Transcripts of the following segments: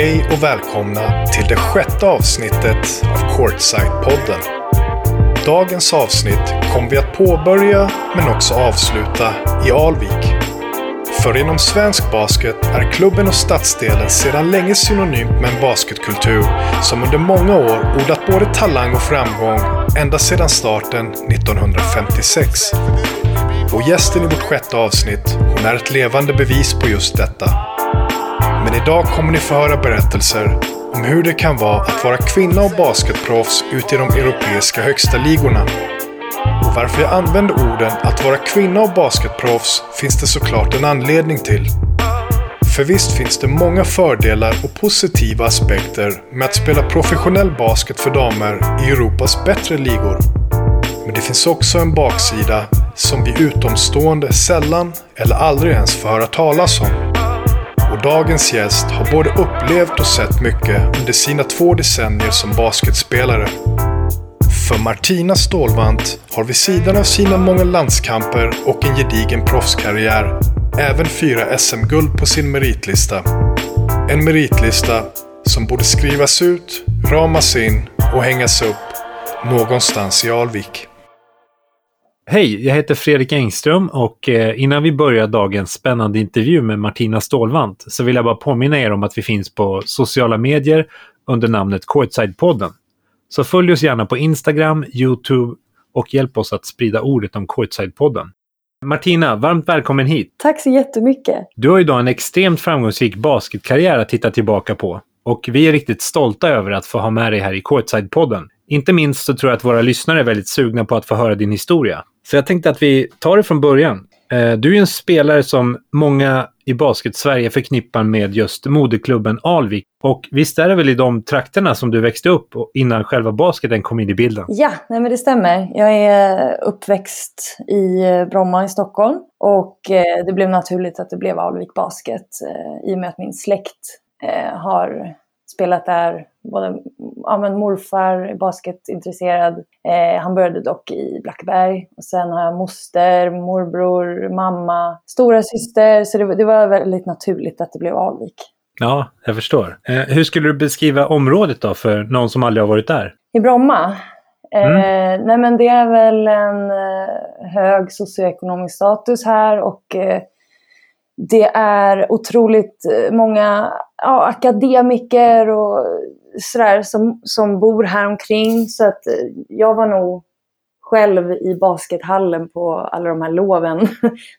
Hej och välkomna till det sjätte avsnittet av Courtside-podden. Dagens avsnitt kommer vi att påbörja men också avsluta i Alvik. För inom svensk basket är klubben och stadsdelen sedan länge synonymt med en basketkultur som under många år odlat både talang och framgång ända sedan starten 1956. Och gästen i vårt sjätte avsnitt, hon är ett levande bevis på just detta. Men idag kommer ni få höra berättelser om hur det kan vara att vara kvinna och basketproffs ute i de europeiska högsta ligorna. Och varför jag använder orden att vara kvinna och basketproffs finns det såklart en anledning till. För visst finns det många fördelar och positiva aspekter med att spela professionell basket för damer i Europas bättre ligor. Men det finns också en baksida som vi utomstående sällan eller aldrig ens får höra talas om. Och dagens gäst har både upplevt och sett mycket under sina två decennier som basketspelare. För Martina Stålvant har vid sidan av sina många landskamper och en gedigen proffskarriär även fyra SM-guld på sin meritlista. En meritlista som borde skrivas ut, ramas in och hängas upp någonstans i Alvik. Hej, jag heter Fredrik Engström och eh, innan vi börjar dagens spännande intervju med Martina Stålvant så vill jag bara påminna er om att vi finns på sociala medier under namnet Courtside-podden. Så följ oss gärna på Instagram, YouTube och hjälp oss att sprida ordet om Courtside-podden. Martina, varmt välkommen hit! Tack så jättemycket! Du har idag en extremt framgångsrik basketkarriär att titta tillbaka på. Och vi är riktigt stolta över att få ha med dig här i Courtside-podden. Inte minst så tror jag att våra lyssnare är väldigt sugna på att få höra din historia. Så jag tänkte att vi tar det från början. Eh, du är en spelare som många i basket-Sverige förknippar med just moderklubben Alvik. Och visst är det väl i de trakterna som du växte upp innan själva basketen kom in i bilden? Ja, nej men det stämmer. Jag är uppväxt i eh, Bromma i Stockholm och eh, det blev naturligt att det blev Alvik Basket i och med att min släkt har spelat där. Både, ja, men morfar är basketintresserad. Eh, han började dock i Blackberg. Och sen har jag moster, morbror, mamma, stora syster. Så det, det var väldigt naturligt att det blev Alvik. Ja, jag förstår. Eh, hur skulle du beskriva området då för någon som aldrig har varit där? I Bromma? Eh, mm. nej men det är väl en eh, hög socioekonomisk status här och eh, det är otroligt eh, många ja, akademiker och sådär som, som bor här omkring. Så att eh, jag var nog själv i baskethallen på alla de här loven.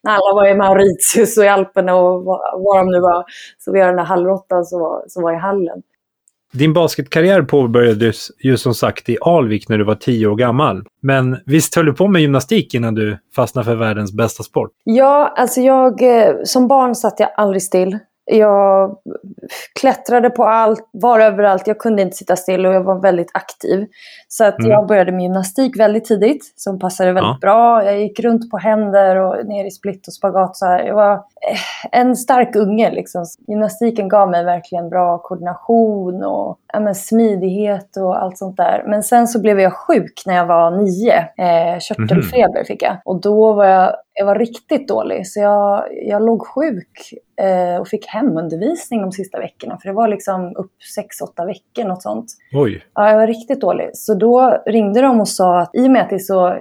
När alla var i Mauritius och i Alperna och var, de nu var. Så vi har den där hallrottan som var, som var i hallen. Din basketkarriär påbörjades ju som sagt i Alvik när du var tio år gammal. Men visst höll du på med gymnastik innan du fastnade för världens bästa sport? Ja, alltså jag, eh, som barn satt jag aldrig still. Jag klättrade på allt, var överallt. Jag kunde inte sitta still och jag var väldigt aktiv. Så att mm. jag började med gymnastik väldigt tidigt, som passade väldigt ja. bra. Jag gick runt på händer och ner i split och spagat. Så här. Jag var eh, en stark unge. Liksom. Gymnastiken gav mig verkligen bra koordination och ja, smidighet och allt sånt där. Men sen så blev jag sjuk när jag var nio. Eh, körtelfeber mm. fick jag. Och då var jag jag var riktigt dålig. Så jag, jag låg sjuk eh, och fick hemundervisning de sista veckorna. För det var liksom upp sex, åtta veckor, något sånt. Oj. Ja, jag var riktigt dålig. Så då ringde de och sa att i och med att det är så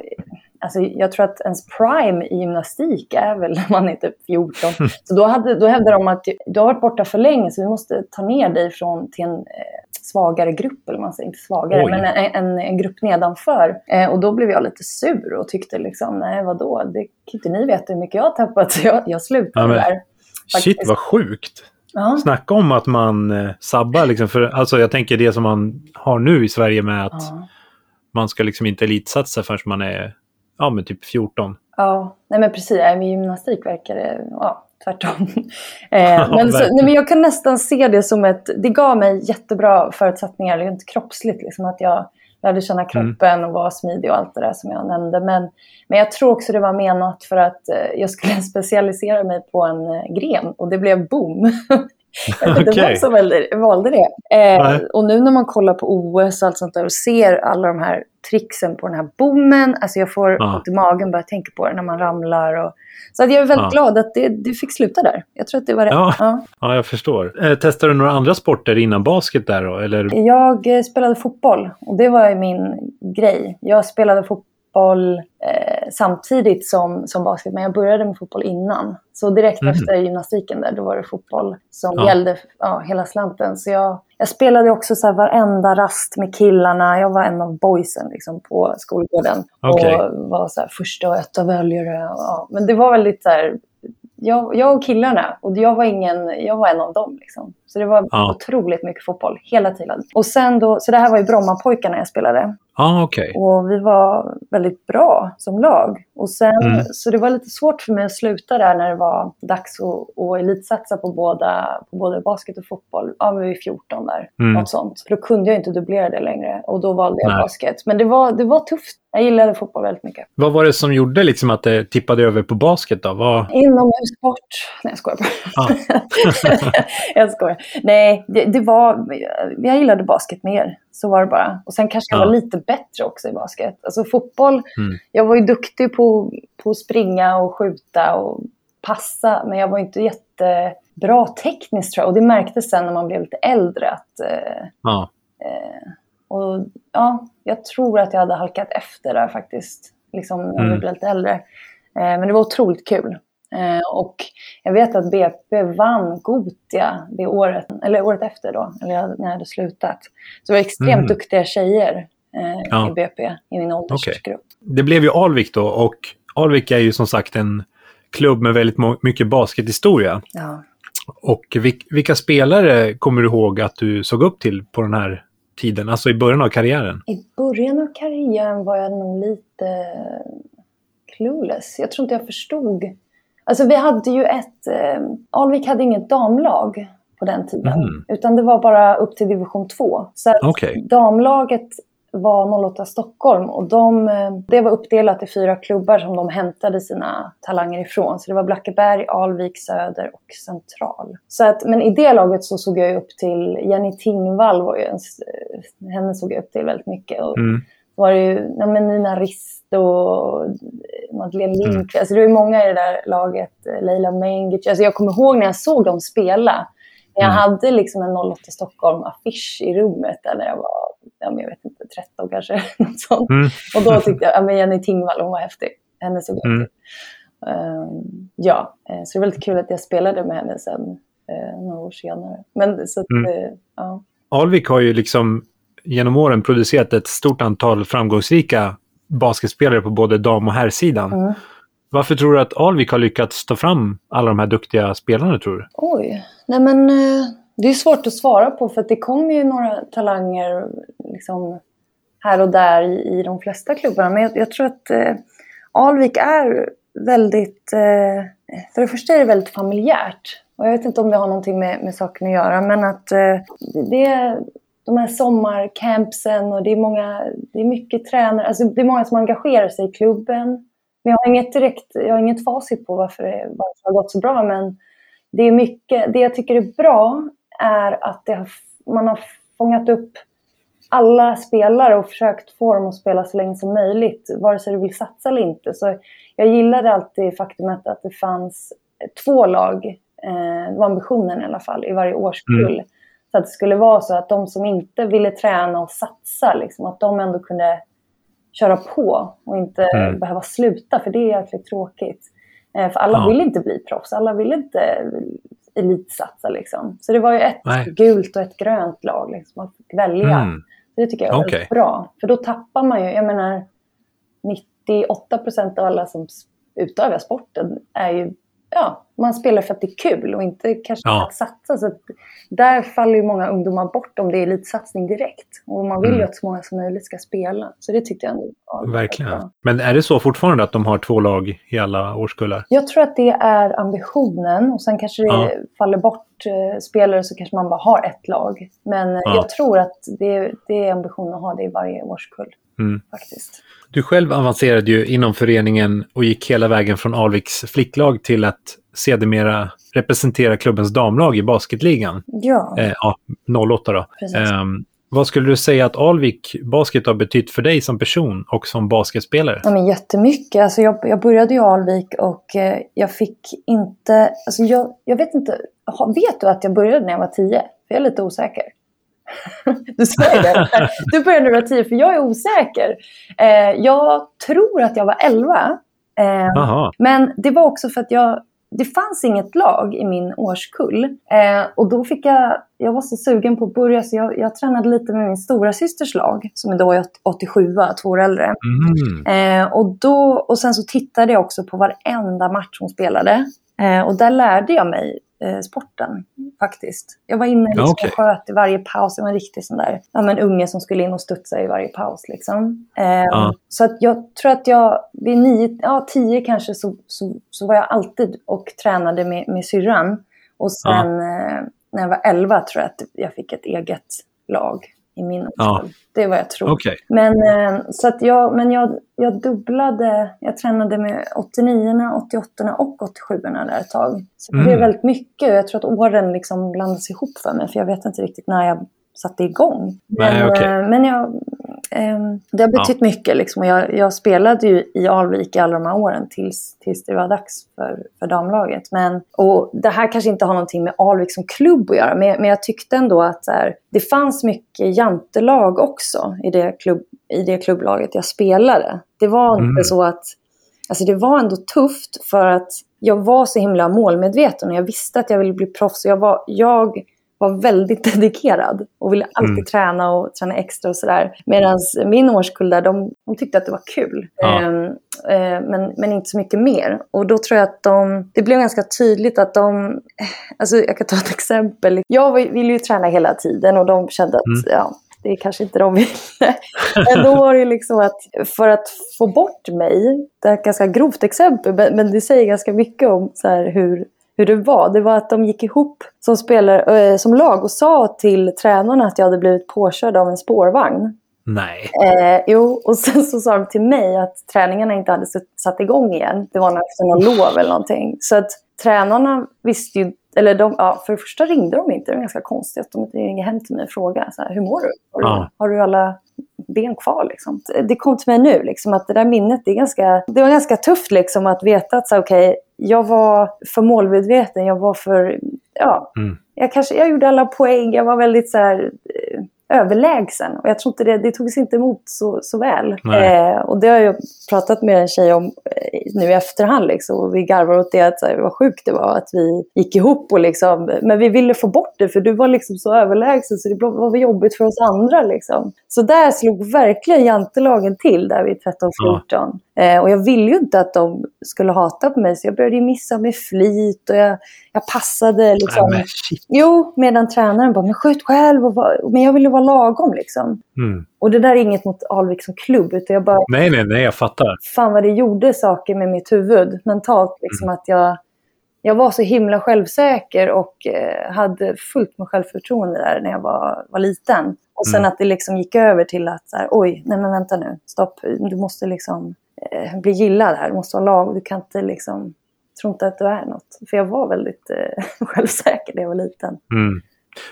Alltså, jag tror att ens prime i gymnastik är väl när man är typ 14. Så då, hade, då hävdade de att du har varit borta för länge så vi måste ta ner dig från, till en eh, svagare grupp, eller man säger inte svagare, Oj. men en, en, en, grupp nedanför. Eh, och då blev jag lite sur och tyckte liksom, nej vadå, det kan inte ni veta hur mycket jag har tappat, så jag, jag slutade ja, men, där. Faktiskt. Shit vad sjukt! Ja. Snacka om att man eh, sabbar liksom, för alltså jag tänker det som man har nu i Sverige med att ja. man ska liksom inte elitsatsa förrän man är ja, men typ 14. Ja, nej men precis. Med gymnastik verkar det ja, tvärtom. eh, men, så, nej, men jag kan nästan se det som ett... Det gav mig jättebra förutsättningar rent kroppsligt. Liksom, att jag lärde känna mm. kroppen mm. och var smidig och allt det där som jag nämnde. Men, men jag tror också det var menat för att eh, jag skulle specialisera mig på en eh, gren och det blev boom. Jag vet inte vem som valde, valde det. Eh, och nu när man kollar på OS och allt sånt där och ser alla de här tricksen på den här bommen. Alltså jag får Ja. ont i magen bara jag tänker på det när man ramlar. Och... Så jag är väldigt Ja. glad att det, det fick sluta där. Jag tror att det var rätt. Ja. Ja. Ja, jag förstår. Eh, testade du några andra sporter innan basket där då? Eller? Jag eh, spelade fotboll och det var min grej. Jag spelade fotboll eh, samtidigt som, som basket, men jag började med fotboll innan. Så direkt Mhm. efter gymnastiken där, då var det fotboll som Ja. gällde ja, hela slanten. Så jag, jag spelade också så här varenda rast med killarna. Jag var en av boysen liksom, på skolgården. Okej. Och var så här, första och etta väljare. Ja. Men det var väldigt så här, jag, jag och killarna, och jag var, ingen, jag var en av dem. Liksom. Så det var Ja. otroligt mycket fotboll hela tiden. Och sen då, så det här var ju Brommapojkarna jag spelade. Ja, okej. Och vi var väldigt bra som lag. Och sen, Mm. Så det var lite svårt för mig att sluta där när det var dags att, att elitsatsa på, båda, på både basket och fotboll. Ja, vi var 14 där. Mm. Något sånt. För då kunde jag inte dubblera det längre. Och då valde jag Nej. basket. Men det var, det var tufft. Jag gillade fotboll väldigt mycket. Vad var det som gjorde liksom att det tippade över på basket då? Vad... Inomhussport. Nej, jag skojar bara. Ja. jag skojar. Nej, det, det var... Jag gillade basket mer. Så var det bara. Och sen kanske jag Ja. var lite bättre också i basket. Alltså fotboll, Mm. jag var ju duktig på, på att springa och skjuta och passa. Men jag var inte jättebra tekniskt tror jag. Och det märktes sen när man blev lite äldre. Att, eh, Ja. och ja, jag tror att jag hade halkat efter där faktiskt. Liksom när Mm. vi blev lite äldre. Eh, men det var otroligt kul. Eh, och jag vet att BP vann Gotia det året, eller året efter då, eller när jag hade slutat. Så det var extremt Mm. duktiga tjejer eh, Ja. i BP, i min åldersgrupp. Det blev ju Alvik då och Alvik är ju som sagt en klubb med väldigt mycket baskethistoria. Ja. Och vil- vilka spelare kommer du ihåg att du såg upp till på den här tiden, alltså i början av karriären? I början av karriären var jag nog lite clueless. Jag tror inte jag förstod. Alltså vi hade ju ett... Eh, Alvik hade inget damlag på den tiden. Mhm. Utan det var bara upp till division 2. Så Okej. damlaget var 08 Stockholm och de, eh, det var uppdelat i fyra klubbar som de hämtade sina talanger ifrån. Så det var Blackeberg, Alvik, Söder och Central. Så att, men i det laget så såg jag upp till Jenny Tingvall, var ju en, eh, henne såg jag upp till väldigt mycket. Och Mm. Var det ju men Nina Rist och Madeleine Mm. Lindqvist. Alltså det var ju många i det där laget. eh, Leila Mengic. Alltså jag kommer ihåg när jag såg dem spela. Jag Mm. hade liksom en 08 Stockholm-affisch i rummet där när jag var, ja, men jag vet inte, 13 kanske. Något sånt. Mm. Och då tyckte jag, ja men Jenny Tingvall, hon var häftig. Henne såg jag Mm. Ehm, ja, eh, så det var väldigt kul att jag spelade med henne sen, eh, några år senare. Men så att, Mm. eh, ja. Alvik har ju liksom genom åren producerat ett stort antal framgångsrika basketspelare på både dam och herrsidan. Mm. Varför tror du att Alvik har lyckats ta fram alla de här duktiga spelarna tror du? Oj, nej men eh, det är svårt att svara på för att det kommer ju några talanger liksom, här och där i, i de flesta klubbarna. Men jag, jag tror att eh, Alvik är väldigt, eh, för det första är det väldigt familjärt. Och jag vet inte om det har någonting med, med saken att göra, men att eh, det är de här sommarcampsen och det är, många, det är mycket tränare, alltså det är många som engagerar sig i klubben. Men jag har inget direkt, jag har inget facit på varför det, varför det har gått så bra, men det är mycket, det jag tycker är bra är att har, man har fångat upp alla spelare och försökt få dem att spela så länge som möjligt, vare sig du vill satsa eller inte. Så jag gillade alltid faktumet att det fanns två lag, eh, det var ambitionen i alla fall, i varje årskull. Så att det skulle vara så att de som inte ville träna och satsa, liksom, att de ändå kunde köra på och inte Mm. behöva sluta, för det är jäkligt tråkigt. Eh, för alla Ja. vill inte bli proffs, alla vill inte elitsatsa. Liksom. Så det var ju ett Nej. gult och ett grönt lag liksom, man fick välja. Mm. Det tycker jag är Okej. väldigt bra. För då tappar man ju, jag menar, 98 procent av alla som utövar sporten är ju, ja, man spelar för att det är kul och inte kanske Ja. att satsa. Så att där faller ju många ungdomar bort om det är elitsatsning direkt. Och man vill ju Mm. att så många som möjligt ska spela. Så det tyckte jag ändå var Verkligen. bra. Men är det så fortfarande att de har två lag i alla årskullar? Jag tror att det är ambitionen och sen kanske det Ja. faller bort eh, spelare så kanske man bara har ett lag. Men eh, Ja. jag tror att det, det är ambitionen att ha det i varje årskull Mm. faktiskt. Du själv avancerade ju inom föreningen och gick hela vägen från Alviks flicklag till att sedermera representerar klubbens damlag i basketligan. Ja. Eh, ja, 08 då. Ehm, vad skulle du säga att Alvik Basket har betytt för dig som person och som basketspelare? Ja, men jättemycket. Alltså jag, jag började i Alvik och eh, jag fick inte... Alltså jag, jag vet inte... Vet du att jag började när jag var tio? För jag är lite osäker. Du säger det. Du började när du var tio, för jag är osäker. Eh, jag tror att jag var elva. Eh, Aha. men det var också för att jag, det fanns inget lag i min årskull. Eh, och då fick jag, jag var så sugen på att börja så jag, jag tränade lite med min stora systers lag som då är 87, två år äldre. Mm. Eh, och, då, och sen så tittade jag också på varenda match hon spelade. Eh, och där lärde jag mig eh, sporten faktiskt. Jag var inne liksom, Okej. och sköt i varje paus. Jag var en riktig sån där ja, men unge som skulle in och studsa i varje paus. Liksom. Eh, Ja. Så att jag tror att jag vid nio, ja, tio kanske så, så, så var jag alltid och tränade med, med syrran. Och sen eh, när jag var elva tror jag att jag fick ett eget lag i min Ja. Det är vad jag tror. Okej. Men, eh, så att jag, men jag, jag dubblade, jag tränade med 89 88 och 87 där ett tag. Så det Mm. blev väldigt mycket och jag tror att åren liksom blandas ihop för mig för jag vet inte riktigt när jag satte igång. Men, Nej, eh, men jag, det har betytt mycket liksom jag, jag spelade ju i Alvik i alla de här åren tills, tills det var dags för, för damlaget. Men, och det här kanske inte har någonting med Alvik som klubb att göra men, men jag tyckte ändå att här, det fanns mycket jantelag också i det, klubb, i det klubblaget jag spelade. Det var Mm. inte så att Alltså det var ändå tufft för att jag var så himla målmedveten och jag visste att jag ville bli proffs. Jag, var, jag var väldigt dedikerad och ville alltid Mm. träna och träna extra och sådär. Medan min årskull där, de, de tyckte att det var kul. Ja. Ehm, eh, men, men inte så mycket mer. Och då tror jag att de, det blev ganska tydligt att de, alltså jag kan ta ett exempel. Jag ville ju träna hela tiden och de kände att Mm. ja, det är kanske inte de ville. Men då var det liksom att för att få bort mig, det är ett ganska grovt exempel, men, det säger ganska mycket om så hur, hur det var. Det var att de gick ihop som, spelare, eh, som lag och sa till tränarna att jag hade blivit påkörd av en spårvagn. Nej. Eh, jo, och sen så sa de till mig att träningarna inte hade satt- igång igen. Det var efter någon lov eller någonting. Så att tränarna visste ju, eller de, ja, för det första ringde de inte. Det var ganska konstigt att de inte ringde hem till mig och frågade så här, hur mår du? Har, du? Ja. har du alla ben kvar? Liksom? Det kom till mig nu, liksom, att det där minnet, det, är ganska, det var ganska tufft liksom, att veta att så, okej, jag var för målmedveten, jag var för, ja, Mm. jag, kanske, jag gjorde alla poäng, jag var väldigt så här, eh, överlägsen. Och jag tror inte det, det togs inte emot så, så väl. Eh, och det har jag pratat med en tjej om eh, nu i efterhand. Liksom, och vi garvar åt det, att så här, vad sjukt det var att vi gick ihop. Och liksom, men vi ville få bort det för du var liksom så överlägsen så det var jobbigt för oss andra. Liksom. Så där slog verkligen jantelagen till där vid 13-14. Eh, och jag ville ju inte att de skulle hata på mig så jag började missa med flit och jag, jag passade liksom. Nej, men. Jo, medan tränaren bara, men skjut själv. Och var, men jag ville vara lagom liksom. Mm. Och det där är inget mot Alvik som klubb, utan jag bara, Nej, nej, nej, jag fattar. fan vad det gjorde saker med mitt huvud mentalt. Liksom att jag, jag var så himla självsäker och eh, hade fullt med självförtroende där när jag var, var liten. Och sen Mm. att det liksom gick över till att, så här, oj, nej men vänta nu, stopp, du måste liksom eh, bli gillad här, du måste vara lag, du kan inte liksom, tro inte att du är något. För jag var väldigt eh, självsäker när jag var liten. Mm.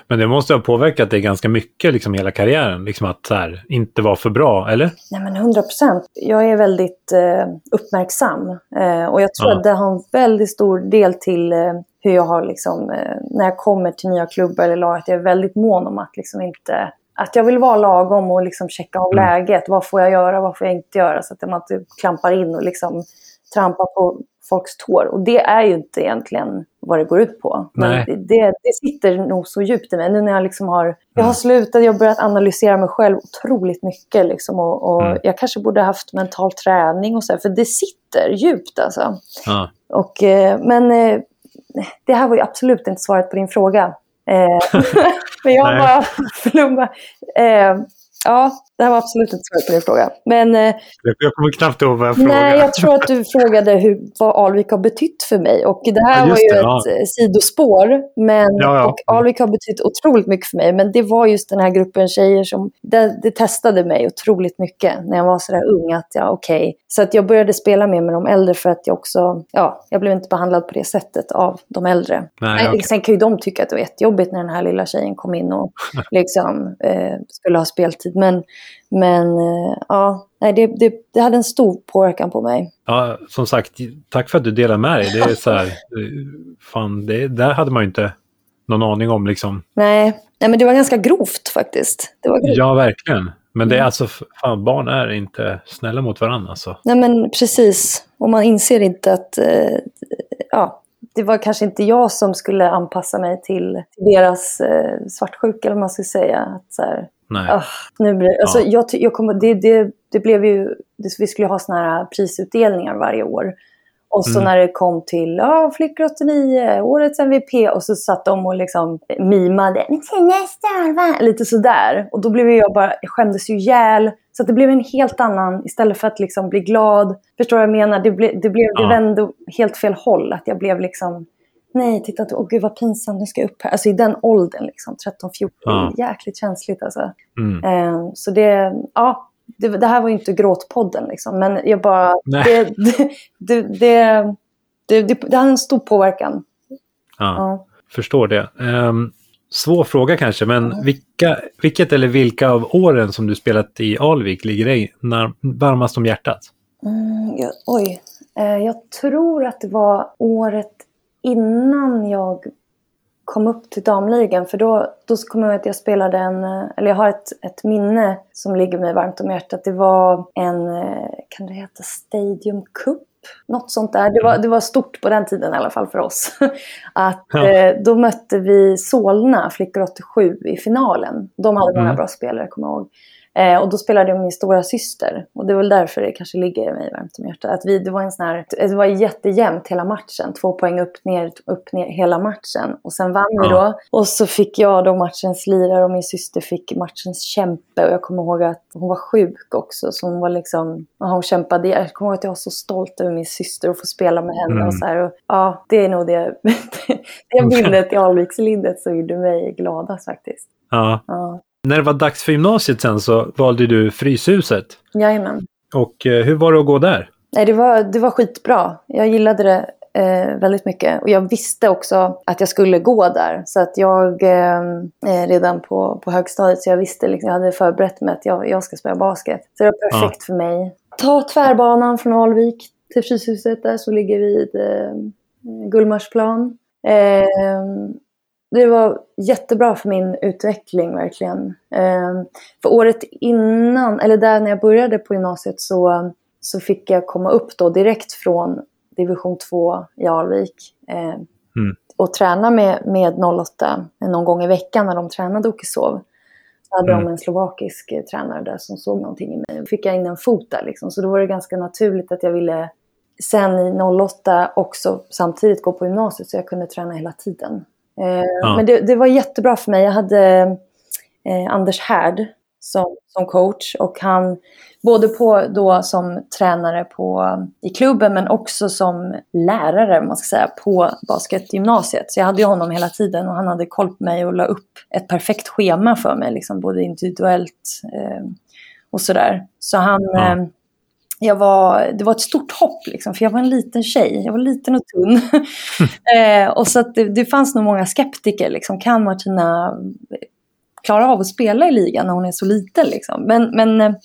Men det måste ha påverkat dig ganska mycket, liksom hela karriären. Liksom att så här, inte vara för bra, eller? Nej men 100 procent. Jag är väldigt eh, uppmärksam. Eh, och jag tror Ja. att det har en väldigt stor del till eh, hur jag har liksom, eh, när jag kommer till nya klubbar eller lag, att jag är väldigt mån om att liksom inte att jag vill vara lagom och liksom checka av Mm. läget. Vad får jag göra, vad får jag inte göra? Så att man inte klampar in och liksom trampar på folks tår. Och det är ju inte egentligen vad det går ut på. Men Nej. det, det, det sitter nog så djupt i mig. Nu när jag liksom har, jag har Mm. slutat, jag har börjat analysera mig själv otroligt mycket. Liksom, och, och Mm. Jag kanske borde haft mental träning och så, här, för det sitter djupt alltså. Ja. Och, eh, men eh, det här var ju absolut inte svaret på din fråga. Eh, men jag bara flumma. Eh, Ja, det här var absolut ett svar på din fråga. Men, eh, jag kommer knappt ihåg vad jag frågade. Nej, jag tror att du frågade hur, vad Alvik har betytt för mig. Och det här ja, var ju det, ett ja. sidospår. Men, ja, ja. Och Alvik har betytt otroligt mycket för mig. Men det var just den här gruppen tjejer som det, det testade mig otroligt mycket när jag var sådär ung. Att ja, okej. Okay. Så att jag började spela mer med de äldre för att jag också, ja, jag blev inte behandlad på det sättet av de äldre. Nej, okay. Sen kan ju de tycka att det var jättejobbigt när den här lilla tjejen kom in och liksom eh, skulle ha speltid. Men, men eh, ja, nej, det, det, det, hade en stor påverkan på mig. Ja, som sagt, tack för att du delar med dig. Det är så här, fan, det där hade man ju inte någon aning om liksom. Nej, nej men det var ganska grovt faktiskt. Det var grovt. Ja, verkligen. Men det är mm. alltså, fan, barn är inte snälla mot varandra alltså. Nej men precis. Och man inser inte att, eh, ja, det var kanske inte jag som skulle anpassa mig till, deras eh, svartsjuka, eller vad man ska säga. Att, så här, Nej. Oh, nu blir, alltså, jag, jag kom, det, det, det blev ju, det, vi skulle ha såna här prisutdelningar varje år. Och så mm. när det kom till ja, Flickor 89, årets MVP, och så satt de och liksom mimade. Lite sådär. Och då blev jag bara, jag skämdes ju ihjäl. Så det blev en helt annan, istället för att liksom bli glad. Förstår du vad jag menar? Det, ble, det, blev, ja. det vände helt fel håll. Att jag blev liksom, nej, titta, åh gud vad pinsamt, nu ska jag upp här. Alltså i den åldern, liksom, 13-14, ja. jäkligt känsligt alltså. Mm. Um, så det, ja, det, det, här var ju inte gråtpodden liksom, men jag bara, det, det, det, det, det, hade en stor påverkan. Ja, ja. förstår det. Um, svår fråga kanske, men ja. vilka, vilket eller vilka av åren som du spelat i Alvik ligger dig varmast om hjärtat? Mm, ja, oj, uh, jag tror att det var året innan jag kom upp till damligan. För då, då kommer jag ihåg att jag spelade en, eller jag har ett, ett minne som ligger mig varmt om hjärtat. Det var en, kan det heta Stadium Cup? Något sånt där. Det var, det var stort på den tiden i alla fall för oss. Att ja. eh, då mötte vi Solna, flickor 87, i finalen. De hade mm. bra spelare, kommer jag ihåg. Eh, och då spelade jag min stora syster. Och det är väl därför det kanske ligger mig varmt om hjärtat. Att vi, det var en sån här, det var jättejämnt hela matchen. Två poäng upp, ner, upp, ner hela matchen. Och sen vann ja. vi då. Och så fick jag då matchens lirare och min syster fick matchens kämpe. Och jag kommer ihåg att hon var sjuk också. Så hon var liksom, hon kämpade. Jag kommer ihåg att jag var så stolt över min syster och få spela med henne. Mm. Och så här. Och, ja, det är nog det, det minnet i Alvikslindet som gjorde mig gladast faktiskt. Ja. ja. När det var dags för gymnasiet sen så valde du Fryshuset. Jajamän. Och eh, hur var det att gå där? Nej, det, var, det var skitbra. Jag gillade det eh, väldigt mycket. Och jag visste också att jag skulle gå där. Så att jag eh, eh redan på, på högstadiet, så jag visste, liksom, jag hade förberett mig att jag, jag ska spela basket. Så det var perfekt ja. för mig. Ta tvärbanan från Alvik till Fryshuset där så ligger vid eh, Gullmarsplan. Eh, det var jättebra för min utveckling verkligen. Eh, för året innan, eller där när jag började på gymnasiet så, så fick jag komma upp då direkt från division 2 i Alvik. Eh, mm. Och träna med, med 08 någon gång i veckan när de tränade Okisov. Så hade mm. de en slovakisk tränare där som såg någonting i mig. Då fick jag in en fot där liksom. Så då var det ganska naturligt att jag ville sen i 08 också samtidigt gå på gymnasiet så jag kunde träna hela tiden. Eh, ja. Men det, det, var jättebra för mig. Jag hade eh, Anders Härd som, som coach och han både på då som tränare på, i klubben men också som lärare man ska säga, på basketgymnasiet. Så jag hade ju honom hela tiden och han hade koll på mig och la upp ett perfekt schema för mig, liksom, både individuellt eh, och sådär. Så han, ja. eh, jag var, det var ett stort hopp, liksom, för jag var en liten tjej. Jag var liten och tunn. eh, och så det, det, fanns nog många skeptiker. Liksom, kan Martina klara av att spela i ligan när hon är så liten? Liksom? Men, men eh, mm.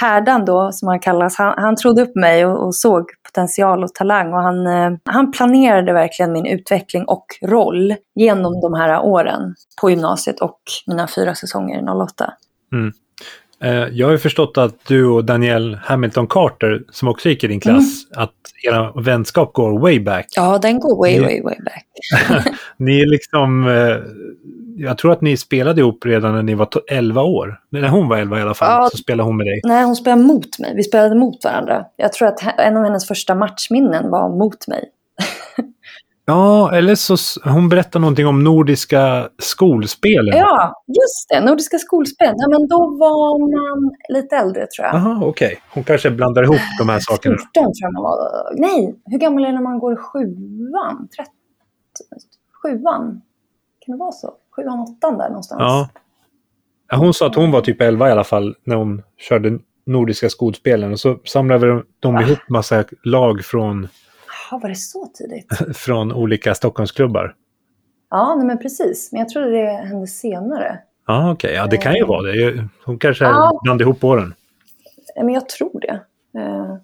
Härdan då, som han kallas, han, han trodde upp mig och, och, såg potential och talang. Och han, eh, han planerade verkligen min utveckling och roll genom de här åren på gymnasiet och mina fyra säsonger i 08. Mm. Eh, jag har ju förstått att du och Danielle Hamilton Carter, som också gick i din klass, mm. att era vänskap går way back. Ja, den går way, ni, way, way back. ni är liksom... Eh, jag tror att ni spelade ihop redan när ni var 11 år. När hon var 11 i alla fall, ja, så spelade hon med dig. Nej, hon spelade mot mig. Vi spelade mot varandra. Jag tror att en av hennes första matchminnen var mot mig. Ja, eller så hon berättar någonting om nordiska skolspelen. Ja, just det. Nordiska skolspel. Ja, men då var man lite äldre tror jag. Jaha, okej. Hon kanske blandar ihop de här sakerna. 14 tror jag man var. Nej, hur gammal är det när man går i sjuan? 13? Sjuan? Kan det vara så? Sjuan, åttan där någonstans? Ja. Hon sa att hon var typ 11 i alla fall när hon körde nordiska skolspelen. Och så samlade de, de Va? ihop massa lag från, Jaha, var det så tidigt? från olika Stockholmsklubbar. Ja, nej, men precis. Men jag tror det hände senare. Ja, okej. Ja, det kan ju vara det. Hon kanske Ja. blandade ihop åren. Eh, Men jag tror det. Eh,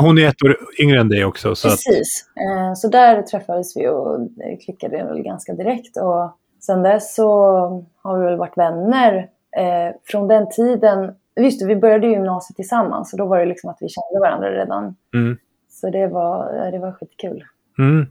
Hon är ett år yngre än dig också. Så att, Precis. Eh, Så där träffades vi och det klickade väl ganska direkt. Och sen dess så har vi väl varit vänner. Eh, Från den tiden, visst vi började gymnasiet tillsammans och då var det liksom att vi kände varandra redan. mm, Så det var, det var skitkul. mm.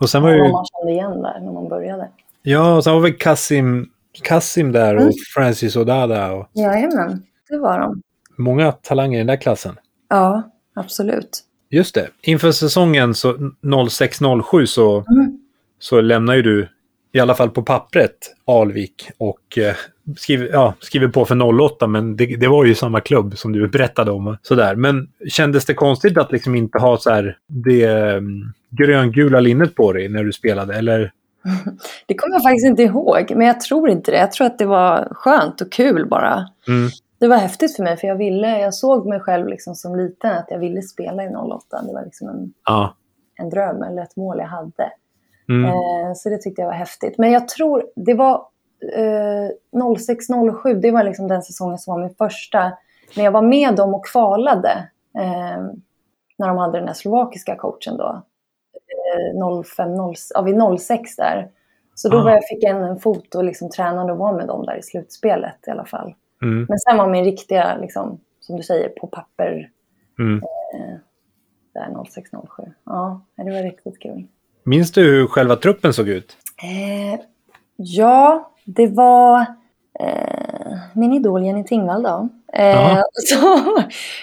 Och sen var ju, man kände igen där när man började. ja, och sen var väl Kassim, Kassim där och Mm. Francis Odada och Jajamän, det var de. många talanger i den där klassen. Ja, absolut. Just det. Inför säsongen så 06-07 så, Mm. så lämnar ju du, i alla fall på pappret, Alvik och eh, skriver, ja, skriver på för 08, men det, det var ju samma klubb som du berättade om. Sådär. Men kändes det konstigt att liksom inte ha så här det um, gröngula linnet på dig när du spelade? Eller? Det kommer jag faktiskt inte ihåg, men jag tror inte det. Jag tror att det var skönt och kul bara. Mm. Det var häftigt för mig, för jag, ville, jag såg mig själv liksom som liten att jag ville spela i 08. Det var liksom en, Ja. en dröm eller ett mål jag hade. Mm. Eh, så det tyckte jag var häftigt. Men jag tror det var eh, 06-07, det var liksom den säsongen som var min första. När jag var med dem och kvalade, eh, när de hade den här slovakiska coachen då. Eh, 05, 0, ja, vid 06 där. Så då Ah. var jag, fick jag en, fot och liksom tränade och var med dem där i slutspelet i alla fall. Mm. Men sen var min riktiga, liksom, som du säger, på papper Mm. där 06-07. Ja, det var riktigt kul. Minns du hur själva truppen såg ut? Eh, ja, det var eh, min idol Jenny Tingvall då. Eh, så,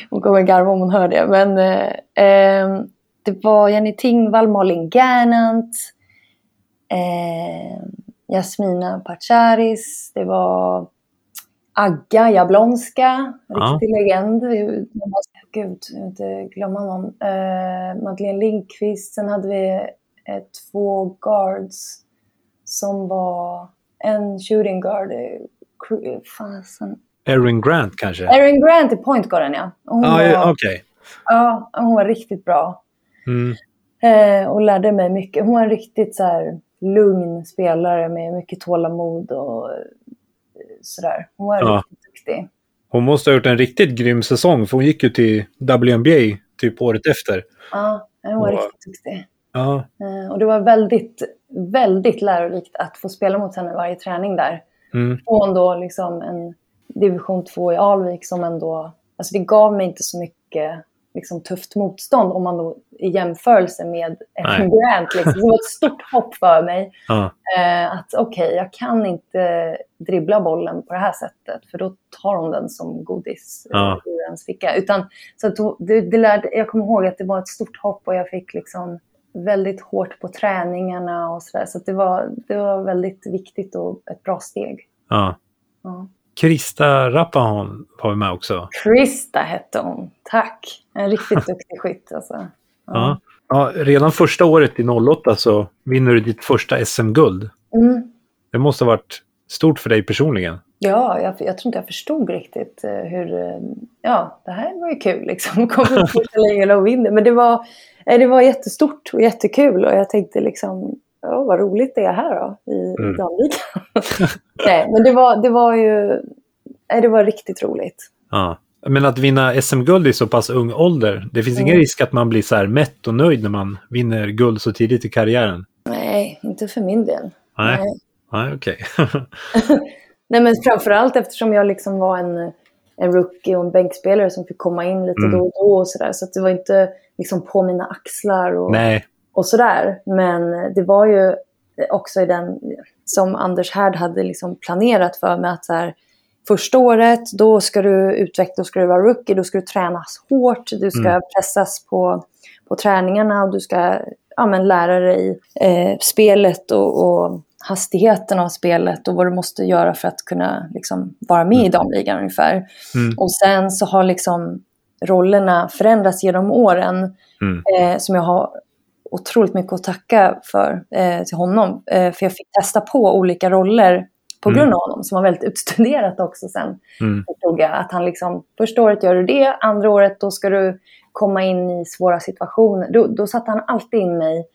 hon kommer garva om hon hör det. Men eh, eh, det var Jenny Tingvall, Malin Gernandt, eh, Jasmina Pacharis, det var Agga Jablonska, Ja. riktig legend. Jag måste- Gud, jag vill inte glömma någon. Eh, Madeleine Lindqvist, sen hade vi två guards som var en shooting guard. eh, cru- Fasen. Erin Grant kanske? Erin Grant är point guarden ja. Hon, Ja, var, ja, okej. ja, hon var riktigt bra. Mm. Eh, och lärde mig mycket. Hon var en riktigt så här, lugn spelare med mycket tålamod och eh, sådär. Hon var Ja. riktigt duktig. Hon måste ha gjort en riktigt grym säsong, för hon gick ju till WNBA typ året efter. Ja, hon var Och- riktigt duktig. Ja, Eh, och det var väldigt, väldigt lärorikt att få spela mot henne varje träning där. mm. Från då liksom en division 2 i Alvik som ändå, alltså det gav mig inte så mycket liksom tufft motstånd om man då i jämförelse med en Grant. Liksom. Det var ett stort hopp för mig. ja, Eh, att okej, jag kan inte dribbla bollen på det här sättet för då tar hon den som godis Ja. ur ens ficka. Utan, så att det, det lärde, jag kommer ihåg att det var ett stort hopp och jag fick liksom väldigt hårt på träningarna och sådär. Så att det, var, det var väldigt viktigt och ett bra steg. ja. Ja. Krista Rappahan var med också. Krista hette hon. Tack! En riktigt duktig skytt alltså. Ja. Ja, redan första året i 08 så vinner du ditt första SM-guld. Mm. Det måste ha varit stort för dig personligen. Ja, jag, jag tror inte jag förstod riktigt eh, hur... eh, Ja, det här var ju kul liksom. Kom ut första ligan och vinner. Men det var, eh, det var jättestort och jättekul. Och jag tänkte liksom, ja vad roligt det är här då i Mm. mm. Danvik. Nej, men det var, det var ju... Det var riktigt roligt. Ja. Men att vinna SM-guld i så pass ung ålder, det finns ingen Mm. risk att man blir så här mätt och nöjd när man vinner guld så tidigt i karriären? Nej, inte för min del. Nej, Nej. Okej. Nej, men framförallt eftersom jag liksom var en, en rookie och en bänkspelare som fick komma in lite Mm. då och då och sådär. Så att det var inte liksom på mina axlar och, Nej, och sådär. Men det var ju också i den som Anders Härd hade liksom planerat för mig att så här, första året då ska du utveckla, då ska du vara rookie, då ska du tränas hårt, du ska Mm. pressas på, på träningarna och du ska ja, men lära dig eh, spelet och, och hastigheten av spelet och vad du måste göra för att kunna liksom, vara med i damligan ungefär. Mm. Och sen så har liksom rollerna förändrats genom åren Mm. eh, som jag har otroligt mycket att tacka för eh, till honom. Eh, för jag fick testa på olika roller på Mm. grund av honom som var väldigt utstuderat också sen. Mm. Förstod jag att han liksom, första året gör du det, andra året då ska du komma in i svåra situationer. Då, då satte han alltid in mig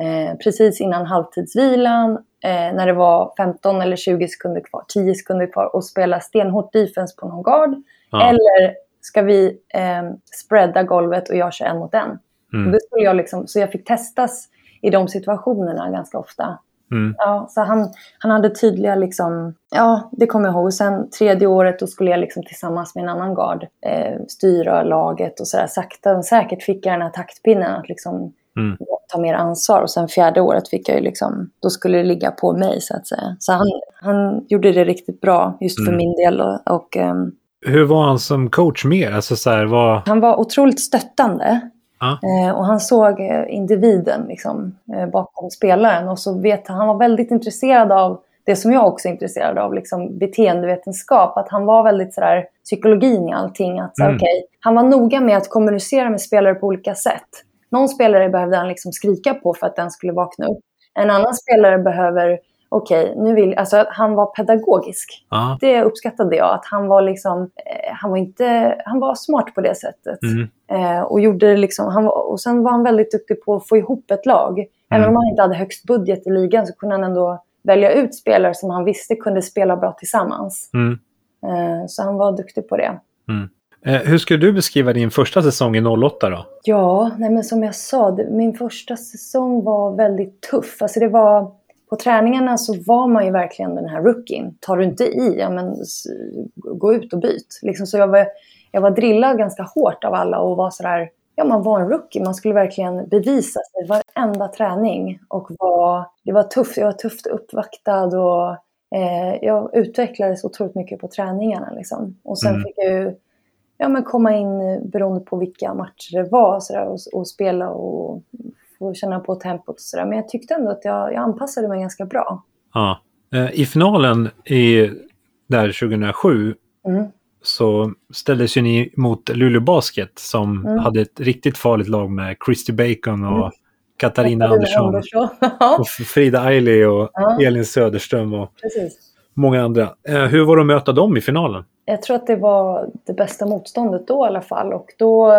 eh, precis innan halvtidsvilan eh, när det var 15 eller 20 sekunder kvar, 10 sekunder kvar och spela stenhårt defense på någon guard. Ja. Eller ska vi eh, spreada golvet och jag kör en mot en. Mm. Det skulle jag liksom, så jag fick testas i de situationerna ganska ofta. Mm. Ja, så han, han hade tydliga, liksom, ja det kommer jag ihåg. Och sen tredje året då skulle jag liksom tillsammans med en annan gard eh, styra laget och sådär. Sakta men säkert fick jag den här taktpinnen att liksom Mm. ta mer ansvar. Och sen fjärde året fick jag ju liksom, då skulle det ligga på mig så att säga. Så han, han gjorde det riktigt bra just för Mm. min del. Och, och ehm, Hur var han som coach mer? Alltså så här, vad... han var otroligt stöttande. Ja. Eh, och han såg eh, individen liksom, eh, bakom spelaren. Och så vet han, han var väldigt intresserad av det som jag också är intresserad av, liksom beteendevetenskap. Att han var väldigt sådär, psykologin i allting. Att, så, Mm. okej, han var noga med att kommunicera med spelare på olika sätt. Någon spelare behövde han liksom skrika på för att den skulle vakna upp. En annan spelare behöver, okej, nu vill... Alltså han var pedagogisk. Ja. Det uppskattade jag. Att han var liksom, eh, han var inte, han var smart på det sättet. Mm. Eh, och, gjorde det liksom, han var, och sen var han väldigt duktig på att få ihop ett lag. Även Mm. om han inte hade högst budget i ligan så kunde han ändå välja ut spelare som han visste kunde spela bra tillsammans. Mm. Eh, så han var duktig på det. Eh, hur skulle du beskriva din första säsong i 08 då? Ja, nej men som jag sa, min första säsong var väldigt tuff. Alltså det var, på träningarna så var man ju verkligen den här rookien. Tar du inte i, ja men gå ut och byt. Liksom, så jag var, jag var drillad ganska hårt av alla och var sådär, ja man var en rookie. Man skulle verkligen bevisa sig varenda träning. Och var, det var tufft, jag var tufft uppvaktad och eh, jag utvecklades otroligt mycket på träningarna. Liksom. Och sen Mm. fick jag ju ja, men komma in eh, beroende på vilka matcher det var så där, och, och spela och få känna på tempot och sådär. Men jag tyckte ändå att jag, jag anpassade mig ganska bra. Ja. Eh, I finalen i, där 2007 Mm. så ställdes ju ni mot Luleå Basket som Mm. hade ett riktigt farligt lag med Christy Bacon och Mm. Katarina Andersson Andersson. Och Frida Ailey och Ja. Elin Söderström och precis. många andra. Eh, hur var det att möta dem i finalen? jag tror att det var det bästa motståndet då i alla fall. Och då,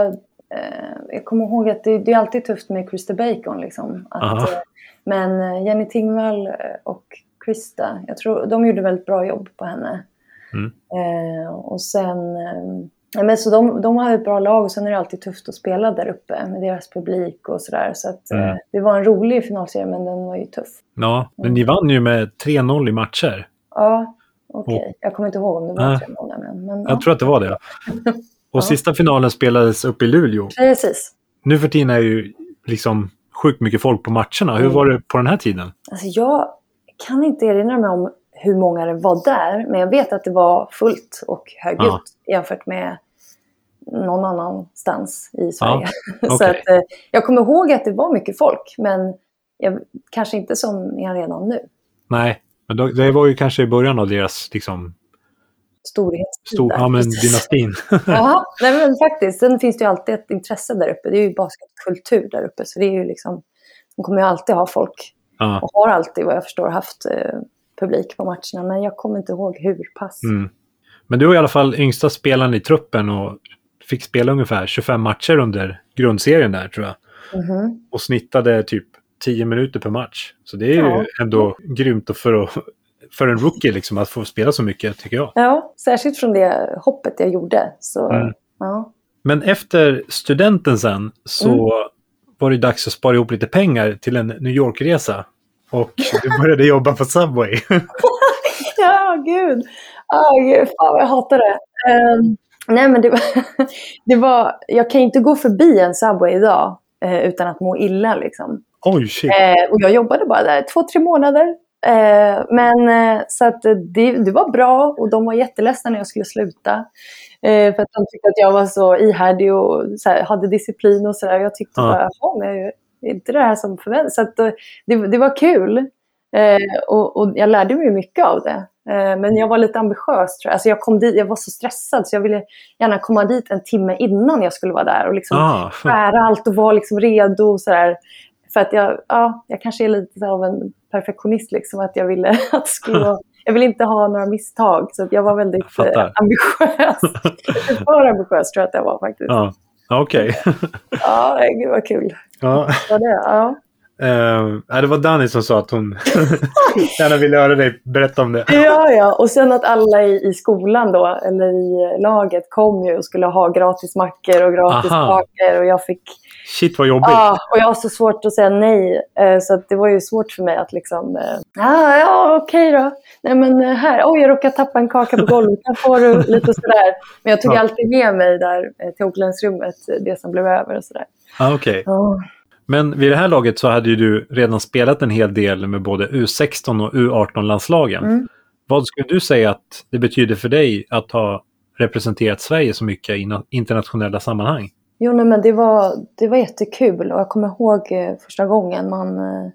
eh, jag kommer ihåg att det, det, är alltid tufft med Christer Bacon. Liksom, att, eh, men eh, Jenny Tingvall eh, och Christa, jag tror de gjorde väldigt bra jobb på henne. Mm. Eh, och sen, eh, men så de, de har ett bra lag och sen är det alltid tufft att spela där uppe med deras publik och sådär. Så att, mm. det var en rolig finalserie men den var ju tuff. Ja, men ni vann ju med 3-0 i matcher. Ja, okej. Okay. Jag kommer inte ihåg om det var 3-0. Men, men, ja. Jag tror att det var det. Och Ja. sista finalen spelades upp i Luleå. Precis. Nu för tiden är ju liksom sjukt mycket folk på matcherna. Hur Mm. var det på den här tiden? Alltså jag kan inte erinra mig om hur många det var där, men jag vet att det var fullt och högljutt Ja. jämfört med någon annanstans i Sverige. så okej. att, eh, jag kommer ihåg att det var mycket folk, men jag, kanske inte som i arenan nu. Nej, men det var ju kanske i början av deras liksom, Storhetstid. stor, ja, men dynastin. Ja, nej, men faktiskt. Sen finns det ju alltid ett intresse där uppe. Det är ju basketkultur där uppe. Så det är ju liksom, de kommer ju alltid ha folk. ja. Och har alltid, vad jag förstår, haft eh, publik på matcherna. Men jag kommer inte ihåg hur pass. mm. Men du var i alla fall yngsta spelaren i truppen och fick spela ungefär 25 matcher under grundserien där tror jag. Mhm. Och snittade typ 10 minuter per match. Så det är ju Ja. ändå grymt för, att, för en rookie liksom att få spela så mycket tycker jag. Ja, särskilt från det hoppet jag gjorde. Så, Mm. ja. Men efter studenten sen så Mm. var det dags att spara ihop lite pengar till en New York-resa. Och du började jobba på Subway. ja, gud. Ah, gud. Fan jag hatar det. Ehm, nej, men det var, det var... Jag kan inte gå förbi en Subway idag eh, utan att må illa. Liksom. Oj, shit. Eh, och jag jobbade bara där två, tre månader. Eh, men eh, så att det, det var bra och de var jätteledsna när jag skulle sluta. Eh, för att de tyckte att jag var så ihärdig och så här, hade disciplin och sådär. Jag tyckte Ja. bara, jaha, men jag, är inte det här som förväntas. Så att, eh, det, det var kul. Eh, och, och, jag lärde mig mycket av det. Men jag var lite ambitiös tror jag. Alltså jag, kom dit, jag var så stressad så jag ville gärna komma dit en timme innan jag skulle vara där och liksom ah. skära allt och vara liksom redo. Och så där. För att jag, ja, jag kanske är lite av en perfektionist. Liksom, att jag ville att det skulle vara jag vill inte ha några misstag. Så jag var väldigt eh, ambitiös. För ambitiös tror jag att jag var faktiskt. Ja, okej. Okay. ja, gud vad kul. Ja. Var det? Ja. Uh, det var Danny som sa att hon gärna ville höra dig berätta om det. Ja, ja. Och sen att alla i, i skolan då, eller i laget, kom ju och skulle ha gratis mackor och gratis kakor. Och jag fick... Shit vad jobbigt. Ja, och jag har så svårt att säga nej. Uh, så det var ju svårt för mig att liksom... Uh, ah, ja, okej okay då. Nej, men uh, här. Oj, jag råkade tappa en kaka på golvet. Här får du lite sådär. Men jag tog ja. alltid med mig där till omklädningsrummet, det som blev över och sådär. Ah. Okay. Uh. Men vid det här laget så hade ju du redan spelat en hel del med både U16 och U18-landslagen. Mm. Vad skulle du säga att det betyder för dig att ha representerat Sverige så mycket i internationella sammanhang? Jo, nej, men det var, det var jättekul och jag kommer ihåg eh, första gången man... Eh,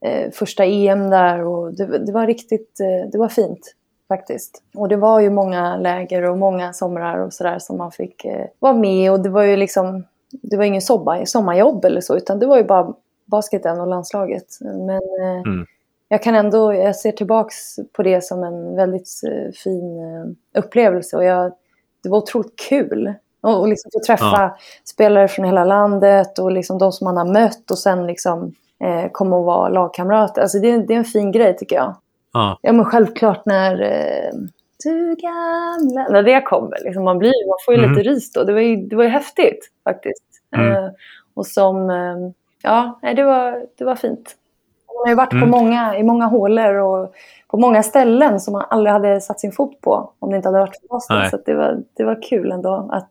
eh, första EM där och det, det, var riktigt... Det var fint faktiskt. Och det var ju många läger och många somrar och sådär som man fick vara med och det var ju liksom det var ingen sommar, sommarjobb eller så, utan det var ju bara basketen och landslaget. Men mm. jag kan ändå, jag ser tillbaks på det som en väldigt fin upplevelse och jag, det var otroligt kul. Och, och liksom få träffa ja. spelare från hela landet och liksom de som man har mött och sen liksom eh, komma och vara lagkamrater. Alltså det, det är en fin grej tycker jag. Ja, ja men självklart när eh, du gamla... När det kommer, liksom man, blir, man får ju mm. lite rys då. Det var ju, det var ju häftigt faktiskt. Mm. Uh, och som, uh, ja, det var, det var fint. Man har ju varit mm. på många, i många hålor och på många ställen som man aldrig hade satt sin fot på om det inte hade varit för Boston. Så det, var, det var kul ändå att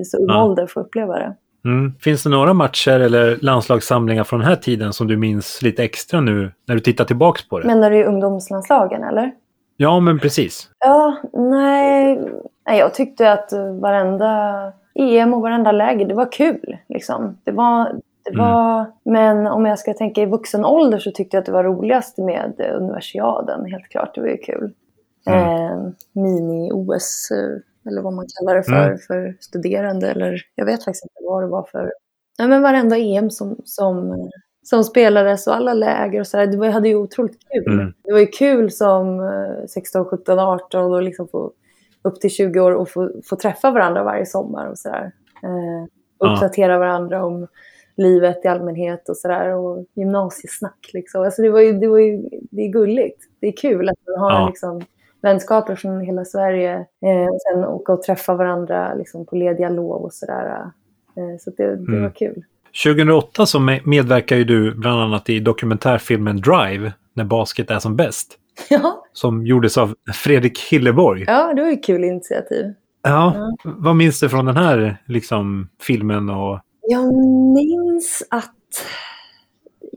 i så ung ålder få uppleva det. Mm. Finns det några matcher eller landslagssamlingar från den här tiden som du minns lite extra nu när du tittar tillbaka på det? Menar du ungdomslandslagen eller? Ja, men precis. Ja, nej. nej jag tyckte att varenda EM och varenda läger, det var kul. Liksom. Det var, det mm. var, Men om jag ska tänka i vuxen ålder så tyckte jag att det var roligast med universiaden. Helt klart, det var ju kul. Mm. Eh, Mini-OS, eh, eller vad man kallar det för, mm. för studerande. Eller jag vet faktiskt inte vad det var för... Nej, men varenda EM som, som som spelades och alla läger och sådär. Det hade ju otroligt kul. Mm. Det var ju kul som 16, 17, 18 och liksom få upp till 20 år och få, få träffa varandra varje sommar och sådär. Eh, uppdatera ja. varandra om livet i allmänhet och sådär och gymnasiesnack liksom. Alltså det var ju, det var ju, det är gulligt. Det är kul att man har ja. liksom vänskaper från hela Sverige eh, och sen åka och träffa varandra liksom, på lediga lov och sådär. Eh, så det, det mm. var kul. 2008 så medverkar ju du bland annat i dokumentärfilmen Drive, när basket är som bäst. Ja. Som gjordes av Fredrik Hilleborg. Ja, det var ett kul initiativ. Ja, ja. vad minns du från den här liksom, filmen? Och... Jag minns att...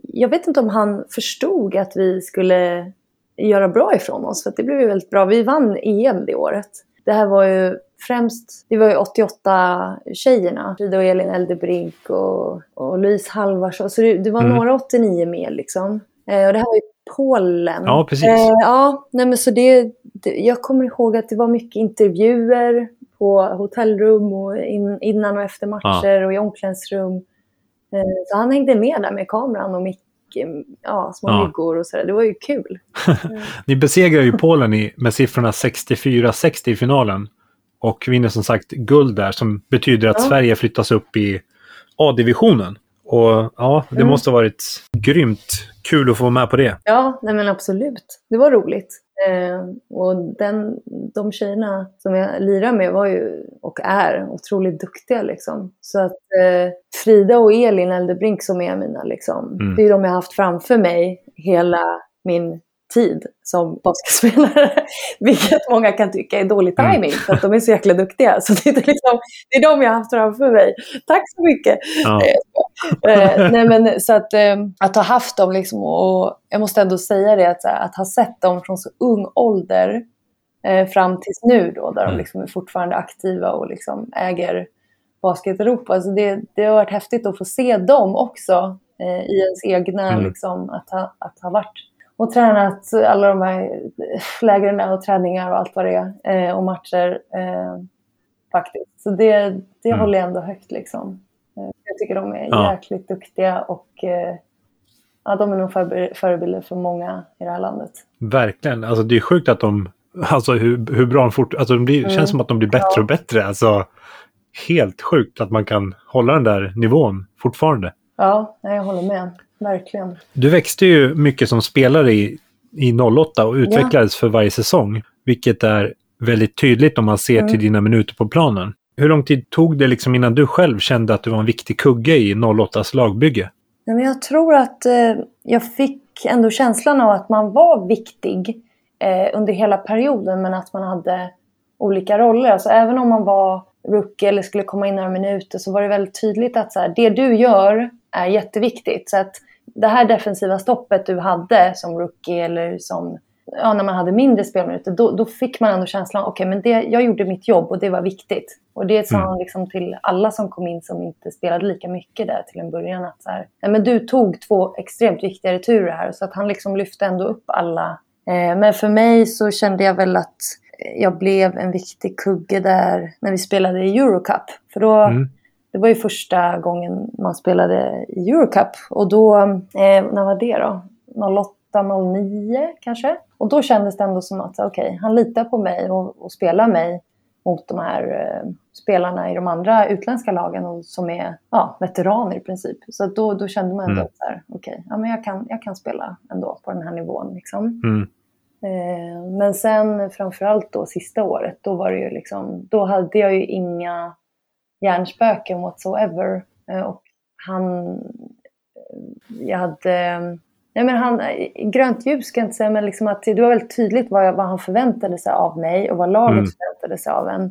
Jag vet inte om han förstod att vi skulle göra bra ifrån oss, för det blev ju väldigt bra. Vi vann EM det året. Det här var ju främst, det var ju 88 tjejerna. Frida och Elin Eldebrink och, och Louise Halvarsson. Så det, det var mm. några 89 med liksom. Eh, och det här var ju Polen. Ja, precis. Eh, ja, nej men så det, det, jag kommer ihåg att det var mycket intervjuer på hotellrum och in, innan och efter matcher ja. och i omklädningsrum. Eh, så han hängde med där med kameran och mick ja, små ja. myggor och sådär. Det var ju kul. Ni besegrar ju Polen i, med siffrorna 64-60 i finalen och vinner som sagt guld där som betyder att ja. Sverige flyttas upp i A-divisionen. Och ja, det mm. måste ha varit grymt kul att få vara med på det. Ja, nej men absolut. Det var roligt. Eh, och den, de tjejerna som jag lirar med var ju, och är, otroligt duktiga. Liksom. Så att eh, Frida och Elin Eldebrink som är mina, liksom, mm. det är de jag har haft framför mig hela min tid som basketspelare. Vilket många kan tycka är dålig mm. timing för att de är så jäkla duktiga. Så det är, liksom, det är de jag har haft framför mig. Tack så mycket! Ja. eh, nej men, så att, eh, att ha haft dem, liksom, och jag måste ändå säga det, att, att ha sett dem från så ung ålder eh, fram tills nu då, där mm. de liksom är fortfarande aktiva och liksom äger Basket Europa. Alltså det, det har varit häftigt att få se dem också eh, i ens egna, Mm. liksom, att, ha, att ha varit och tränat alla de här lägren och träningar och allt vad det är eh, och matcher eh, faktiskt. Så det, det Mm. håller jag ändå högt liksom. Eh, jag tycker de är Ja. jäkligt duktiga och eh, ja, de är nog förebilder för många i det här landet. Verkligen. Alltså det är sjukt att de, alltså hur, hur bra de fort, alltså de blir, Mm. känns som att de blir bättre Ja. och bättre. Alltså helt sjukt att man kan hålla den där nivån fortfarande. Ja, jag håller med. Verkligen. Du växte ju mycket som spelare i, i 08 och utvecklades för varje säsong. Vilket är väldigt tydligt om man ser Mm. till dina minuter på planen. Hur lång tid tog det liksom innan du själv kände att du var en viktig kugge i 08s lagbygge? Nej, men jag tror att eh, jag fick ändå känslan av att man var viktig eh, under hela perioden men att man hade olika roller. Alltså, även om man var rookie eller skulle komma in några minuter så var det väldigt tydligt att så här, det du gör är jätteviktigt. Så att det här defensiva stoppet du hade som rookie eller som ja, när man hade mindre spelminuter, då, då fick man ändå känslan okej, men det, jag gjorde mitt jobb och det var viktigt. Och det sa Mm. han liksom till alla som kom in som inte spelade lika mycket där till en början. Att så här, nej, men du tog två extremt viktiga returer här. Så att han liksom lyfte ändå upp alla. Eh, men för mig så kände jag väl att jag blev en viktig kugge där när vi spelade i Eurocup. För då, Mm. Det var ju första gången man spelade i Eurocup. Och då, eh, när var det då? 08, 09 kanske? Och då kändes det ändå som att okej, han litar på mig och, och spelar mig mot de här eh, spelarna i de andra utländska lagen och, som är ja, veteraner i princip. Så då, då kände man ändå Mm. att så här, okej, ja, men jag, kan, jag kan spela ändå på den här nivån. Liksom. Mm. Eh, men sen framförallt då sista året, då var det ju liksom, då hade jag ju inga hjärnspöken whatsoever. Eh, och han, eh, jag hade, nej men han, grönt ljus ska jag inte säga, men liksom att det var väldigt tydligt vad, jag, vad han förväntade sig av mig och vad laget Mm. förväntade sig av en.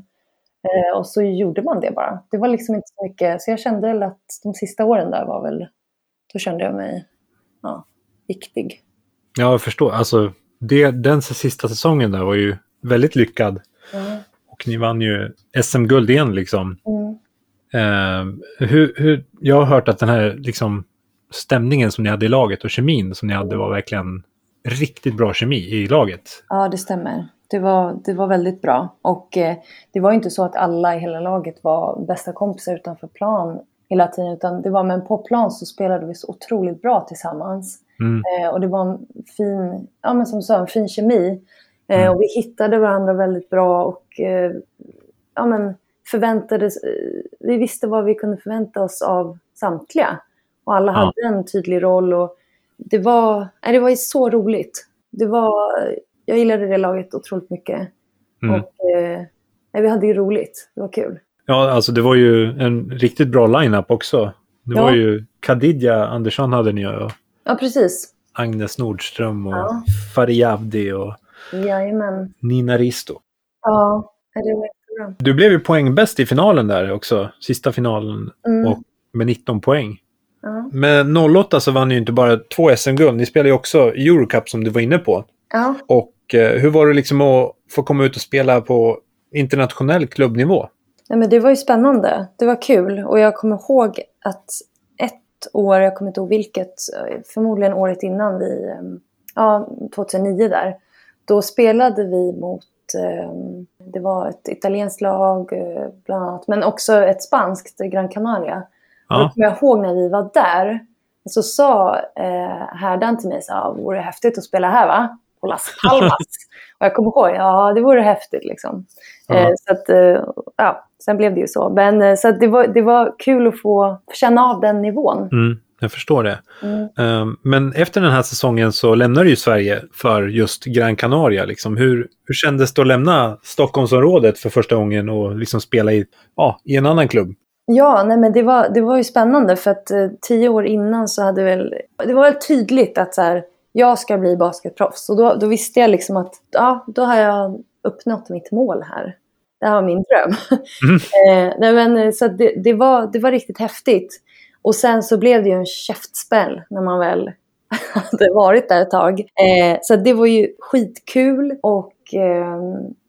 Eh, och så gjorde man det bara. Det var liksom inte så mycket, så jag kände väl att de sista åren där var väl, då kände jag mig ja, viktig. Ja, jag förstår. Alltså, det, den sista säsongen där var ju väldigt lyckad. Ja. Och ni vann ju SM-guld igen liksom. Mm. Eh, hur, hur, jag har hört att den här liksom, stämningen som ni hade i laget och kemin som ni hade var verkligen riktigt bra kemi i laget. Ja, det stämmer. Det var, det var väldigt bra. Och eh, det var inte så att alla i hela laget var bästa kompisar utanför plan hela tiden. Utan det var, men på plan så spelade vi så otroligt bra tillsammans. Mm. Eh, och det var en fin, ja men som du sa, en fin kemi. Eh, Mm. Och vi hittade varandra väldigt bra och eh, ja men förväntades, eh, vi visste vad vi kunde förvänta oss av samtliga. Och alla Ja. hade en tydlig roll och det var, nej, det var så roligt. Det var, jag gillade det laget otroligt mycket. Mm. Och eh, nej, vi hade ju roligt, det var kul. Ja, alltså det var ju en riktigt bra line-up också. Det Ja. var ju Kadidja Andersson hade ni och Ja, precis. Agnes Nordström och Ja. Fariabdi och Jajamän. Nina Risto. Ja, det var jättebra. Du blev ju poängbäst i finalen där också, sista finalen, Mm. och med 19 poäng. Ja. Med 08 så vann ni ju inte bara två SM-guld, ni spelade ju också Eurocup som du var inne på. ja. Och eh, hur var det liksom att få komma ut och spela på internationell klubbnivå? Nej, men det var ju spännande. Det var kul. Och jag kommer ihåg att ett år, jag kommer inte ihåg vilket, eh, förmodligen året innan vi, eh, ja 2009 där, då spelade vi mot, eh, det var ett italienskt lag eh, bland annat, men också ett spanskt, Gran Canaria. Och Ja. kommer jag ihåg när vi var där, så sa eh, härdan till mig, så, vore det häftigt att spela här va? På Las Palmas. och jag kommer ihåg, ja det vore häftigt liksom. Ja. Eh, så att, eh, ja, sen blev det ju så. Men eh, så det, var, det var kul att få känna av den nivån. Mm, jag förstår det. Mm. Eh, men efter den här säsongen så lämnade ju Sverige för just Gran Canaria. Liksom. Hur, hur kändes det att lämna Stockholmsområdet för första gången och liksom spela i, ja, i en annan klubb? Ja, nej, men det var, det var ju spännande för att eh, tio år innan så hade väl, det var väl tydligt att så här, jag ska bli basketproffs. Och då, då visste jag liksom att ja, då har jag uppnått mitt mål här. Det här var min dröm. eh, nej, men, eh, så det, det, var, det var riktigt häftigt. Och sen så blev det ju en käftspäll när man väl hade varit där ett tag. Eh, så det var ju skitkul och eh,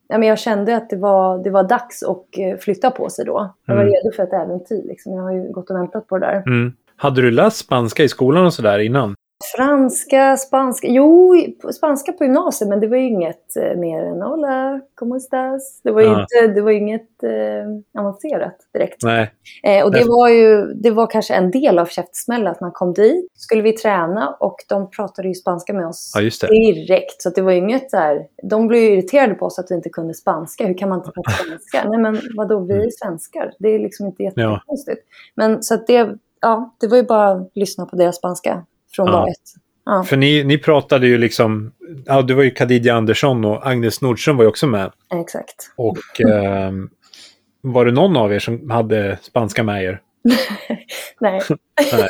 ja, men jag kände att det var, det var dags att eh, flytta på sig då. Jag var Mm. redo för ett äventyr. Liksom. Jag har ju gått och väntat på det där. Mm. Hade du läst spanska i skolan och sådär innan? Franska, spanska. Jo, spanska på gymnasiet, men det var ju inget eh, mer än hola, ¿cómo estás? Det var, Ja. inte, det var inget eh, avancerat direkt. Nej. Eh, och det var ju det var kanske en del av käftsmällen att man kom dit, skulle vi träna och de pratade ju spanska med oss Ja, just det. direkt. Så det var ju inget så här, de blev ju irriterade på oss att vi inte kunde spanska. Hur kan man inte prata spanska? Nej men vadå, vi är svenskar. Det är liksom inte jättekonstigt. Men så att det, ja, det var ju bara att lyssna på deras spanska från Ja. dag ett. Ja. För ni, ni pratade ju liksom, ja det var ju Khadija Andersson och Agnes Nordström var ju också med. Exakt. Och ehm, var det någon av er som hade spanska med er? Nej.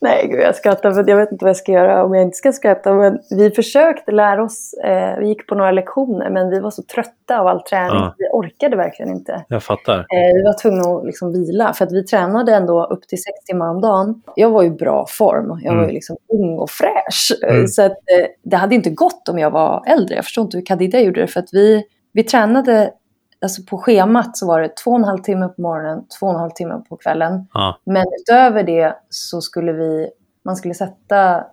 Nej. Gud, jag skrattar för jag vet inte vad jag ska göra om jag inte ska skratta. Men vi försökte lära oss, eh, vi gick på några lektioner, men vi var så trötta av all träning. Ja. Vi orkade verkligen inte. Jag fattar. Eh, vi var tvungna att liksom vila, för att vi tränade ändå upp till sex timmar om dagen. Jag var i bra form, jag var Mm. ju liksom ung och fräsch. Eh, Mm. Så att, eh, det hade inte gått om jag var äldre. Jag förstår inte hur Kadida gjorde det, för att vi, vi tränade Alltså på schemat så var det två och en halv timme på morgonen, två och en halv timme på kvällen. Ja. Men utöver det så skulle vi, man skulle sätta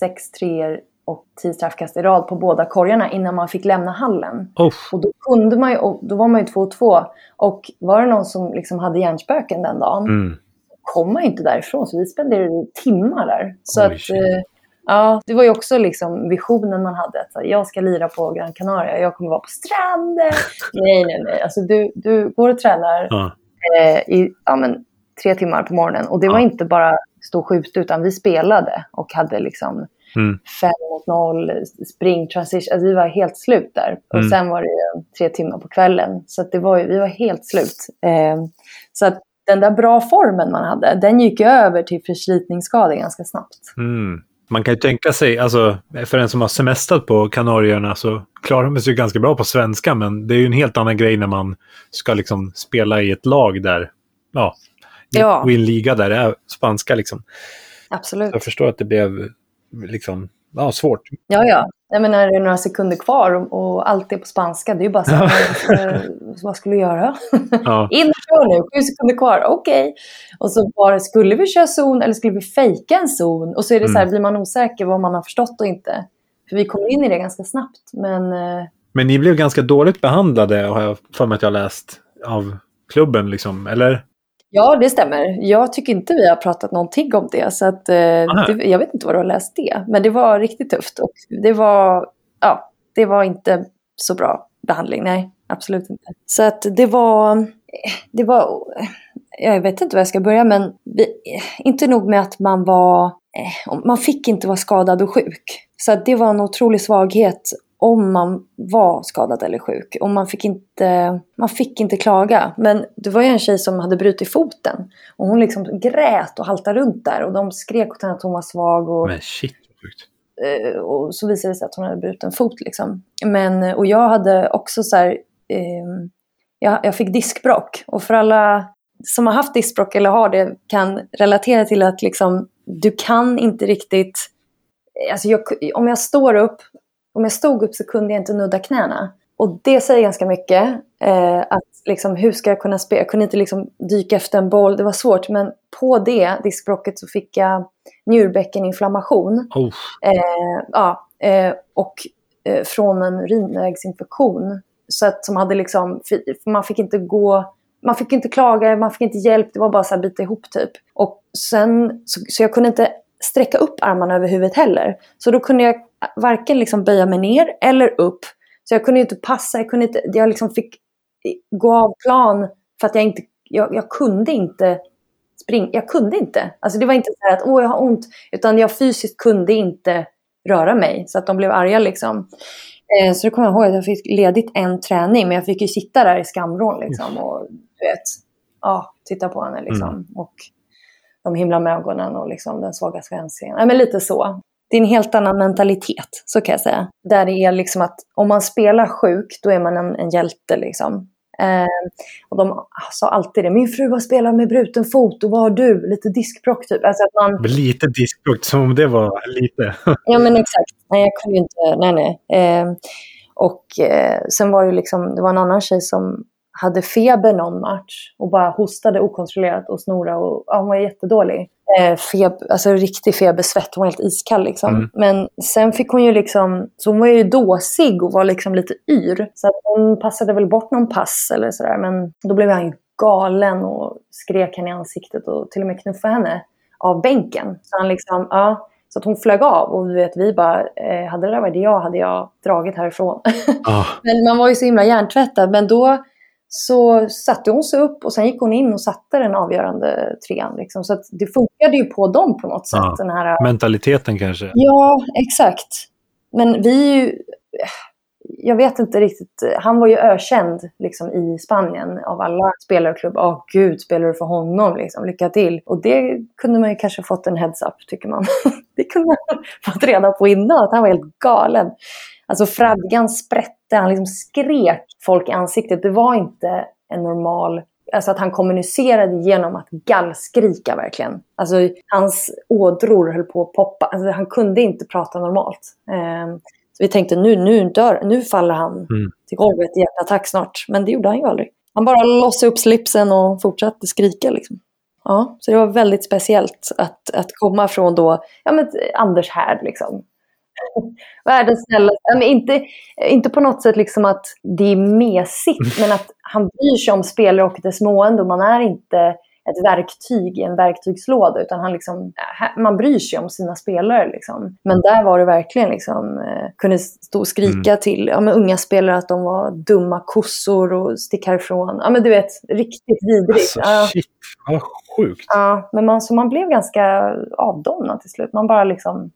sex treor och tio straffkast i rad på båda korgarna innan man fick lämna hallen. Oh, Och då kunde man ju, då var man ju två och två. Och var det någon som liksom hade hjärnspöken den dagen, mm. kom man ju inte därifrån. Så vi spenderade timmar där. Så Oj, att, eh, ja, det var ju också liksom visionen man hade. Att jag ska lira på Gran Canaria, jag kommer vara på stranden. nej, nej, nej. Alltså, du, du går och tränar Ja. eh, i ja, men, tre timmar på morgonen. Och det var Ja. inte bara stå och skjuta, utan vi spelade och hade liksom Mm. fem mot noll, spring, transition. Alltså vi var helt slut där. Och Mm. sen var det tre timmar på kvällen. Så det var ju, vi var helt slut. Eh, så att den där bra formen man hade, den gick över till förslitningsskador ganska snabbt. Mm. Man kan ju tänka sig, alltså för en som har semestrat på Kanarieöarna så klarar man sig ju ganska bra på svenska, men det är ju en helt annan grej när man ska liksom spela i ett lag där, ja, Ja. och i en liga där det är spanska liksom. Absolut. Jag förstår att det blev liksom, ja, svårt. Ja, ja. Jag menar, det är några sekunder kvar och, och allt är på spanska. Det är ju bara så här, vad skulle du göra? Ja, In och kör nu, sju sekunder kvar, okej. Och så det, skulle vi köra zon eller skulle vi fejka en zon? Och så är det så här, Mm. blir man osäker vad man har förstått och inte. För vi kom in i det ganska snabbt. Men eh, men ni blev ganska dåligt behandlade, har jag för mig att jag läst, av klubben liksom, eller? Ja, det stämmer. Jag tycker inte vi har pratat någonting om det. Så att, eh, det, jag vet inte var du har läst det. Men det var riktigt tufft. Och det var, ja, det var inte så bra behandling. Nej, absolut inte. Så att det var, det var, jag vet inte var jag ska börja, men vi, inte nog med att man var, eh, man fick inte vara skadad och sjuk. Så att det var en otrolig svaghet om man var skadad eller sjuk. Och man fick inte, man fick inte klaga. Men det var ju en tjej som hade brutit foten. Och hon liksom grät och haltade runt där. Och de skrek åt henne att hon var svag. Och, Men shit, eh, och så visade det sig att hon hade brutit en fot. Liksom. Men, eh, och jag hade också så här, eh, jag, jag fick diskbrock. Och för alla som har haft diskbrock eller har det kan relatera till att liksom, du kan inte riktigt... Alltså jag, om jag står upp, om jag stod upp så kunde jag inte nudda knäna. Och det säger ganska mycket. Eh, att liksom, hur ska jag kunna spela? Jag kunde inte liksom dyka efter en boll, det var svårt. Men på det diskbrocket så fick jag njurbäckeninflammation. Oh, Eh, ja, eh, och eh, från en urinvägsinfektion. Så att som hade liksom, man fick inte gå, man fick inte klaga, man fick inte hjälp, det var bara så här bita ihop typ. Och sen, så, så jag kunde inte sträcka upp armarna över huvudet heller. Så då kunde jag varken liksom böja mig ner eller upp. Så jag kunde inte passa, jag, kunde inte, jag liksom fick gå av plan för att jag inte, jag, jag kunde inte springa, jag kunde inte. Alltså det var inte så att åh jag har ont, utan jag fysiskt kunde inte röra mig. Så att de blev arga liksom. Eh, så då kommer jag ihåg att jag fick ledigt en träning, men jag fick ju sitta där i skamvrån liksom. Och du vet, ja, titta på henne liksom. Och de himlar med ögonen och liksom den svaga svensken. Nej men lite så. Det är en helt annan mentalitet, så kan jag säga. Där det är liksom att om man spelar sjuk, då är man en, en hjälte liksom. Eh, och de sa alltid det. Min fru har spelat med bruten fot och vad har du? Lite diskbråck typ. Alltså att man, lite diskbråck, som om det var lite. ja men exakt. Nej jag kunde ju inte, nej nej. Eh, och eh, sen var det liksom, det var en annan tjej som hade feber någon match och bara hostade okontrollerat och snora och ja, hon var jättedålig. Eh, feb, alltså riktig febersvett, hon var helt iskall liksom. Mm. Men sen fick hon ju liksom, så hon var ju dåsig och var liksom lite yr. Så att hon passade väl bort någon pass eller sådär. Men då blev han ju galen och skrek henne i ansiktet och till och med knuffade henne av bänken. Så han liksom, ja. Så att hon flög av och du vet, vi bara, eh, hade det där varit jag hade jag dragit härifrån. Ah, Men man var ju så himla hjärntvättad. Men då så satte hon sig upp och sen gick hon in och satte den avgörande trean. Liksom. Så det funkade ju på dem på något sätt. Ja. Den här... mentaliteten kanske. Ja, exakt. Men vi ju... Jag vet inte riktigt. Han var ju ökänd liksom, i Spanien av alla spelarklubbar. Åh gud, spelar du för honom? Liksom. Lycka till. Och det kunde man ju kanske fått en heads-up, tycker man. det kunde man fått reda på innan, att han var helt galen. Alltså fradgan sprätte, han liksom skrek folk i ansiktet. Det var inte en normal... Alltså att han kommunicerade genom att gallskrika verkligen. Alltså hans ådror höll på att poppa. Alltså han kunde inte prata normalt. Ehm, så vi tänkte nu, nu dör nu faller han Mm. till golvet i hjärtattack snart. Men det gjorde han ju aldrig. Han bara lossade upp slipsen och fortsatte skrika liksom. Ja, så det var väldigt speciellt att, att komma från då, ja men Anders Härd liksom. Världens snällaste. Men inte, inte på något sätt liksom att det är mesigt, men att han bryr sig om spelare och dess mående. Och man är inte ett verktyg i en verktygslåda, utan han liksom, man bryr sig om sina spelare. Liksom. Men där var det verkligen, liksom, eh, kunde stå och skrika till ja, men unga spelare att de var dumma kossor och stick härifrån. Ja, men du vet, riktigt vidrigt. Alltså, Ja. shit, vad sjukt. Ja, men man, så man blev ganska avdomnad till slut. Man bara liksom...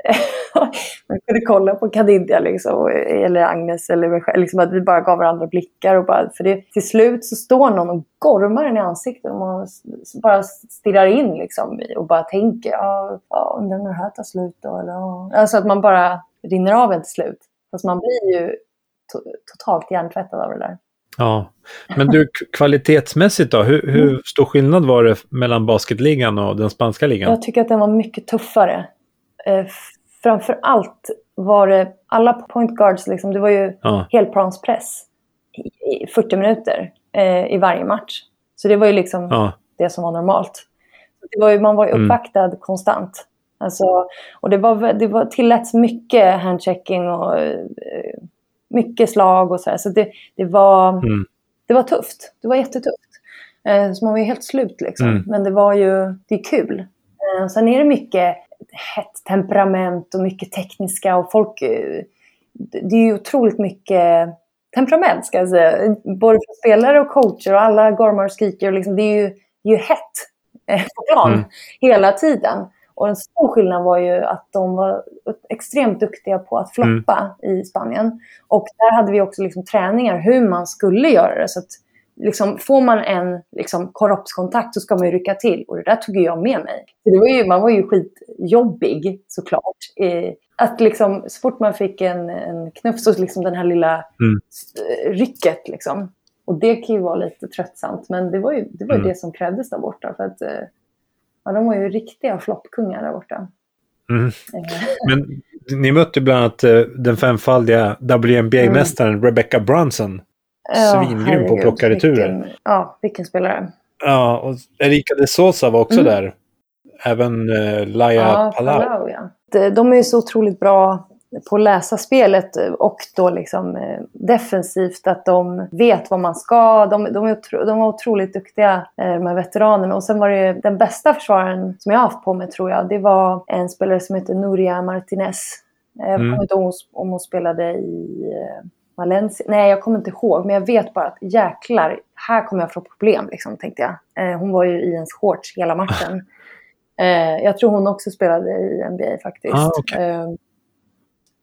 man kunde kolla på Kadidja liksom, eller Agnes eller mig själv. Liksom att vi bara gav varandra blickar. Och bara, för det, till slut så står någon och gormar en i ansiktet och man bara stirrar in liksom, och bara tänker ja, ja undrar när det här tar slut då? Eller. Alltså att man bara rinner av en till slut. Fast man blir ju to- totalt hjärntvättad av det där. Ja. Men du, kvalitetsmässigt då? Hur, hur Mm. stor skillnad var det mellan basketligan och den spanska ligan? Jag tycker att den var mycket tuffare. Eh, framför allt var det alla point guards, liksom, det var ju Ja. helplanspress i, i 40 minuter eh, i varje match. Så det var ju liksom Ja. det som var normalt. Det var ju, man var ju Mm. uppvaktad konstant. Alltså, och det, var, det var, tilläts mycket handchecking och eh, mycket slag och så här. Så det, det, var, Mm. det var tufft. Det var jättetufft. Eh, så man var ju helt slut liksom. Mm. Men det var ju, det är kul. Eh, sen är det mycket hett temperament och mycket tekniska och folk... eh, det är ju otroligt mycket temperament ska jag säga. Både för spelare och coacher och alla gormar och skriker. Och liksom, det är ju, det är ju hett på plan Mm. hela tiden. Och en stor skillnad var ju att de var extremt duktiga på att floppa i Spanien. Och där hade vi också liksom träningar hur man skulle göra det. Så att liksom, får man en liksom, korropskontakt så ska man ju rycka till. Och det där tog jag med mig. Så det var ju, man var ju skitjobbig såklart. Eh, att liksom, så fort man fick en, en knuff så liksom den här lilla Mm. rycket. Liksom. Och det kan ju vara lite tröttsamt. Men det var ju det, var ju Mm. det som krävdes där borta. För att, eh, ja, de var ju riktiga floppkungar där borta. Mm. Eh, Men ni mötte bland annat eh, den femfaldiga WNBA-mästaren Rebecca Brunson. ja, Svingrym på att plocka returer. Ja, vilken spelare. Ja, och Erika de Sosa var också Mm. där. Även eh, Laia Ja, Palau. Palau, ja. De- De är ju så otroligt bra på att läsa spelet och då liksom eh, defensivt att de vet vad man ska. De, de, är otro, de var otroligt duktiga, eh, de här veteranerna. Och sen var det ju den bästa försvararen som jag haft på mig tror jag. Det var en spelare som heter Nuria Martinez. Eh, Jag Mm. kommer inte ihåg om hon spelade i Valencia. Nej, jag kommer inte ihåg. Men jag vet bara att jäklar, här kommer jag få problem liksom, tänkte jag. Eh, hon var ju i ens shorts hela matchen. Eh, jag tror hon också spelade i NBA faktiskt. Ah, eh,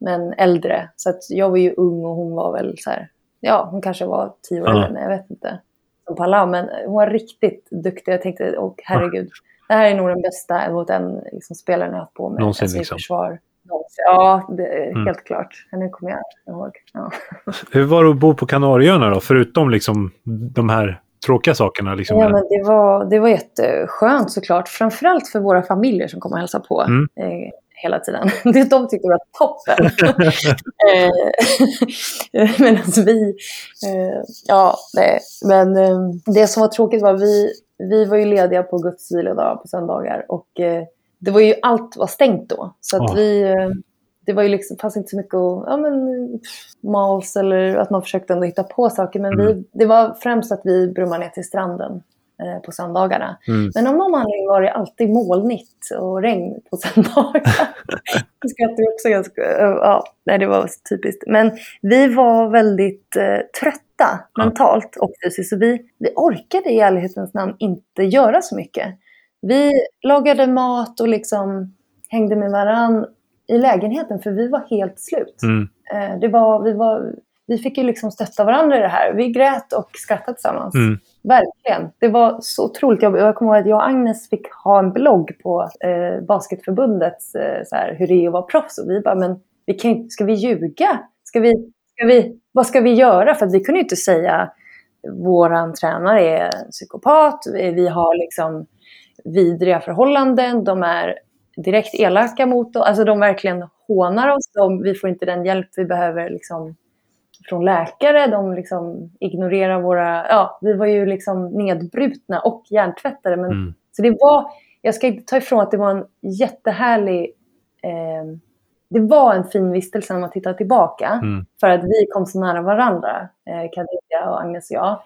men äldre. Så att jag var ju ung och hon var väl så här, ja hon kanske var tio år äldre mig, jag vet inte. Som Palau, men hon var riktigt duktig. Jag tänkte, och herregud, det här är nog den bästa mot den liksom, spelaren jag har haft på mig. Någonsin, alltså, liksom. försvar. Någonsin. Ja, det Mm. helt klart. Nu kommer jag ihåg. Ja. Hur var det att bo på Kanarieöarna då? Förutom liksom de här tråkiga sakerna. Liksom. Ja, men det var, det var jätteskönt såklart. Framförallt för våra familjer som kom och hälsade på. Mm. Hela tiden. De tyckte det var toppen. Eh, men alltså vi... Eh, ja, nej. Men eh, det som var tråkigt var vi, vi var ju lediga på Guds vilodag på söndagar. Och det var ju, allt var stängt då. Så att vi det var ju liksom, fanns inte så mycket att, ja men, mals eller att man försökte ändå hitta på saker. Men mm. vi, det var främst att vi brummade ner till stranden på söndagarna. Mm. Men av någon anledning var det alltid molnigt och regn på söndagar. det skrattade också ganska, ja, nej, det var typiskt. Men vi var väldigt eh, trötta ja. mentalt och fysiskt. Så vi, vi orkade i ärlighetens namn inte göra så mycket. Vi lagade mat och liksom hängde med varandra i lägenheten för vi var helt slut. Mm. Eh, det var, vi, var, vi fick ju liksom stötta varandra i det här. Vi grät och skrattade tillsammans. Mm. Verkligen. Det var så otroligt jobbigt. Jag kommer ihåg att jag och Agnes fick ha en blogg på eh, Basketförbundets eh, så här, hur det är att vara proffs. Och vi bara, men vi kan, ska vi ljuga? Ska vi, ska vi, vad ska vi göra? För vi kunde ju inte säga våran tränare är psykopat. Vi, vi har liksom vidriga förhållanden. De är direkt elaka mot oss. Alltså de verkligen hånar oss. De, vi får inte den hjälp vi behöver liksom, från läkare. De liksom ignorerar våra... Ja, vi var ju liksom nedbrutna och hjärntvättade. Men, mm. Så det var... Jag ska inte ta ifrån att det var en jättehärlig... Eh, det var en fin vistelse när man tittar tillbaka. Mm. För att vi kom så nära varandra, eh, Kadija och Agnes och jag.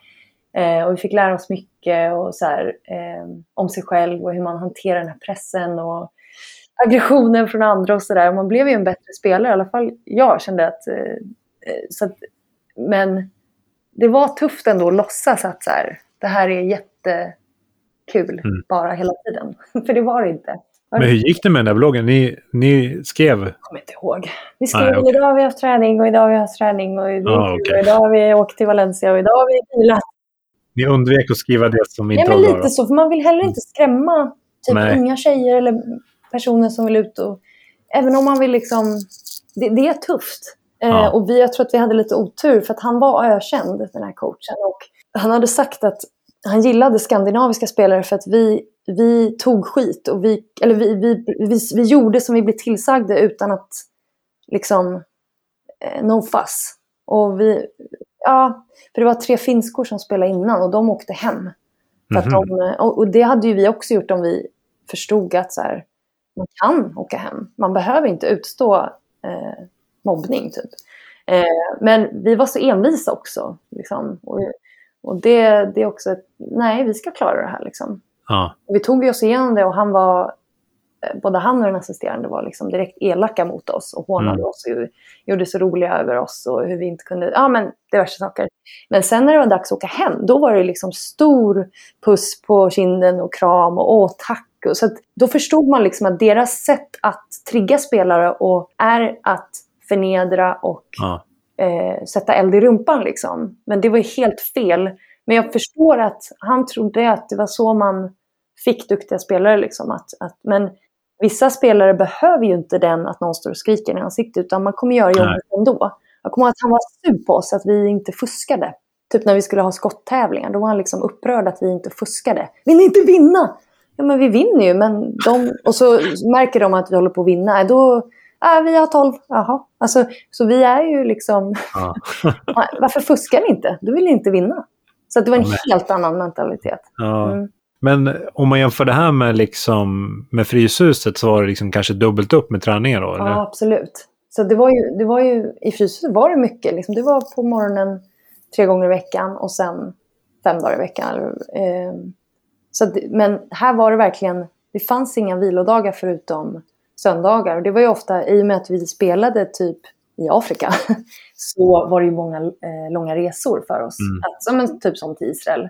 Eh, och vi fick lära oss mycket och så här, eh, om sig själv och hur man hanterar den här pressen. Och aggressionen från andra och sådär. Man blev ju en bättre spelare, i alla fall jag kände att... Eh, så att men det var tufft ändå att låtsas att så här, det här är jättekul mm. bara hela tiden. För det var det inte. Men hur gick det med den där bloggen? Ni, ni skrev? Jag kommer inte ihåg. Vi skrev ah, okay. idag har vi haft träning och idag har vi haft träning och, ah, okay. och idag har vi åkt till Valencia och idag har vi vilat. Ni undvek att skriva det som inte ja, men lite så, för man vill heller inte skrämma typ unga tjejer eller personer som vill ut och... Även om man vill liksom... Det, det är tufft. Eh, ja. Eh, och vi, jag tror att vi hade lite otur för att han var ökänd, den här coachen. Och han hade sagt att han gillade skandinaviska spelare för att vi, vi tog skit. Och vi, eller vi, vi, vi, vi gjorde som vi blev tillsagda utan att liksom... Eh, no fuss. Och vi... Ja, för det var tre finskor som spelade innan och de åkte hem. För mm -hmm. de, och, och, det hade ju vi också gjort om vi förstod att så här, man kan åka hem. Man behöver inte utstå eh, mobbning typ. Eh, men vi var så envisa också. Liksom. Och, och det, det är också ett, nej vi ska klara det här liksom. Ja. Vi tog oss igenom det och han var, eh, både han och den assisterande var liksom direkt elaka mot oss och hånade mm. oss och gjorde sig roliga över oss och hur vi inte kunde, ja men diverse saker. Men sen när det var dags att åka hem, då var det liksom stor puss på kinden och kram och åh tack så då förstod man liksom att deras sätt att trigga spelare och är att förnedra och ja. eh, sätta eld i rumpan. Liksom. Men det var helt fel. Men jag förstår att han trodde att det var så man fick duktiga spelare. Liksom, att, att, men vissa spelare behöver ju inte den att någon står och skriker i ansiktet, utan man kommer göra jobbet ändå. Jag kommer ihåg att han var sur på oss att vi inte fuskade. Typ när vi skulle ha skotttävlingar, då var han liksom upprörd att vi inte fuskade. Vill ni inte vinna? ja men vi vinner ju, men de... Och så märker de att vi håller på att vinna. Då, ja, vi har tolv. Jaha. Alltså, så vi är ju liksom... Ja. Varför fuskar ni inte? Du vill inte vinna. Så det var en ja, helt annan mentalitet. Ja. Mm. Men om man jämför det här med, liksom, med Fryshuset så var det liksom kanske dubbelt upp med träningar då? Eller? Ja, absolut. Så det var ju, det var ju, i Fryshuset var det mycket. Liksom. Det var på morgonen tre gånger i veckan och sen fem dagar i veckan. Eh, så men här var det verkligen, det fanns inga vilodagar förutom söndagar. Och det var ju ofta, i och med att vi spelade typ i Afrika, så var det ju många eh, långa resor för oss. Mm. Alltså, men, typ som till Israel.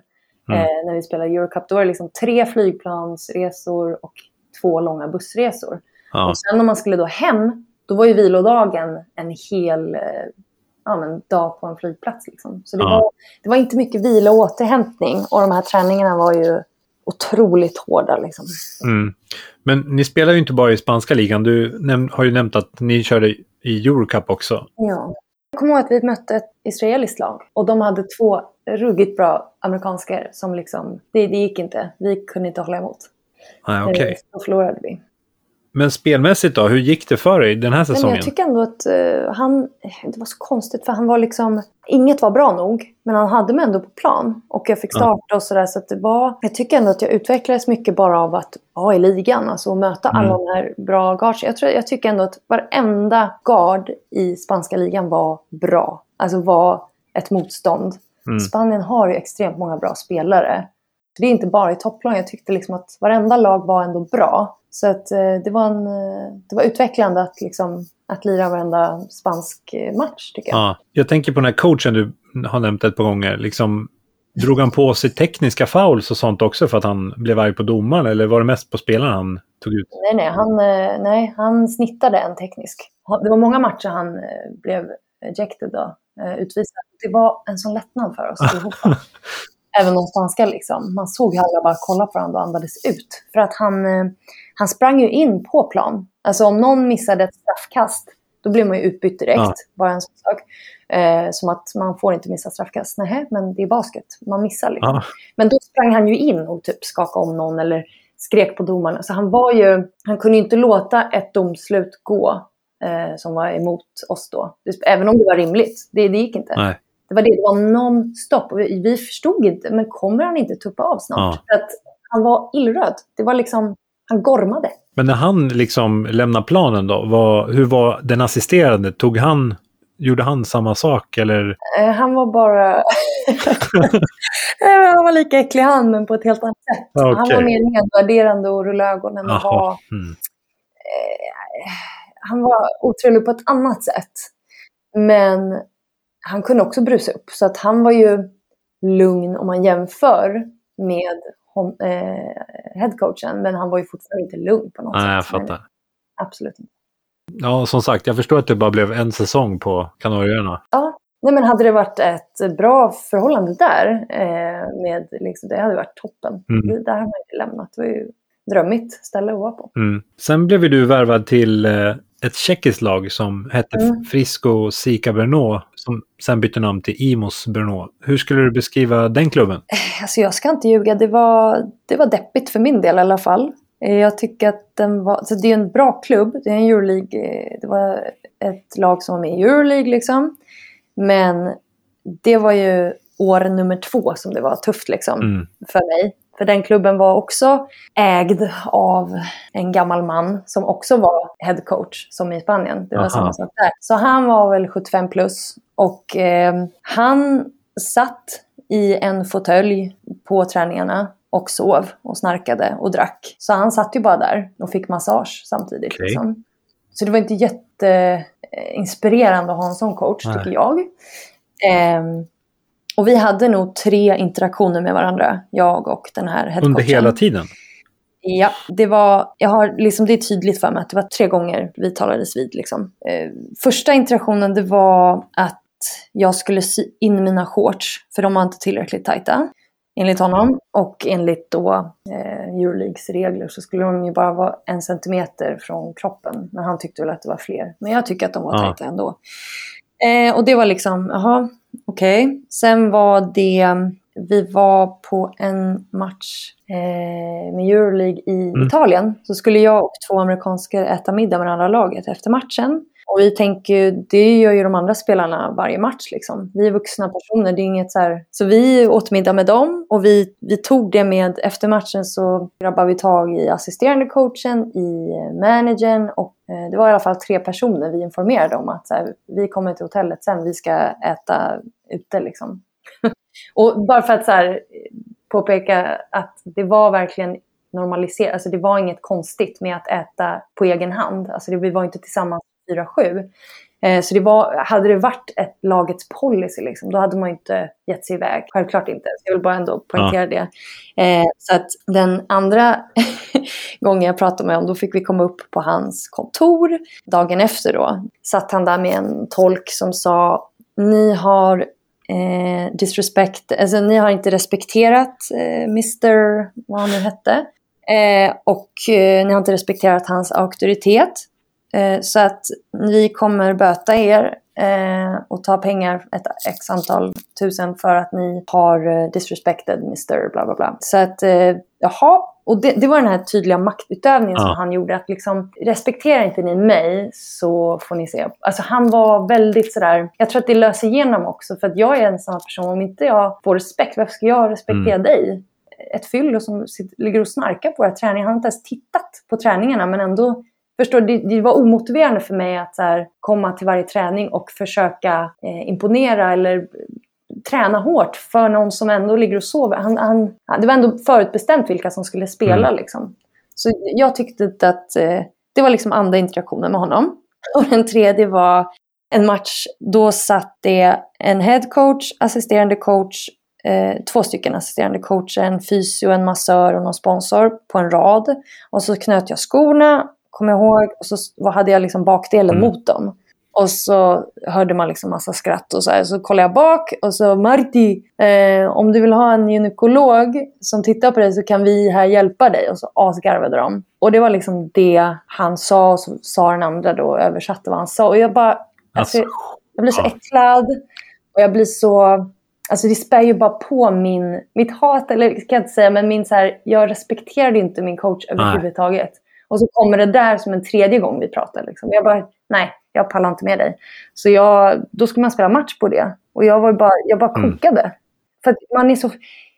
Mm. Eh, när vi spelade Eurocup, då var det liksom tre flygplansresor och två långa bussresor. Ja. Och sen om man skulle då hem, då var ju vilodagen en hel eh, ja, men, dag på en flygplats. Liksom. Så det, ja. var, det var inte mycket vila och återhämtning. Och de här träningarna var ju otroligt hårda. Liksom. Mm. Men ni spelar ju inte bara i spanska ligan. Du har ju nämnt att ni körde i Eurocup också. Ja. Jag kommer ihåg att vi mötte ett israeliskt lag och de hade två ruggigt bra amerikanskor som liksom, det, det gick inte. Vi kunde inte hålla emot. Ah, okay. Då förlorade vi. Men spelmässigt då, hur gick det för dig den här säsongen? Men jag tycker ändå att uh, han... Det var så konstigt för han var liksom... Inget var bra nog, men han hade mig ändå på plan. Och jag fick starta och sådär. Så att det var... Jag tycker ändå att jag utvecklades mycket bara av att vara i ligan. Alltså att möta mm. alla de här bra guards. Jag, tror, jag tycker ändå att varenda guard i spanska ligan var bra. Alltså var ett motstånd. Mm. Spanien har ju extremt många bra spelare. det är inte bara i topplag. Jag tyckte liksom att varenda lag var ändå bra. Så att, eh, det, var en, eh, det var utvecklande att, liksom, att lira varenda spansk match, tycker jag. Ja, jag tänker på den här coachen du har nämnt ett par gånger. Liksom, drog han på sig tekniska fouls och sånt också för att han blev arg på domaren? Eller var det mest på spelaren han tog ut? Nej, nej, han, eh, nej, han snittade en teknisk. Det var många matcher han blev ejected då, utvisad. Det var en sån lättnad för oss allihopa. Även de spanska liksom. Man såg hur alla bara kollade på varandra och andades ut. För att han han sprang ju in på plan. Alltså om någon missade ett straffkast, då blev man ju utbytt direkt. Ja. Bara en sån sak. Eh, som att man får inte missa straffkast. Nej, men det är basket. Man missar liksom. Ja. Men då sprang han ju in och typ skakade om någon eller skrek på domarna. Så han var ju, han kunde ju inte låta ett domslut gå eh, som var emot oss då. Även om det var rimligt. Det, det gick inte. Nej. Det var det, det var non-stop. Vi, vi förstod inte, men kommer han inte tuppa av snart? Ja. Att han var illröd. Det var liksom, han gormade. Men när han liksom lämnade planen då, var, hur var den assisterande? Tog han, gjorde han samma sak eller? Eh, han var bara... han var lika äcklig han, men på ett helt annat sätt. Okay. Han var mer nedvärderande och rullade ögonen och var... Mm. Eh, han var otrevlig på ett annat sätt. Men han kunde också brusa upp. Så att han var ju lugn om man jämför med hon, eh, headcoachen, men han var ju fortfarande inte lugn på något Nej, sätt. jag fattar. absolut inte. Ja, som sagt, jag förstår att det bara blev en säsong på Kanarieöarna. Ja, Nej, men hade det varit ett bra förhållande där, eh, med, liksom, det hade varit toppen. Mm. Det, där har man inte lämnat. Det var ju drömmigt ställe att vara på. Mm. Sen blev du värvad till eh, ett tjeckiskt lag som hette mm. Frisco Sika Brno som sen bytte namn till Imos Brno. Hur skulle du beskriva den klubben? Eh, alltså jag ska inte ljuga, det var, det var deppigt för min del i alla fall. Eh, jag tycker att den var, så det är en bra klubb, det är en Euroleague, eh, det var ett lag som var med i Euroleague liksom. Men det var ju år nummer två som det var tufft liksom mm. för mig. För den klubben var också ägd av en gammal man som också var headcoach som i Spanien. Det var Aha. samma sak där. Så han var väl 75 plus och eh, han satt i en fåtölj på träningarna och sov och snarkade och drack. Så han satt ju bara där och fick massage samtidigt. Okay. Liksom. Så det var inte jätteinspirerande att ha en sån coach, Nej. tycker jag. Eh, och vi hade nog tre interaktioner med varandra, jag och den här headcoachen. Under hela tiden? Ja, det var, jag har liksom, det är tydligt för mig att det var tre gånger vi talades vid. Liksom. Eh, första interaktionen det var att jag skulle sy in mina shorts, för de var inte tillräckligt tajta. Enligt honom. Och enligt då eh, Euroleagues regler så skulle de ju bara vara en centimeter från kroppen. Men han tyckte väl att det var fler. Men jag tycker att de var ja. tajta ändå. Eh, och det var liksom, jaha, okej. Okay. Sen var det, vi var på en match eh, med Euroleague i mm. Italien. Så skulle jag och två amerikanska äta middag med det andra laget efter matchen. Och vi tänker, det gör ju de andra spelarna varje match. Liksom. Vi är vuxna personer, det är inget så här. Så vi åt middag med dem och vi, vi tog det med, efter matchen så grabbade vi tag i assisterande coachen, i eh, managern och eh, det var i alla fall tre personer vi informerade om att så här, vi kommer till hotellet sen, vi ska äta ute liksom. och bara för att så här, eh, påpeka att det var verkligen normaliserat, alltså det var inget konstigt med att äta på egen hand. Alltså det, vi var inte tillsammans 4-7. Eh, så det var, hade det varit ett lagets policy, liksom, då hade man inte gett sig iväg. Självklart inte. Jag vill bara ändå poängtera ja. det. Eh, så att den andra gången jag pratade med honom, då fick vi komma upp på hans kontor. Dagen efter då satt han där med en tolk som sa, ni har eh, disrespect, alltså ni har inte respekterat eh, Mr, vad han nu hette. Eh, och eh, ni har inte respekterat hans auktoritet. Eh, så att vi kommer böta er eh, och ta pengar, ett x antal tusen för att ni har eh, disrespected Mr. bla bla bla. Så att jaha, och det, det, var den här tydliga maktutövningen Ja. som han gjorde. Att liksom, respekterar inte ni mig så får ni se. Alltså han var väldigt sådär, jag tror att det löser igenom också. För att jag är en sån person, om inte jag får respekt, varför ska jag respektera Mm. dig? Ett fyllo som sitter, ligger och snarkar på våra träningar. Han har inte ens tittat på träningarna men ändå Förstår, det, det var omotiverande för mig att så här, komma till varje träning och försöka eh, imponera eller träna hårt för någon som ändå ligger och sover. Han, han, det var ändå förutbestämt vilka som skulle spela. Mm. Liksom. Så jag tyckte att eh, det var liksom andra interaktionen med honom. Och den tredje var en match. Då satt det en head coach, assisterande coach, eh, två stycken assisterande coacher, en fysio, en massör och någon sponsor på en rad. Och så knöt jag skorna, kommer jag ihåg, och så vad hade jag liksom bakdelen Mm. mot dem. Och så hörde man liksom massa skratt och så här. Så kollade jag bak och så Marti, eh, om du vill ha en gynekolog som tittar på dig så kan vi här hjälpa dig. Och så asgarvade de. Och det var liksom det han sa och så sa den andra då och översatte vad han sa. Och jag bara, alltså, Alltså, jag blir så ja. äcklad och jag blir så... Alltså det spär ju bara på min, mitt hat, eller ska jag inte säga, men min så här, jag respekterade inte min coach överhuvudtaget. Och så kommer det där som en tredje gång vi pratar. Liksom. Jag bara, nej, jag pallar inte med dig. Så jag, då ska man spela match på det. Och jag, var bara, jag bara Mm. kokade. För att man är så,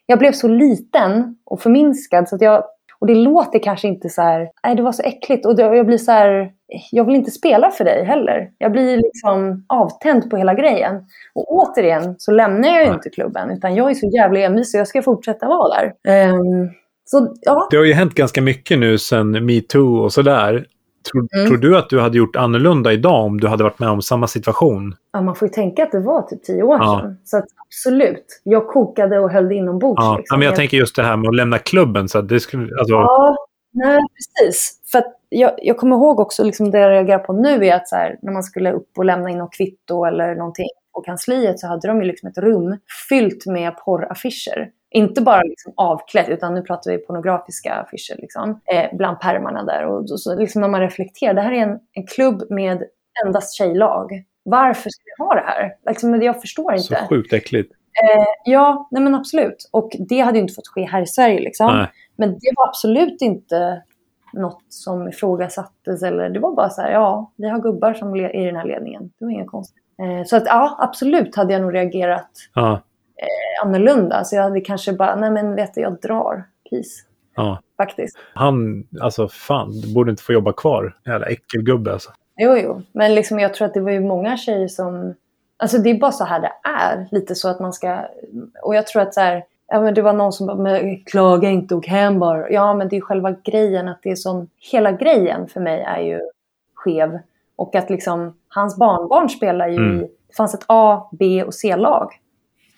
jag blev så liten och förminskad. Så att jag, och det låter kanske inte så här, nej det var så äckligt. Och jag blir så här, jag vill inte spela för dig heller. Jag blir liksom avtänd på hela grejen. Och återigen så lämnar jag ju inte klubben. Utan jag är så jävla envis så jag ska fortsätta vara där. Ehm, så ja, Det har ju hänt ganska mycket nu sen metoo och sådär. Tror, Mm. tror du att du hade gjort annorlunda idag om du hade varit med om samma situation? Ja, man får ju tänka att det var typ tio år Ja. sedan. Så att absolut, jag kokade och höll det inombords. Ja, liksom. ja, men jag tänker just det här med att lämna klubben. Så det skulle, alltså, Ja, nej precis. För jag, jag kommer ihåg också, liksom det jag reagerar på nu är att här, när man skulle upp och lämna in något kvitto eller någonting på kansliet så hade de ju liksom ett rum fyllt med porraffischer. Inte bara liksom avklätt, utan nu pratar vi pornografiska affischer liksom, eh, bland pärmarna där. Och så liksom när man reflekterar, det här är en, en klubb med endast tjejlag. Varför ska vi ha det här? Liksom, jag förstår så inte. sjukt äckligt. Ja, nej men absolut. Och det hade ju inte fått ske här i Sverige. Liksom. Men det var absolut inte något som ifrågasattes. Eller, det var bara så här, ja, vi har gubbar som i den här ledningen. Det var inget konstigt. Eh, så att, ja, absolut hade jag nog reagerat Ja, annorlunda. Så jag hade kanske bara, nej men vet du, jag drar. Peace. ja. Faktiskt. Han, alltså fan, du borde inte få jobba kvar. Jävla äckelgubbe alltså. Jo, jo. Men liksom, jag tror att det var ju många tjejer som... Alltså det är bara så här det är. Lite så att man ska... Och jag tror att så här... Ja, men det var någon som bara, men klaga inte och hem bara. Ja, men det är själva grejen att det är sån... Hela grejen för mig är ju skev. Och att liksom, hans barnbarn spelar ju Mm. i... Det fanns ett A, B och C-lag.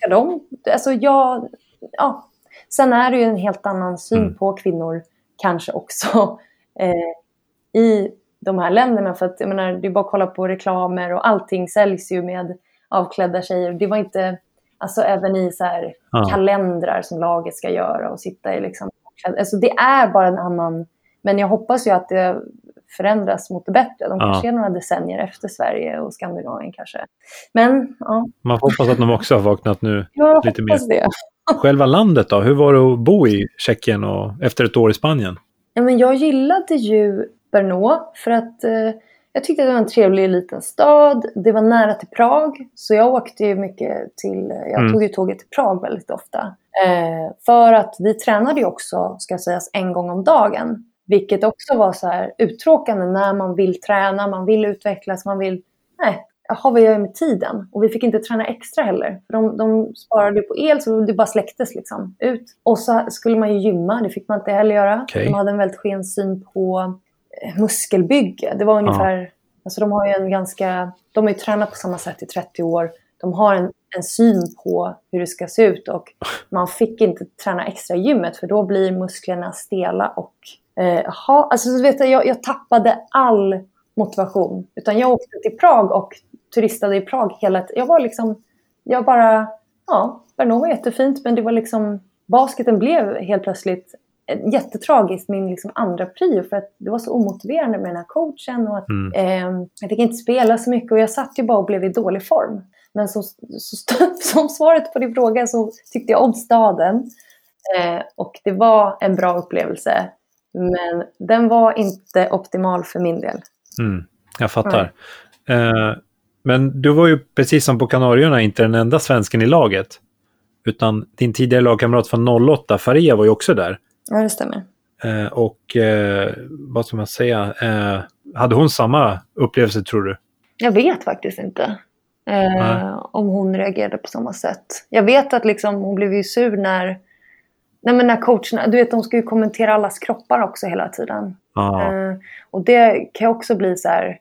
Ska de... Alltså jag... Ja. Sen är det ju en helt annan syn Mm. på kvinnor kanske också. Eh, i de här länderna. För att jag menar, det är bara att kolla på reklamer och allting säljs ju med avklädda tjejer. Det var inte, alltså även i så här Ja. kalendrar som laget ska göra och sitta i liksom. Alltså det är bara en annan, men jag hoppas ju att det förändras mot det bättre. De Ja. kanske är några decennier efter Sverige och Skandinavien kanske. Men ja, Man får hoppas att de också har vaknat nu. jag Lite hoppas det. Själva landet då? Hur var det att bo i Tjeckien och efter ett år i Spanien? Ja, men jag gillade ju Brno för att eh, jag tyckte att det var en trevlig liten stad. Det var nära till Prag. Så jag åkte ju mycket till, jag Mm. tog ju tåget till Prag väldigt ofta. Eh, för att vi tränade ju också, ska sägas, en gång om dagen. Vilket också var så här uttråkande när man vill träna, man vill utvecklas, man vill... Nej, jaha, vad gör jag med tiden? Och vi fick inte träna extra heller. För de, de sparade på el så det bara släcktes liksom ut. Och så skulle man ju gymma, det fick man inte heller göra. Okej. De hade en väldigt sken syn på eh, muskelbygge. Det var ungefär... Alltså de har ju en ganska... De har ju tränat på samma sätt i 30 år. De har en, en syn på hur det ska se ut och man fick inte träna extra i gymmet för då blir musklerna stela och... Eh, aha, alltså du vet, jag, jag tappade all motivation. Utan jag åkte till Prag och turistade i Prag hela tiden. Jag var liksom... Jag bara... Ja, Brno var jättefint men det var liksom... Basketen blev helt plötsligt eh, jättetragiskt min liksom andra prio för att det var så omotiverande med den här coachen och att Mm. eh, jag fick inte spela så mycket och jag satt ju bara och blev i dålig form. Men så, så, som svaret på din fråga så tyckte jag om staden. Eh, och det var en bra upplevelse. Men den var inte optimal för min del. Mm, jag fattar. Eh, men du var ju precis som på Kanarierna inte den enda svensken i laget. Utan din tidigare lagkamrat från 08, Faria, var ju också där. Ja, det stämmer. Eh, och eh, vad ska man säga? Eh, hade hon samma upplevelse tror du? Jag vet faktiskt inte eh, om hon reagerade på samma sätt. Jag vet att liksom, hon blev ju sur när, nej men när coacherna, du vet de ska ju kommentera allas kroppar också hela tiden. Eh, och det kan också bli så här,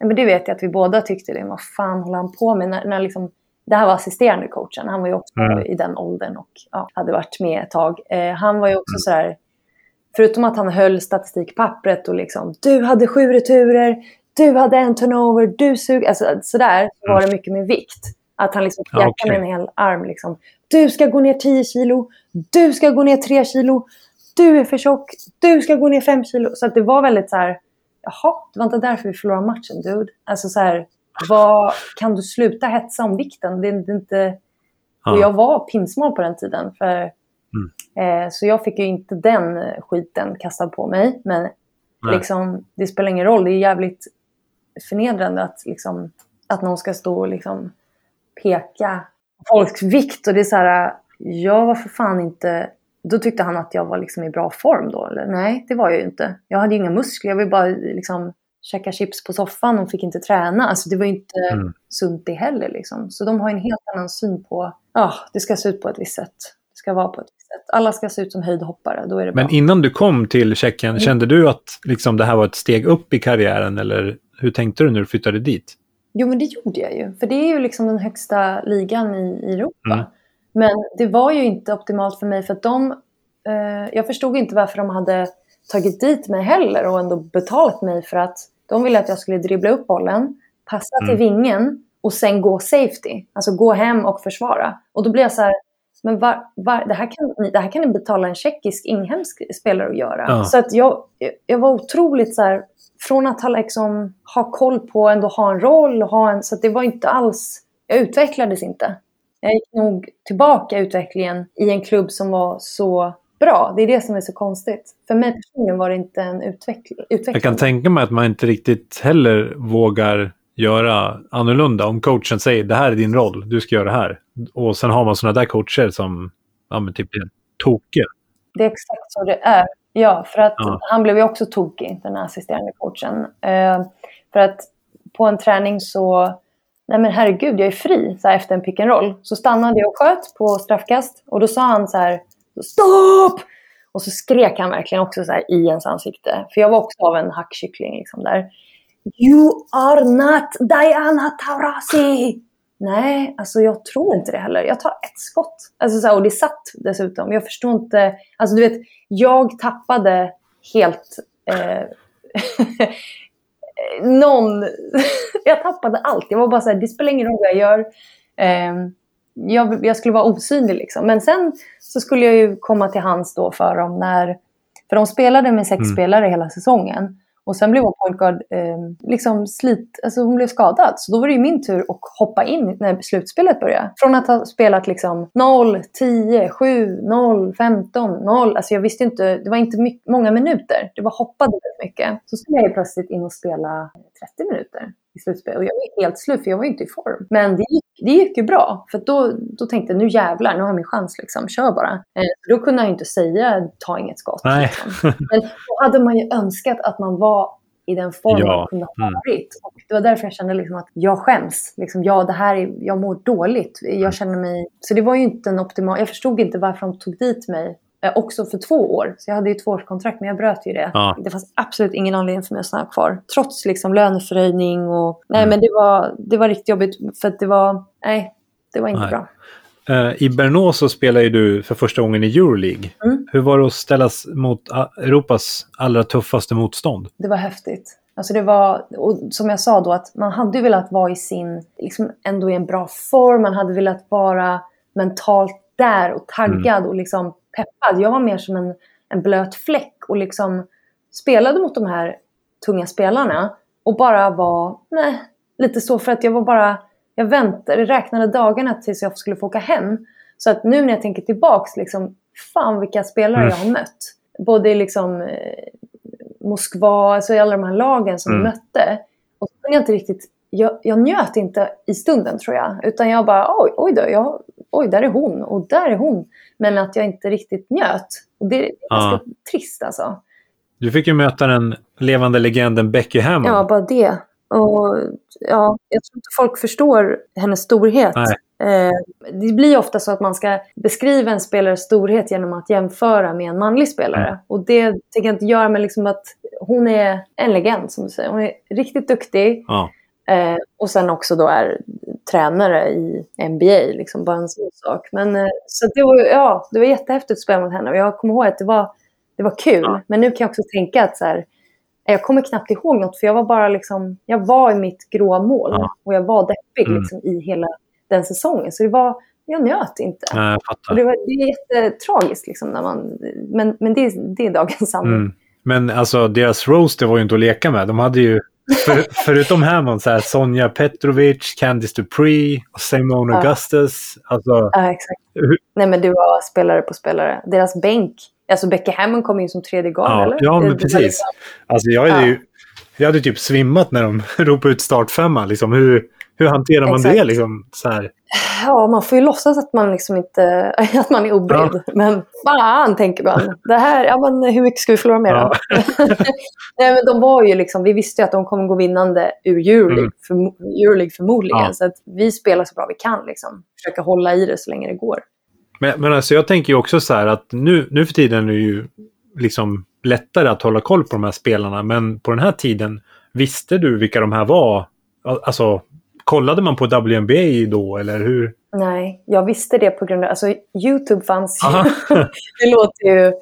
eh, men det vet jag att vi båda tyckte det, vad fan håller han på med? När, när liksom, det här var assisterande coachen, han var ju också Mm. i den åldern och ja, hade varit med ett tag. Eh, han var ju också så här, förutom att han höll statistikpappret och liksom, du hade sju returer, du hade en turnover, du sug... Alltså sådär så var det mycket med vikt. Att han liksom pekade okej. med en hel arm liksom. Du ska gå ner 10 kilo, du ska gå ner 3 kilo, du är för tjock, du ska gå ner 5 kilo. Så att det var väldigt så här, jaha, det var inte därför vi förlorade matchen dude. Alltså så här, vad, kan du sluta hetsa om vikten? Det det inte... Och Ja. jag var pinsmal på den tiden. För, Mm. eh, så jag fick ju inte den skiten kastad på mig. Men Nej. liksom, det spelar ingen roll. Det är jävligt förnedrande att, liksom, att någon ska stå och liksom, peka folks vikt. Och det är så här, jag var för fan inte... Då tyckte han att jag var liksom i bra form då. Eller? Nej, det var jag ju inte. Jag hade ju inga muskler. Jag ville bara liksom, käka chips på soffan och fick inte träna. Alltså det var ju inte Mm. sunt det heller. Liksom. Så de har en helt annan syn på, ja, det ska se ut på ett visst sätt. Det ska vara på ett visst sätt. Alla ska se ut som höjdhoppare, då är det bra. Men innan du kom till Tjeckien, kände du att liksom, det här var ett steg upp i karriären? Eller hur tänkte du när du flyttade dit? Jo, men det gjorde jag ju. För det är ju liksom den högsta ligan i, Europa. Mm. Men det var ju inte optimalt för mig för att de... Eh, jag förstod inte varför de hade tagit dit mig heller och ändå betalat mig för att de ville att jag skulle dribbla upp bollen, passa till Mm. vingen och sen gå safety. Alltså gå hem och försvara. Och då blir jag så här, men var, var, det, här kan, ni- det här kan ni betala en tjeckisk inhemsk spelare att göra. Ja. Så att jag, jag var otroligt så här, från att ha, liksom, ha koll på ändå ha en roll, och ha en, så det var inte alls, jag utvecklades inte. Jag gick nog tillbaka utvecklingen i en klubb som var så bra. Det är det som är så konstigt. För mig personligen var det inte en utveckling. utveckling. Jag kan tänka mig att man inte riktigt heller vågar göra annorlunda. Om coachen säger det här är din roll, du ska göra det här. Och sen har man sådana där coacher som ja, men typ är tokiga. Det är exakt så det är. Ja, för att Ja. han blev ju också tokig, den här assisterande coachen. Eh, för att på en träning så, nej men herregud, jag är fri så här, efter en pick and roll. Så stannade jag och sköt på straffkast och då sa han så här, stopp! Och så skrek han verkligen också så här i ens ansikte. För jag var också av en hackkyckling liksom där. You are not Diana Taurasi! Nej, alltså jag tror inte det heller. Jag tar ett skott. Alltså så här, och det satt dessutom. Jag förstår inte. Alltså du vet, jag tappade helt... Eh, någon... jag tappade allt. Jag var bara så här, det spelar ingen roll vad jag gör. Eh, jag, jag skulle vara osynlig liksom. Men sen så skulle jag ju komma till hands då för dem när... För de spelade med sex Mm. spelare hela säsongen. Och sen blev vår point guard eh, liksom slit, alltså hon blev skadad. Så då var det ju min tur att hoppa in när slutspelet började. Från att ha spelat liksom 0, 10, 7, 0, 15, 0. Alltså jag visste inte, det var inte mycket, många minuter. Det var hoppade väldigt mycket. Så skulle jag ju plötsligt in och spela 30 minuter i slutspelet. Och jag var helt slut för jag var ju inte i form. Men det gick, det gick ju bra. För då, då tänkte jag nu jävlar, nu har jag min chans liksom. Kör bara. Eh, då kunde jag ju inte säga ta inget skott. Liksom. Men då hade man ju önskat att man var i den formen Ja, man kunde ha mm. varit. Och det var därför jag kände liksom att jag skäms. Liksom, ja, det här är, jag mår dåligt. Jag känner mig... Så det var ju inte en optimal... Jag förstod inte varför de tog dit mig. Eh, också för två år. Så jag hade ju tvåårskontrakt, men jag bröt ju det. Ja. Det fanns absolut ingen anledning för mig att stanna kvar. Trots liksom löneförhöjning och... Nej, Mm. men det var, det var riktigt jobbigt. För att det var... Nej, det var inte Nej. bra. Eh, I Brno så spelar ju du för första gången i Euroleague. Mm. Hur var det att ställas mot Europas allra tuffaste motstånd? Det var häftigt. Alltså det var, och som jag sa då, att man hade ju velat vara i sin, liksom ändå i en bra form. Man hade velat vara mentalt där och taggad och liksom peppad. Jag var mer som en, en blöt fläck och liksom spelade mot de här tunga spelarna och bara var, nej, lite så för att jag var bara, jag väntade, räknade dagarna tills jag skulle få åka hem. Så att nu när jag tänker tillbaks, liksom, fan vilka spelare Mm. jag har mött. Både i liksom eh, Moskva, alltså i alla de här lagen som Mm. vi mötte. Och så kunde jag inte riktigt, jag, jag njöt inte i stunden tror jag. Utan jag bara, oj, oj då, jag, oj där är hon och där är hon. Men att jag inte riktigt njöt. Och det är ganska trist alltså. Du fick ju möta den levande legenden Becky Hammond. Ja, bara det. Och ja, jag tror inte folk förstår hennes storhet. Nej. Eh, det blir ofta så att man ska beskriva en spelares storhet genom att jämföra med en manlig spelare. Mm. Och det tänker jag inte göra, men liksom att hon är en legend som du säger. Hon är riktigt duktig. Ja. Eh, och sen också då är tränare i NBA, liksom bara en sån sak. Men eh, så det var, ja, det var jättehäftigt att spela mot henne och jag kommer ihåg att det var, det var kul. Ja. Men nu kan jag också tänka att så här, jag kommer knappt ihåg något för jag var bara liksom, jag var i mitt gråa mål Ja. och jag var deppig Mm. liksom, i hela den säsongen. Så det var, jag njöt inte. Nej, jag Och fattar. det, var, det är jättetragiskt liksom när man, men, men det, det är dagens sanning. Mm. Men alltså deras roaster var ju inte att leka med. De hade ju, för, förutom Hammond, så här, Sonja Petrovic, Candice Dupree, Simone Ja. Augustus. Alltså, Ja, exakt. Hur- Nej, men det var spelare på spelare. Deras bänk. Alltså Becky Hammond kom in som tredje guard, ja, eller? ja, men precis. liksom- Alltså, jag, hade Ja. ju, jag hade typ svimmat när de ropade ut startfemman. Liksom, hur, hur hanterar man Exakt. det? Liksom, så här? Ja, man får ju låtsas att man liksom inte att man är oberedd. Men fan, tänker man. Det här, ja, men hur mycket ska vi förlora med då? Nej, men de var ju liksom, vi visste ju att de kommer gå vinnande ur Euroleague, Mm. för, Euroleague förmodligen. Ja. Så att vi spelar så bra vi kan. Liksom. Försöka hålla i det så länge det går. Men, men alltså, jag tänker ju också så här att nu, nu för tiden är det ju liksom lättare att hålla koll på de här spelarna. Men på den här tiden, visste du vilka de här var? Al- Alltså, kollade man på WNBA då eller hur? Nej, jag visste det på grund av... Alltså, YouTube fanns ju. Det låter ju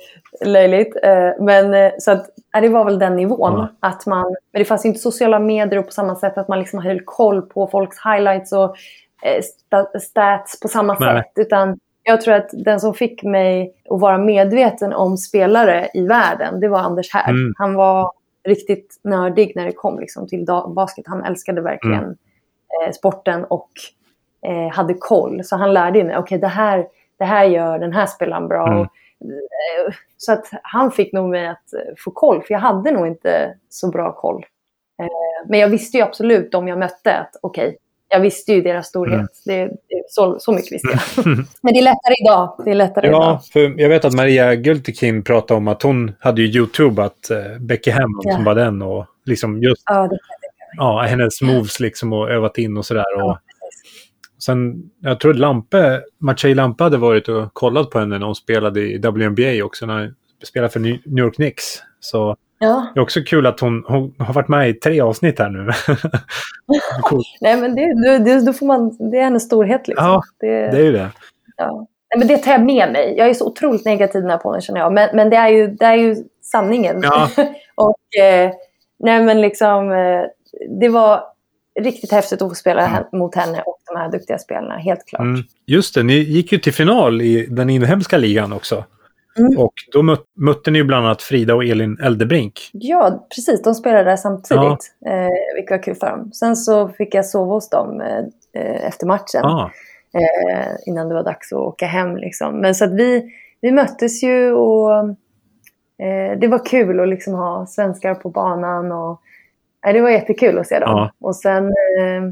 löjligt. eh, Men så att, det var väl den nivån. Ja. Att man, men det fanns ju inte sociala medier och på samma sätt att man liksom höll koll på folks highlights och eh, sta- stats på samma Nej. sätt. Utan jag tror att den som fick mig att vara medveten om spelare i världen, det var Anders Härd. Mm. Han var riktigt nördig när det kom liksom, till basket. Han älskade verkligen Mm. Eh, sporten och eh, hade koll. Så han lärde mig, okej det, här, det här gör den här spelaren bra. Mm. Eh, så att han fick nog mig att eh, få koll, för jag hade nog inte så bra koll. Eh, men jag visste ju absolut de jag mötte att okej, jag visste ju deras storhet. Mm. Det, det, så, så mycket visste jag. Men det är lättare idag. Det är lättare Ja, idag. för jag vet att Maria Gultekin pratade om att hon hade ju YouTubeat uh, Becky Hammond Ja. som var den och liksom just Ja, det, ja, hennes moves liksom och övat in och sådär. Och sen, jag tror Lampe, Matej Lampe hade varit och kollat på henne när hon spelade i WNBA också, när hon spelade för New York Knicks. Så ja. det är också kul att hon, hon har varit med i tre avsnitt här nu. Nej, men det, det, då får man, det är hennes storhet. Liksom. Ja, det, Det är ju det. Ja. Nej, men det tar jag med mig. Jag är så otroligt negativ när på den känner jag. Men, men det, är ju, det är ju sanningen. Ja. och eh, nej men liksom, eh, det var riktigt häftigt att få spela hen- mot henne och de här duktiga spelarna, helt klart. Mm. Just det, ni gick ju till final i den inhemska ligan också. Mm. Och då mött, mötte ni ju bland annat Frida och Elin Eldebrink. Ja, precis. De spelade där samtidigt, eh, vilket var kul för dem. Sen så fick jag sova hos dem eh, eh, efter matchen. Ah, eh, innan det var dags att åka hem. Liksom. Men så att vi, vi möttes ju och eh, det var kul att liksom ha svenskar på banan. Och, det var jättekul att se dem. Ja. Och sen, eh,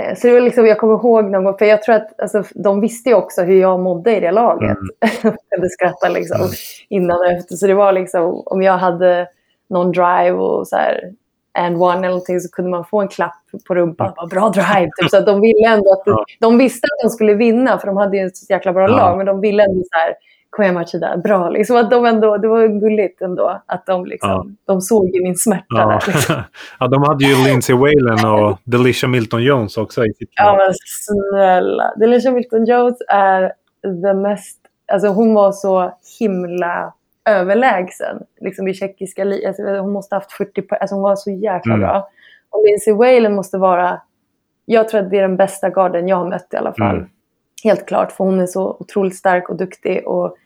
eh, så det var liksom, jag kommer ihåg någon gång, för jag tror att alltså, de visste ju också hur jag mådde i det laget. jag kunde skratta liksom, Mm. innan och efter. Så det var liksom, om jag hade någon drive och så här, and one eller någonting så kunde man få en klapp på rumpan. Bara, Bra drive! Typ. Så de ville ändå att... Ja. De visste att de skulle vinna för de hade ju ett så jäkla bra Ja. lag. Men de ville ändå så här, igen Martina, bra. Liksom att de ändå, det var gulligt ändå att de liksom, Ja. de såg ju min smärta ja. där. Liksom. ja, de hade ju Lindsey Whalen och Delisha Milton-Jones också i sitt Ja men snälla. Delisha Milton Jones är the mest, alltså hon var så himla överlägsen. Liksom i tjeckiska alltså, Hon måste ha haft 40 poäng, alltså hon var så jäkla Mm. bra. Och Lindsey Whalen måste vara, jag tror att det är den bästa garden jag har mött i alla fall. Mm. Helt klart, för hon är så otroligt stark och duktig. Och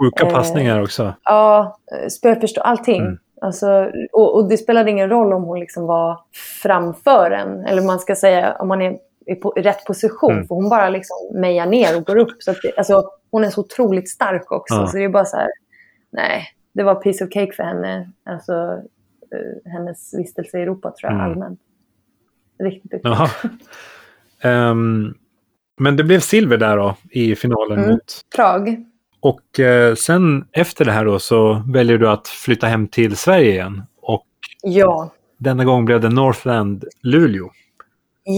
Sjuka Eh, passningar också. Ja, spelförstå allting. Mm. Alltså, och, och det spelade ingen roll om hon liksom var framför en. Eller man ska säga, om man är i, på, i rätt position. Mm. För hon bara liksom mejar ner och går upp. Så att det, alltså, hon är så otroligt stark också. Ja. Så det är bara så här, nej, det var piece of cake för henne. Alltså eh, hennes vistelse i Europa tror jag Mm. allmänt. Riktigt duktig. Men det blev silver där då i finalen Mm. mot Prag. Och eh, sen efter det här då så väljer du att flytta hem till Sverige igen. Och Ja. denna gång blev det Northland Luleå.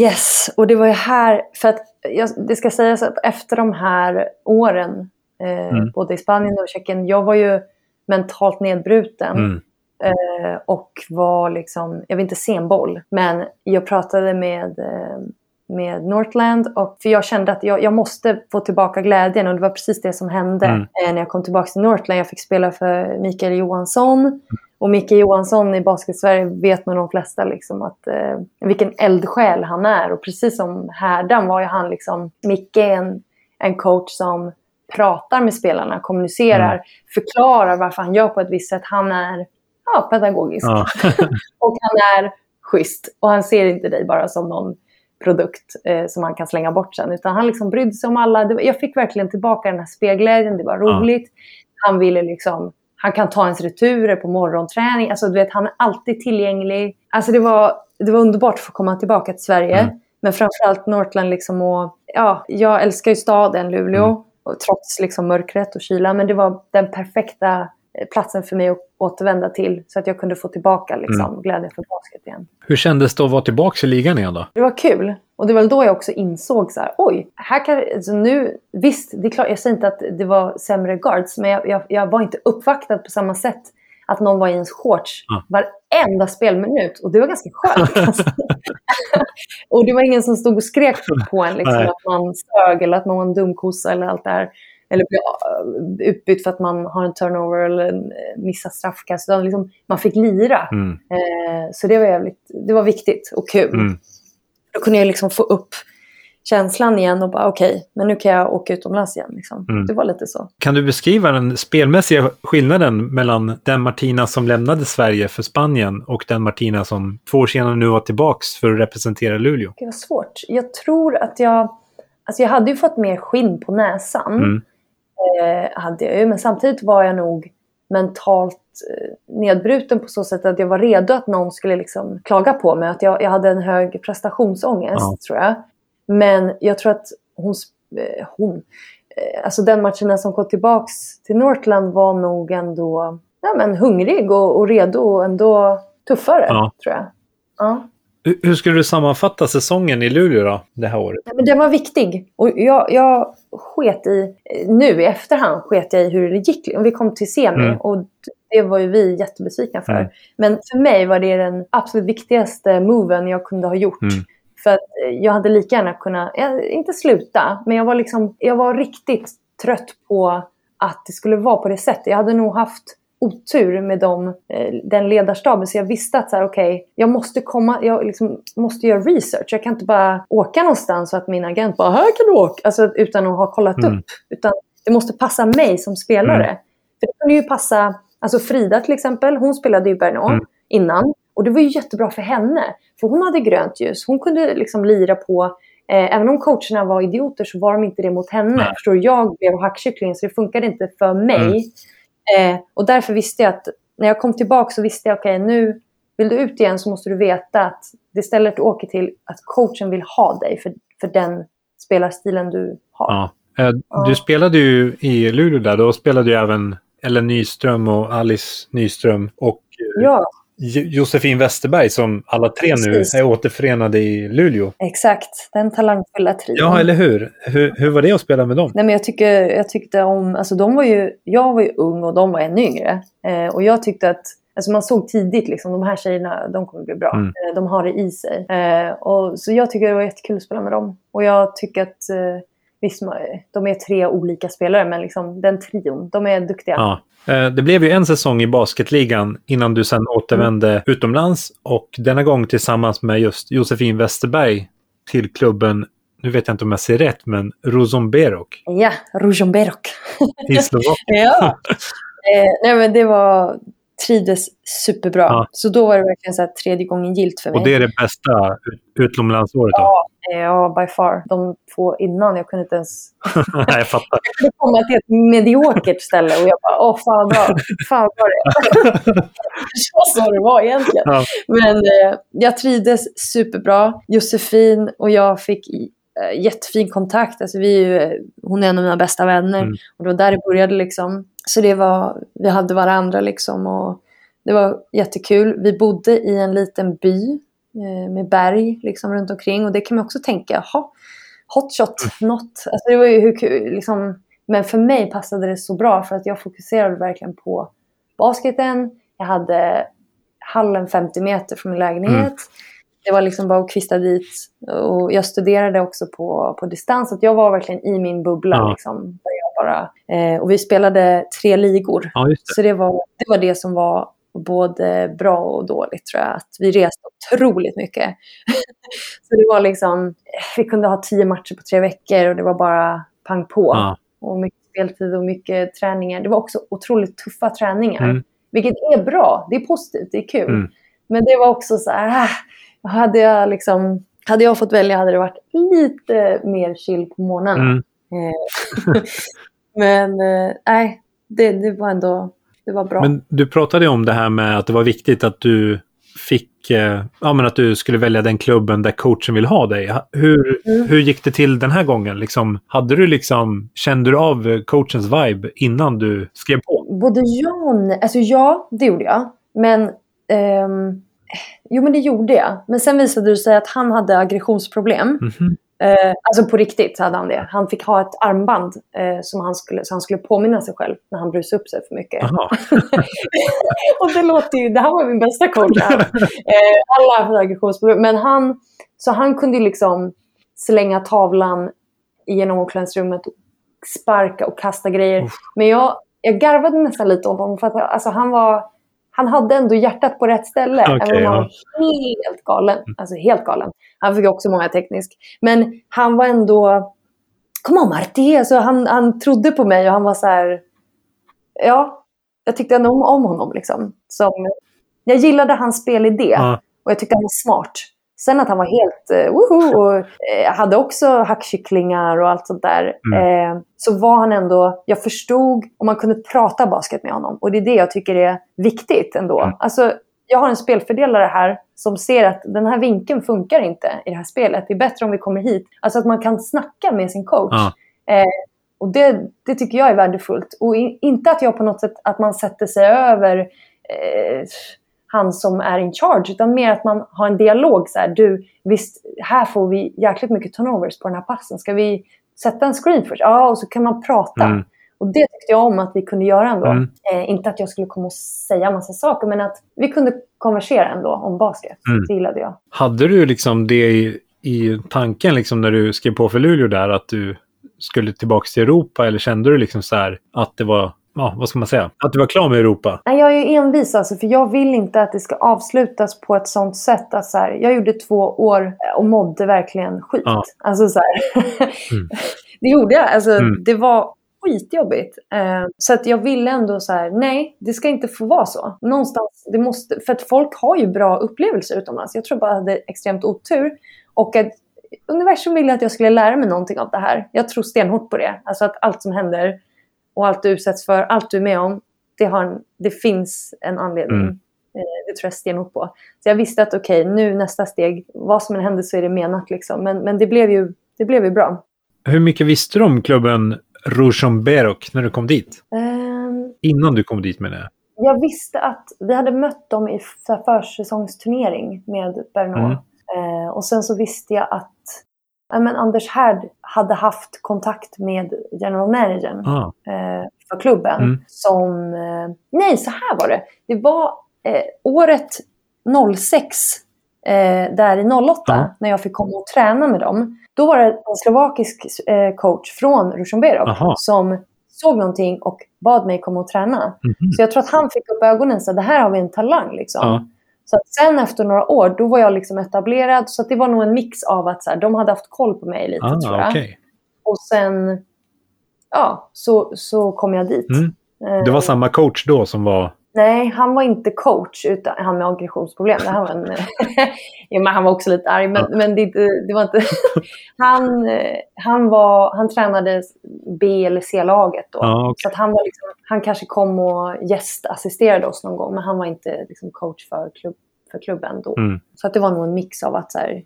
Yes, och det var ju här, för att jag, det ska sägas att efter de här åren, eh, Mm. både i Spanien och Tjeckien, jag var ju mentalt nedbruten. Mm. Eh, och var liksom, jag vill inte se en boll, men jag pratade med, eh, med Northland och för jag kände att jag, jag måste få tillbaka glädjen och det var precis det som hände Mm. eh, när jag kom tillbaka till Northland. Jag fick spela för Mikael Johansson och Mikael Johansson i Basket-Sverige vet nog de flesta liksom att eh, vilken eldsjäl han är och precis som Härdan var ju han liksom, Micke är en, en coach som pratar med spelarna, kommunicerar, Mm. förklarar varför han gör på ett visst sätt. Han är ja, pedagogisk. Ja. Och han är schysst. Och han ser inte dig bara som någon produkt eh, som han kan slänga bort sen. Utan han liksom brydde sig om alla. Jag fick verkligen tillbaka den här spelglädjen. Det var Ja. roligt. Han ville liksom... Han kan ta ens returer på morgonträning. Alltså, du vet, han är alltid tillgänglig. Alltså, det, var, det var underbart att få komma tillbaka till Sverige. Mm. Men framförallt Northland. Liksom och, ja, jag älskar ju staden Luleå. Mm. Och trots liksom mörkret och kyla. Men det var den perfekta platsen för mig att återvända till. Så att jag kunde få tillbaka liksom, Mm. glädjen för basket igen. Hur kändes det att vara tillbaka i ligan igen då? Det var kul. Och det var då jag också insåg så här, oj, här kan, alltså nu, visst, det är klart, jag säger inte att det var sämre guards, men jag, jag, jag var inte uppvaktad på samma sätt att någon var i ens shorts Ja. varenda spelminut. Och det var ganska skönt. Alltså. och det var ingen som stod och skrek på en liksom, Nej. att man sög eller att man var en dumkossa eller allt det här. Eller blev äh, utbytt för att man har en turnover eller eh, missar straffkast. Utan Liksom, man fick lira. Mm. Eh, så det var, jävligt, det var viktigt och kul. Mm. Då kunde jag liksom få upp känslan igen och bara okej, men nu kan jag åka utomlands igen. Liksom. Mm. Det var lite så. Kan du beskriva den spelmässiga skillnaden mellan den Martina som lämnade Sverige för Spanien och den Martina som två år senare nu var tillbaks för att representera Luleå? Det var svårt. Jag tror att jag... Alltså jag hade ju fått mer skinn på näsan. Mm. Eh, hade jag ju, men samtidigt var jag nog mentalt eh, nedbruten på så sätt att jag var redo att någon skulle liksom klaga på mig. Att jag, jag hade en hög prestationsångest, Ja. tror jag. Men jag tror att hon... Eh, hon eh, alltså den matchen som kom tillbaks till Northland var nog ändå ja, men hungrig och, och redo och ändå tuffare, Ja. tror jag. Ja. Hur- skulle du sammanfatta säsongen i Luleå då, det här året? Nej, Men den var viktig. Och jag, jag sket i, nu i efterhand sket jag i hur det gick. Vi kom till semi Mm. och det var ju vi jättebesvikna för. Mm. Men för mig var det den absolut viktigaste moven jag kunde ha gjort. Mm. För att eh, jag hade lika gärna kunnat, eh, inte sluta, men jag var, liksom, jag var riktigt trött på att det skulle vara på det sättet. Jag hade nog haft otur med dem, eh, den ledarstaben. Så jag visste att så här, okej, jag måste komma, jag liksom måste göra research. Jag kan inte bara åka någonstans så att min agent bara, här kan du åka. Alltså utan att ha kollat Mm. upp. Utan det måste passa mig som spelare. Mm. För det kunde ju passa, alltså Frida till exempel, hon spelade ju Bernard Mm. innan. Och det var ju jättebra för henne. För hon hade grönt ljus. Hon kunde liksom lira på, eh, även om coacherna var idioter så var de inte det mot henne. Nej. Förstår du? Jag blev hackkyckling så det funkade inte för mig. Mm. Eh, och därför visste jag att när jag kom tillbaka så visste jag okej nu vill du ut igen så måste du veta att det stället du åker till att coachen vill ha dig för, för den spelarstilen du har. Ja. Eh, Ja. Du spelade ju i Luleå där, då spelade ju även Ellen Nyström och Alice Nyström och eh, Ja, Josefin Westerberg som alla tre nu Precis. är återförenade i Luleå. exakt. Den talangfulla trion. Ja, eller hur? hur? Hur var det att spela med dem? Nej, men jag, tycker, jag tyckte om, alltså de var ju, jag var ju ung och de var ännu yngre. Eh, och jag tyckte att, alltså man såg tidigt liksom, de här tjejerna, de kommer bli bra. Mm. Eh, de har det i sig. Eh, och, så jag tycker det var jättekul att spela med dem. Och jag tycker att, eh, visst de är tre olika spelare, men liksom den trion, de är duktiga. Ja. Eh, Det blev ju en säsong i basketligan innan du sen återvände Mm. utomlands och denna gång tillsammans med just Josefin Westerberg till klubben, nu vet jag inte om jag ser rätt, men Ruzomberok Ja, Rujomberok. i Slovakien. ja. eh, nej men det var, trivdes superbra. Ja. Så då var det verkligen så här tredje gången gilt för mig. Och det är det bästa ut- utomlandsåret? Ja, Ja, by far. De två innan, jag kunde inte ens... Nej, jag fattar. Jag kunde komma till ett mediokert ställe och jag bara, åh fan vad bra. Fan vad bra det. Så så det var egentligen. Ja. Men eh, jag trivdes superbra. Josefin och jag fick eh, jättefin kontakt. Alltså, vi är eh, hon är en av mina bästa vänner. Mm. Och det var där det började liksom. Så det var, vi hade varandra liksom. Och det var jättekul. Vi bodde i en liten by eh, med berg liksom runt omkring. Och det kan man också tänka, jaha, hotshot, något. Alltså det var ju hur kul, liksom. Men för mig passade det så bra för att jag fokuserade verkligen på basketen. Jag hade hallen 50 meter från min lägenhet. Mm. Det var liksom bara att kvista dit. Och jag studerade också på, på distans. Så jag var verkligen i min bubbla. Ja. Liksom, där jag bara, eh, och vi spelade tre ligor. Ja, det. Så det var, det var det som var både bra och dåligt tror jag. Att vi reste otroligt mycket. så det var liksom, vi kunde ha tio matcher på tre veckor och det var bara pang på. Ja. Och mycket speltid och mycket träningar. Det var också otroligt tuffa träningar. Mm. Vilket är bra. Det är positivt, det är kul. Mm. Men det var också så här, ah, hade jag liksom, hade jag fått välja hade det varit lite mer chill på morgnarna. Mm. Eh, Men eh, nej, det, det var ändå det var bra. Men du pratade om det här med att det var viktigt att du fick, eh, ja men att du skulle välja den klubben där coachen vill ha dig. Hur, Mm. hur gick det till den här gången? Liksom, hade du liksom, kände du av eh, coachens vibe innan du skrev på? Både nej. Alltså ja, det gjorde jag. Men ehm, jo, men det gjorde jag. Men sen visade det sig att han hade aggressionsproblem. Mhm. Eh, alltså på riktigt hade han det. Han fick ha ett armband eh, som han skulle, så han skulle påminna sig själv när han brusade upp sig för mycket. Och det låter ju, det här var min bästa coach. Eh, alla aggressionsproblem. Men han, så han kunde liksom slänga tavlan genom omklädningsrummet, sparka och kasta grejer. Uff. Men jag, jag garvade nästan lite åt honom för att alltså, han var han hade ändå hjärtat på rätt ställe. Okej, även om han ja. var helt galen. Alltså helt galen. Han fick också många teknisk. Men han var ändå... Kom on Marti! Alltså, han, han trodde på mig och han var så här... Ja, jag tyckte ändå om, om honom. Liksom. Som, jag gillade hans spelidé Ja. och jag tyckte han var smart. Sen att han var helt uh, woho och eh, hade också hackkycklingar och allt sånt där. Eh, så var han ändå, jag förstod om man kunde prata basket med honom. Och det är det jag tycker är viktigt ändå. Mm. Alltså, jag har en spelfördelare här som ser att den här vinkeln funkar inte i det här spelet. Det är bättre om vi kommer hit. Alltså att man kan snacka med sin coach. Ja. Eh, och det, det tycker jag är värdefullt. Och i, inte att jag på något sätt att man sätter sig över eh, han som är in charge. Utan mer att man har en dialog. Så här, du, visst, här får vi jäkligt mycket turnovers på den här passen. Ska vi sätta en screen först? Ja, och så kan man prata. Mm. Och det tyckte jag om att vi kunde göra ändå. Mm. Eh, inte att jag skulle komma och säga massa saker, men att vi kunde konversera ändå om basket. Mm. Det gillade jag. Hade du liksom det i, i tanken liksom när du skrev på för Luleå där att du skulle tillbaka till Europa eller kände du liksom så här att det var, ja vad ska man säga, att du var klar med Europa? Nej, jag är ju envis alltså, för jag vill inte att det ska avslutas på ett sånt sätt att så här, jag gjorde två år och mådde verkligen skit. Ja. Alltså så här. Mm. det gjorde jag. Alltså, Mm. Det var skitjobbigt. Eh, så att jag ville ändå så här, nej, det ska inte få vara så. Någonstans, det måste, för att folk har ju bra upplevelser utomlands. Jag tror bara jag hade extremt otur. Och att universum ville att jag skulle lära mig någonting av det här. Jag tror stenhårt på det. Alltså att allt som händer och allt du utsätts för, allt du är med om, det, har det finns en anledning. Mm. Eh, Det tror jag stenhårt på. Så jag visste att okej, nu nästa steg, vad som än händer så är det menat. Liksom. Men, men det, blev ju, det blev ju bra. Hur mycket visste du om klubben Rujomberok när du kom dit? Ehm, Innan du kom dit menar jag. jag visste att vi hade mött dem i försäsongsturnering med Bernå. Mm. Eh, och sen så visste jag att ja, men Anders Härd hade haft kontakt med general managern. Ah, eh, för klubben. Mm. Som, eh, nej, så här var det. Det var eh, året 06, eh, där i 08, Ja. när jag fick komma och träna med dem. Då var det en slovakisk eh, coach från Rujomberok Aha. som såg någonting och bad mig komma och träna. mhm. Så jag tror att han fick upp ögonen och sa, det här har vi en talang. Liksom. Ja. Så sen efter några år, då var jag liksom etablerad. Så det var nog en mix av att så här, de hade haft koll på mig lite, tror Ah, jag. okej. Och sen, ja, så, så kom jag dit. Mm. Eh, Det var samma coach då som var Nej, han var inte coach, utan han med aggressionsproblem. Han var, en, ja, men han var också lite arg, men, men det, det, var inte... han, han, var, han tränade B eller C-laget då. Ja, okej. Så att han, var liksom, han kanske kom och gästassisterade oss någon gång, men han var inte liksom, coach för, klubb, för klubben då. Mm. Så att det var nog en mix av att så här,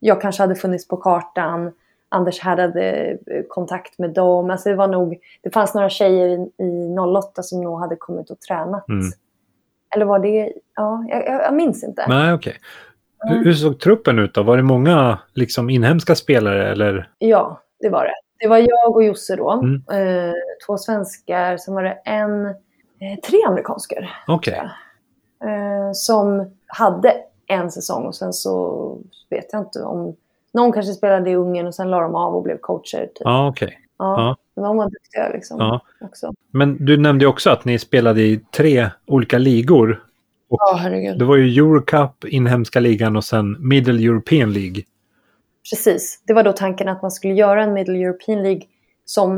jag kanske hade funnits på kartan, Anders hade eh, kontakt med dem. Alltså det, var nog, det fanns några tjejer i, i 08 som nog hade kommit och tränat. Mm. Eller var det... Ja, jag, jag, minns inte. Nej, okej. Hur, Mm. hur såg truppen ut då? Var det många liksom, inhemska spelare eller? Ja, det var det. Det var jag och Josse då. Mm. Eh, två svenskar. Sen var det en... Eh, tre amerikanskor. Jag. Eh, som hade en säsong och sen så vet jag inte om... Någon kanske spelade i Ungern och sen la de av och blev coacher. Typ. Ja, okej. Ja, Ja. De var duktiga liksom. Ja. Också. Men du nämnde också att ni spelade i tre olika ligor. Ja, herregud. Det var ju Eurocup, inhemska ligan och sen Middle European League. Precis. Det var då tanken att man skulle göra en Middle European League som,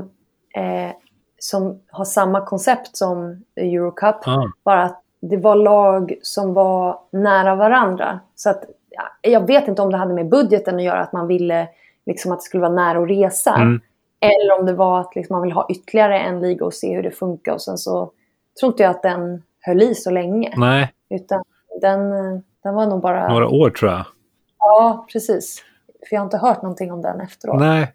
eh, som har samma koncept som Eurocup. Ah. Bara att det var lag som var nära varandra. Så att, ja, jag vet inte om det hade med budgeten att göra, att man ville liksom, att det skulle vara nära att resa. Mm. Eller om det var att liksom, man vill ha ytterligare en liga och se hur det funkar. Och sen så tror inte jag att den höll i så länge. Nej, Utan den, den var nog bara... några år tror jag. Ja, precis. För jag har inte hört någonting om den efteråt. Nej,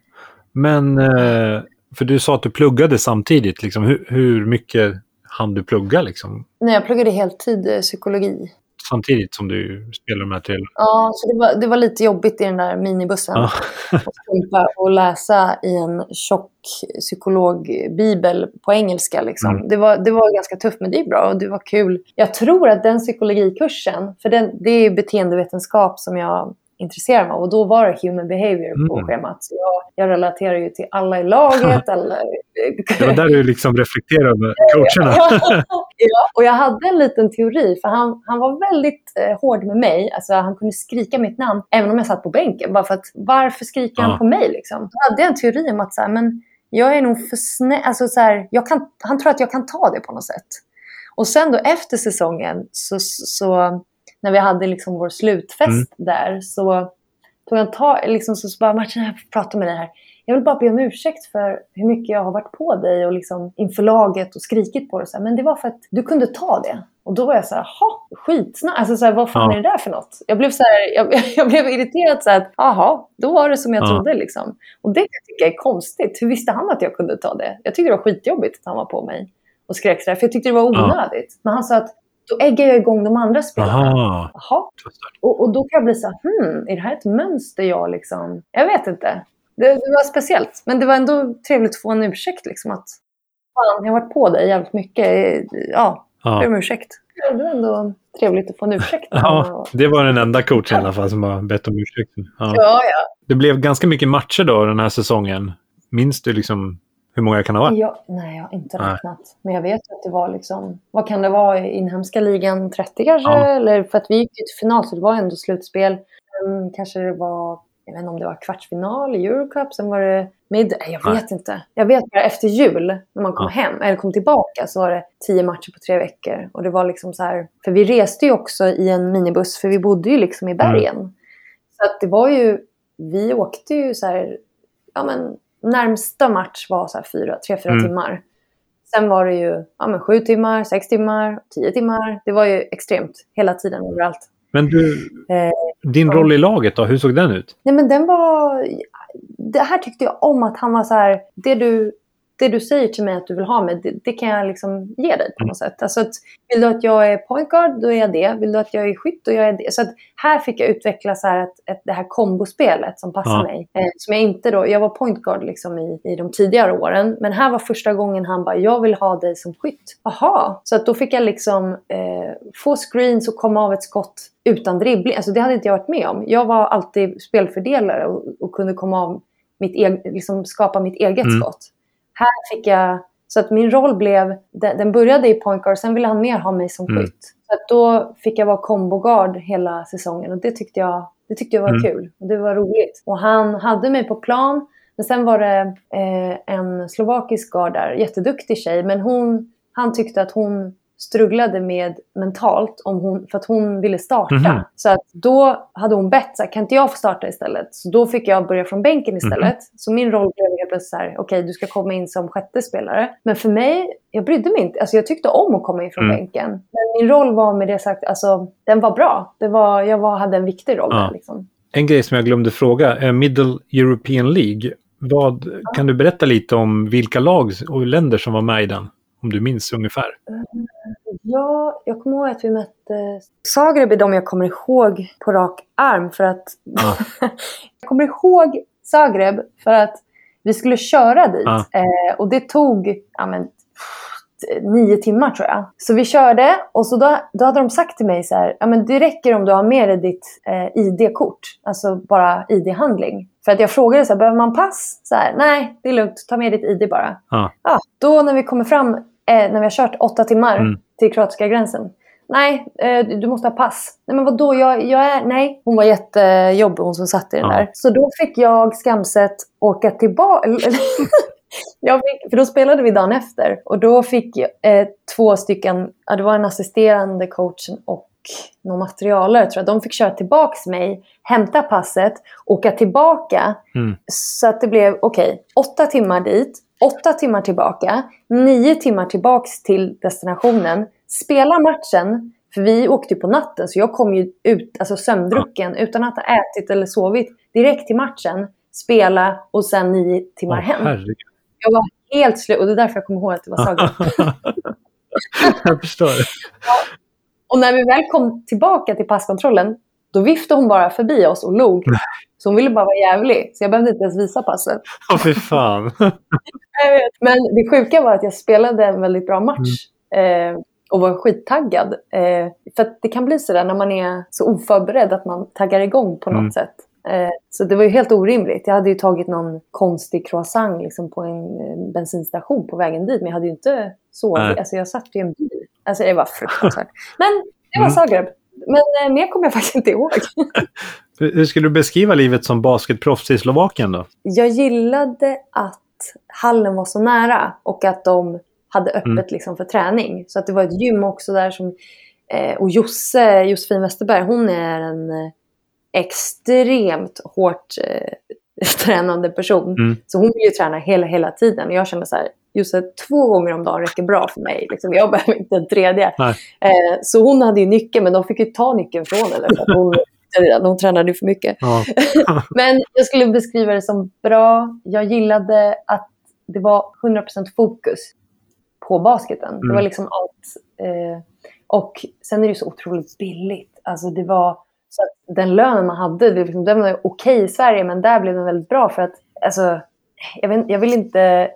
men eh, för du sa att du pluggade samtidigt. Liksom. Hur, hur mycket hann du plugga liksom? Nej, jag pluggade heltid eh, psykologi. Samtidigt som du spelar de här tre? Ja, så det var, det var lite jobbigt i den där minibussen. Ja. Att och läsa i en tjock psykologbibel på engelska. Liksom. Mm. Det, var, det var ganska tufft, men det är bra och det var kul. Jag tror att den psykologikursen, för den, det är beteendevetenskap som jag intresserar mig av och då var det human behavior på Mm. schemat. Så jag, jag relaterar ju till alla i laget. alla, Det var där du liksom reflekterade coacherna. ja, och jag hade en liten teori, för han, han var väldigt eh, hård med mig. Alltså, han kunde skrika mitt namn, även om jag satt på bänken. Bara för att, varför skriker Ja. han på mig? Liksom? Då hade jag en teori om att så här, men jag är nog för snäll. Alltså, så här, jag kan, han tror att jag kan ta det på något sätt. Och sen då efter säsongen, så, så när vi hade liksom vår slutfest där, så tog jag ta, liksom, så, så bara Martin, jag får prata med dig här. Jag vill bara be om ursäkt för hur mycket jag har varit på dig och liksom inför laget och skrikit på dig. Så här, Men det var för att du kunde ta det. Och då var jag så här, jaha. Alltså så här, vad fan Ja. är det där för något? Jag blev, så här, jag, jag blev irriterad så här, att jaha, då var det som jag Ja. trodde liksom. Och det kan jag är konstigt. Hur visste han att jag kunde ta det? Jag tyckte det var skitjobbigt att han var på mig och skrek så där, för jag tyckte det var onödigt. Men han sa att då äggar jag igång de andra spelarna. Aha. Och, och då kan jag bli så här, hmm, är det här ett mönster jag liksom... Jag vet inte. Det, det var speciellt. Men det var ändå trevligt att få en ursäkt liksom att fan, jag har varit på dig jävligt mycket. Ja, ber om ursäkt. Det var ändå trevligt att få en ursäkt. ja, det var den enda coachen i alla fall som har bett om ursäkt. Ja. ja, ja. Det blev ganska mycket matcher då den här säsongen. Minns du liksom hur många det kan ha varit? Ja, nej, jag har inte Nej. räknat. Men jag vet att det var liksom, vad kan det vara i inhemska ligan? 30 kanske? Ja. Eller för att vi gick ju till final så det var ändå slutspel. Sen kanske det var, jag vet inte om det var kvartsfinal i Eurocup, sen var det mid, nej, jag Nej. vet inte. Jag vet bara efter jul, när man kom Ja. hem, eller kom tillbaka, så var det tio matcher på tre veckor. Och det var liksom så här, för vi reste ju också i en minibuss, för vi bodde ju liksom i bergen. Så att det var ju, vi åkte ju så här, ja men närmsta match var så fyra, tre, fyra Mm. timmar. Sen var det ju ja, men sju timmar, sex timmar, tio timmar. Det var ju extremt hela tiden överallt. Men du, Eh, din roll i laget då, hur såg den ut? nej men den var... Det här tyckte jag om att han var så här, det du, det du säger till mig att du vill ha mig, det, det kan jag liksom ge dig på Mm. något sätt. Alltså att, vill du att jag är point guard, då är jag det. Vill du att jag är skytt, då är jag det. Så att här fick jag utveckla så här ett, ett, det här kombospelet som passar Ja. mig. Eh, som jag inte då, jag var point guard liksom i, i de tidigare åren, men här var första gången han bara, jag vill ha dig som skytt. Jaha, så att då fick jag liksom eh, få screens och komma av ett skott utan dribbling. Alltså det hade inte jag varit med om. Jag var alltid spelfördelare och, och kunde komma av mitt eg, liksom skapa mitt eget Mm. skott. Här fick jag, så att min roll blev, den, började i point guard, sen ville han mer ha mig som Mm. skytt. Så att då fick jag vara kombogard hela säsongen och det tyckte jag, det tyckte jag var Mm. kul. Och det var roligt. Och han hade mig på plan, men sen var det eh, en slovakisk guard där, jätteduktig tjej, men hon, han tyckte att hon strugglade med mentalt om hon, för att hon ville starta. Mhm. Så att då hade hon bett, så här, kan inte jag få starta istället? Så då fick jag börja från bänken istället. Så min roll blev helt plötsligt så här, okej du ska komma in som sjätte spelare. Men för mig, jag brydde mig inte. Alltså jag tyckte om att komma in från Mm. bänken. Men min roll var med det sagt, alltså den var bra. Det var, jag var, hade en viktig roll Ja. där liksom. En grej som jag glömde fråga, eh, Middle European League. Vad, Kan du berätta lite om vilka lag och länder som var med i den? Om du minns ungefär. Ja, jag kommer ihåg att vi mötte... Zagreb är de jag kommer ihåg på rak arm för att... Ja. jag kommer ihåg Zagreb för att vi skulle köra dit. Ja. Eh, och det tog ja, men, nio timmar tror jag. Så vi körde och så då, då hade de sagt till mig så här, ja, men det räcker om du har med dig ditt eh, ID-kort. Alltså bara ID-handling. För att jag frågade så här, behöver man pass? Så här, Nej, det är lugnt. Ta med ditt ID bara. Ja. Ja, då när vi kommer fram, eh, när vi har kört åtta timmar Mm. till kroatiska gränsen. Nej, eh, du måste ha pass. Nej, men vadå? Jag, jag är... Nej. Hon var jättejobbig, hon som satt i den Ja. där. Så då fick jag skamset åka tillbaka. fick, för då spelade vi dagen efter. Och då fick eh, två stycken, ja, det var en assisterande coachen och någon materialare tror jag. De fick köra tillbaks mig, hämta passet, åka tillbaka. Mm. Så att det blev, okej, åtta timmar dit, åtta timmar tillbaka, nio timmar tillbaks till destinationen, spela matchen, för vi åkte på natten så jag kom ju ut alltså sömndrucken utan att ha ätit eller sovit direkt till matchen, spela och sen nio timmar Åh, hem. herregud. Jag var helt slut och det är därför jag kommer ihåg att det var Zagreb. jag förstår. Och när vi väl kom tillbaka till passkontrollen, då viftade hon bara förbi oss och log. Så hon ville bara vara jävlig, så jag behövde inte ens visa passet. Åh, fy fan. Men det sjuka var att jag spelade en väldigt bra match. Eh, och var skittaggad. Eh, för att det kan bli sådär när man är så oförberedd att man taggar igång på något Mm. sätt. Eh, så det var ju helt orimligt. Jag hade ju tagit någon konstig croissant liksom, på en eh, bensinstation på vägen dit. Men jag hade ju inte sovit. Alltså jag satt i en bil. Alltså det var fruktansvärt. Men det var Mm. Zagreb. Men eh, mer kommer jag faktiskt inte ihåg. Hur skulle du beskriva livet som basketproffs i Slovakien då? Jag gillade att hallen var så nära och att de hade öppet Mm. liksom för träning. Så att det var ett gym också där som... Eh, och Josse, Josefin Westerberg, hon är en eh, extremt hårt tränande person. Mm. Så hon vill ju träna hela, hela tiden. Och jag kände så här, Josse, två gånger om dagen räcker bra för mig. Liksom, jag behöver inte en tredje. Eh, så hon hade ju nyckeln, men de fick ju ta nyckeln från henne. Att hon, hon tränade ju för mycket. Ja. Men jag skulle beskriva det som bra. Jag gillade att det var 100% fokus på basketen. Det Mm. var liksom allt. Eh, och sen är det så otroligt billigt. Alltså det var så att den lönen man hade, det, liksom, den var okej i Sverige, men där blev den väldigt bra för att, alltså, jag, vet, jag vill inte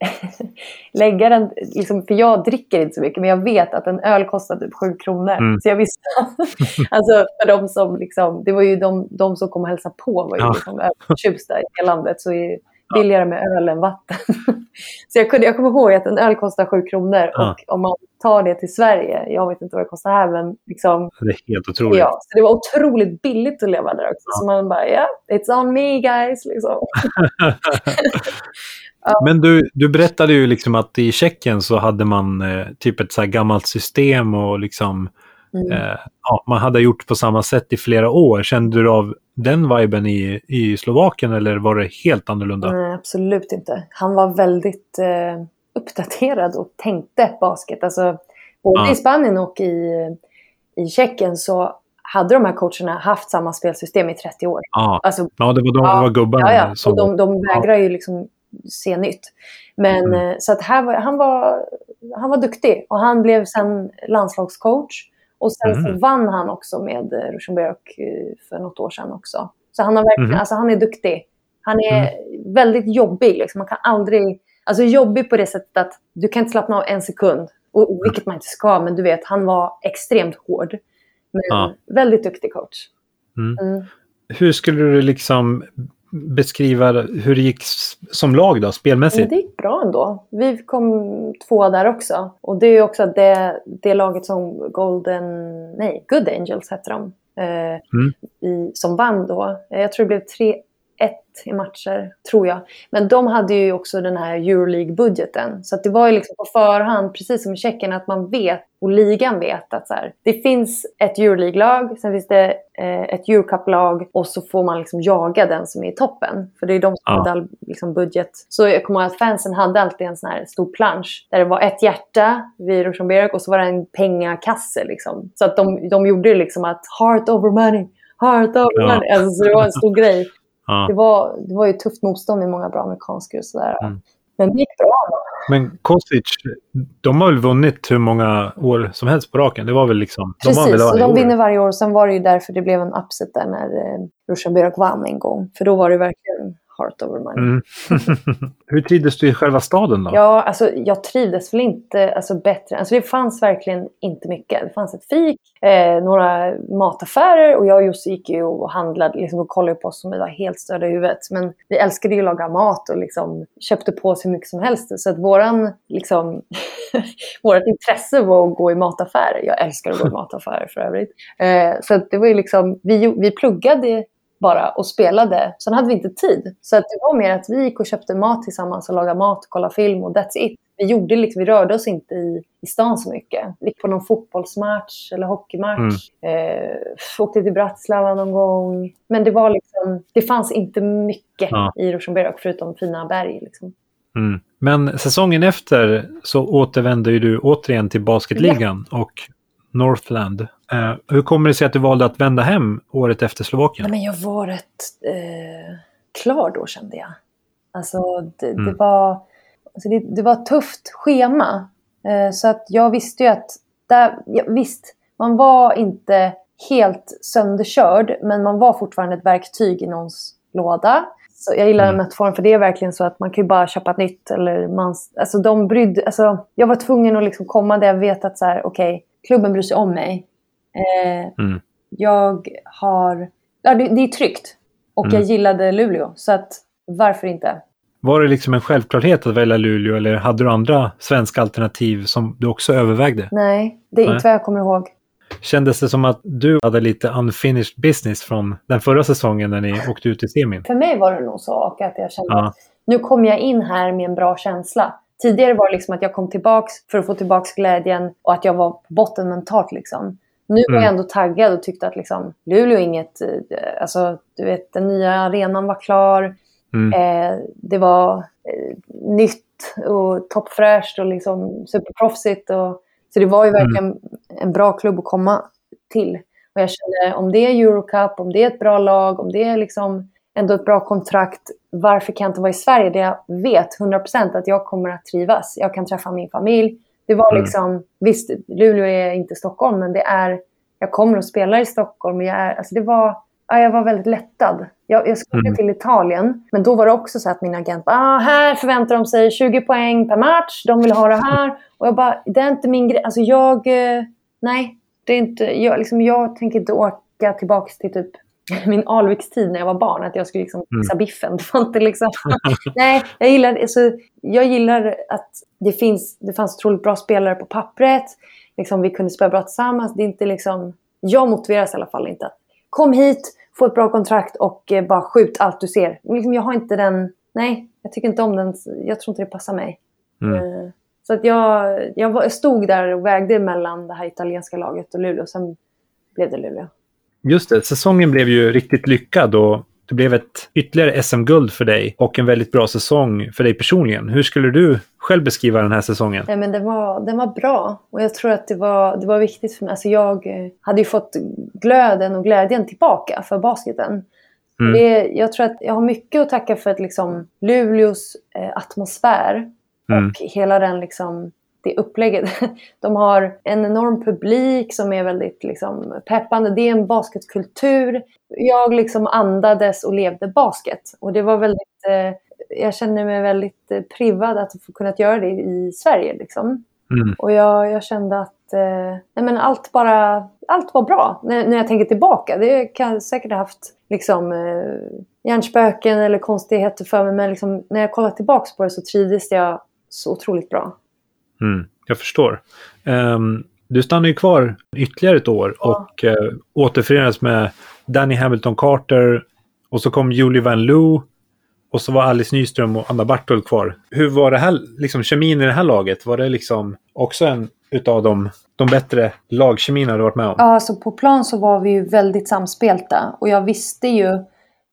lägga den, liksom, för jag dricker inte så mycket, men jag vet att en öl kostar typ 7 kronor. Mm. Så jag visste, alltså för de som liksom, det var ju de, de som kom och hälsade på var ju Ja. liksom överförtjusta i det landet, så är det billigare med öl än vatten. så jag, kunde, jag kommer ihåg att en öl kostar 7 kronor Ja. och om man tar det till Sverige, jag vet inte vad det kostar här, men liksom, Det är helt otroligt. Ja, så det var otroligt billigt att leva där också. Så man bara, ja, it's on me guys. Liksom. Men du, du berättade ju liksom att i Tjeckien så hade man eh, typ ett så gammalt system och liksom Mm. eh, ja, man hade gjort på samma sätt i flera år. Kände du av den viben i, i Slovakien eller var det helt annorlunda? Nej, absolut inte. Han var väldigt eh, uppdaterad och tänkte basket. Alltså, både Ja. i Spanien och i, i Tjeckien så hade de här coacherna haft samma spelsystem i 30 år. Ja, Alltså, ja det var de Ja, var gubbarna ja, ja. som... Och de, de vägrar ju liksom se nytt. Men Mm. eh, så att här var, han, var, han var duktig och han blev sen landslagscoach. Och sen så Mm. vann han också med eh, Rosenberg eh, för något år sedan också. Så han, har verkligen, Mhm. alltså han är duktig. Han är väldigt jobbig. Liksom. Man kan aldrig... Alltså jobbig på det sättet att du kan inte slappna av en sekund. Och, och vilket man inte ska, men du vet, han var extremt hård. Men Ja. väldigt duktig coach. Mm. Mm. Hur skulle du liksom beskriva hur det gick som lag då, Men spelmässigt? det gick bra ändå. Vi kom tvåa där också. Och det är också det, det laget som Golden... Nej, Good Angels hette de. Eh, Mm. i, som vann då. Jag tror det blev tre, i matcher, tror jag. Men de hade ju också den här Euroleague-budgeten. Så det var ju liksom på förhand, precis som i Tjeckien, att man vet och ligan vet att så här, det finns ett Euroleague-lag, sen finns det eh, ett Eurocup-lag och så får man liksom jaga den som är i toppen. För det är de som ja. hade all liksom, budget. Så jag kommer ihåg att fansen hade alltid en sån här stor plansch där det var ett hjärta vid Rosenberg och så var det en pengakasse. Liksom. Så att de, de gjorde liksom att heart over money, heart over ja. money. Alltså, så det var en stor grej. Ja. Det, var, det var ju tufft motstånd i många bra amerikanska och sådär. Mm. Men det gick bra. Men Kostic, de har väl vunnit hur många år som helst på raken? Det var väl liksom... Precis, de, och de år. vinner varje år. Sen var det ju därför det blev en upset där när eh, Russian vann en gång. För då var det verkligen heart over money. Mm. Hur trivdes du i själva staden då? Ja, alltså jag trivdes väl inte alltså, bättre. Alltså det fanns verkligen inte mycket. Det fanns ett fik, eh, några mataffärer och jag och Jussi gick ju och handlade liksom, och kollade på oss som vi var helt störda i huvudet. Men vi älskade ju att laga mat och liksom, köpte på oss hur mycket som helst. Så att våran, liksom, vårt intresse var att gå i mataffärer. Jag älskar att gå i mataffärer för övrigt. Eh, så att det var ju liksom, vi, vi pluggade bara och spelade. Sen hade vi inte tid. Så att det var mer att vi gick och köpte mat tillsammans och lagade mat och kollade film och that's it. Vi, gjorde liksom, vi rörde oss inte i, i stan så mycket. Vi gick på någon fotbollsmatch eller hockeymatch. Mm. Eh, åkte till Bratislava någon gång. Men det var liksom, det fanns inte mycket ja. i Rosenberg förutom fina berg. Liksom. Mm. Men säsongen efter så återvände ju du återigen till basketligan ja. och Northland. Eh, hur kommer det sig att du valde att vända hem året efter Slovakien? Nej, men jag var rätt eh, klar då kände jag. Alltså det, mm. det var, alltså det, det, var ett tufft schema. Eh, så att jag visste ju att, där, ja, visst, man var inte helt sönderkörd, men man var fortfarande ett verktyg i någons låda. Så jag gillar mm. metaforen för det är verkligen så att man kan ju bara köpa ett nytt. Eller man, alltså de brydde, alltså jag var tvungen att liksom komma där jag vet att så här, okej, okay, klubben bryr sig om mig. Eh, mm. Jag har... Ja, det, det är tryggt. Och mm. jag gillade Luleå, så att varför inte? Var det liksom en självklarhet att välja Luleå eller hade du andra svenska alternativ som du också övervägde? Nej, det är Nej. inte vad jag kommer ihåg. Kändes det som att du hade lite unfinished business från den förra säsongen när ni åkte ut i semin? För mig var det nog så och att jag kände ja. att nu kommer jag in här med en bra känsla. Tidigare var det liksom att jag kom tillbaks för att få tillbaks glädjen och att jag var på botten mentalt. Liksom. Nu var jag mm. ändå taggad och tyckte att liksom, Luleå inget... Eh, alltså, du vet, den nya arenan var klar. Mm. Eh, det var eh, nytt och toppfräscht och liksom superproffsigt. Och, så det var ju mm. verkligen mm. en bra klubb att komma till. Och jag kände, om det är Eurocup, om det är ett bra lag, om det är liksom ändå ett bra kontrakt. Varför kan jag inte vara i Sverige där jag vet 100% att jag kommer att trivas? Jag kan träffa min familj. Det var mm. liksom, visst, Luleå är inte Stockholm, men det är, jag kommer att spela i Stockholm. Jag, är, alltså det var, ja, jag var väldigt lättad. Jag, jag skulle mm. till Italien, men då var det också så att min agent bara, ah, här förväntar de sig 20 poäng per match, de vill ha det här. Och jag bara, det är inte min grej. Alltså jag, eh, nej, det är inte, jag, liksom, jag tänker inte åka tillbaka till typ min Alvikstid när jag var barn, att jag skulle liksom fixa mm. biffen. Det var inte liksom... Nej, jag gillar, alltså, jag gillar att det, finns, det fanns otroligt bra spelare på pappret. Liksom, vi kunde spela bra tillsammans. Det är inte liksom... Jag motiveras i alla fall inte. Kom hit, få ett bra kontrakt och eh, bara skjut allt du ser. Liksom, jag har inte den... Nej, jag tycker inte om den. Jag tror inte det passar mig. Mm. Eh, så att jag, jag stod där och vägde mellan det här italienska laget och Luleå. Sen blev det Luleå. Just det, säsongen blev ju riktigt lyckad och det blev ett ytterligare SM-guld för dig och en väldigt bra säsong för dig personligen. Hur skulle du själv beskriva den här säsongen? Ja, men den, var, den var bra och jag tror att det var, det var viktigt för mig. Alltså jag eh, hade ju fått glöden och glädjen tillbaka för basketen. Mm. Det, jag tror att jag har mycket att tacka för att liksom Luleås eh, atmosfär mm. och hela den liksom det upplägget. De har en enorm publik som är väldigt liksom, peppande. Det är en basketkultur. Jag liksom andades och levde basket. Och det var väldigt... Eh, jag känner mig väldigt eh, privad att få kunnat göra det i Sverige. Liksom. Mm. Och jag, jag, kände att eh, nej men allt, bara, allt var bra när, när jag tänker tillbaka. Det kan jag säkert ha haft liksom, eh, hjärnspöken eller konstigheter för mig. Men liksom, när jag kollar tillbaka på det så trivdes jag så otroligt bra. Mm, jag förstår. Um, du stannar ju kvar ytterligare ett år ja. och uh, återförenades med Danny Hamilton Carter Och så kom Julie Van Loo. Och så var Alice Nyström och Anna Bartol kvar. Hur var det här, liksom kemin i det här laget? Var det liksom också en utav de, de bättre lagkemierna du varit med om? Ja, alltså på plan så var vi ju väldigt samspelta. Och jag visste ju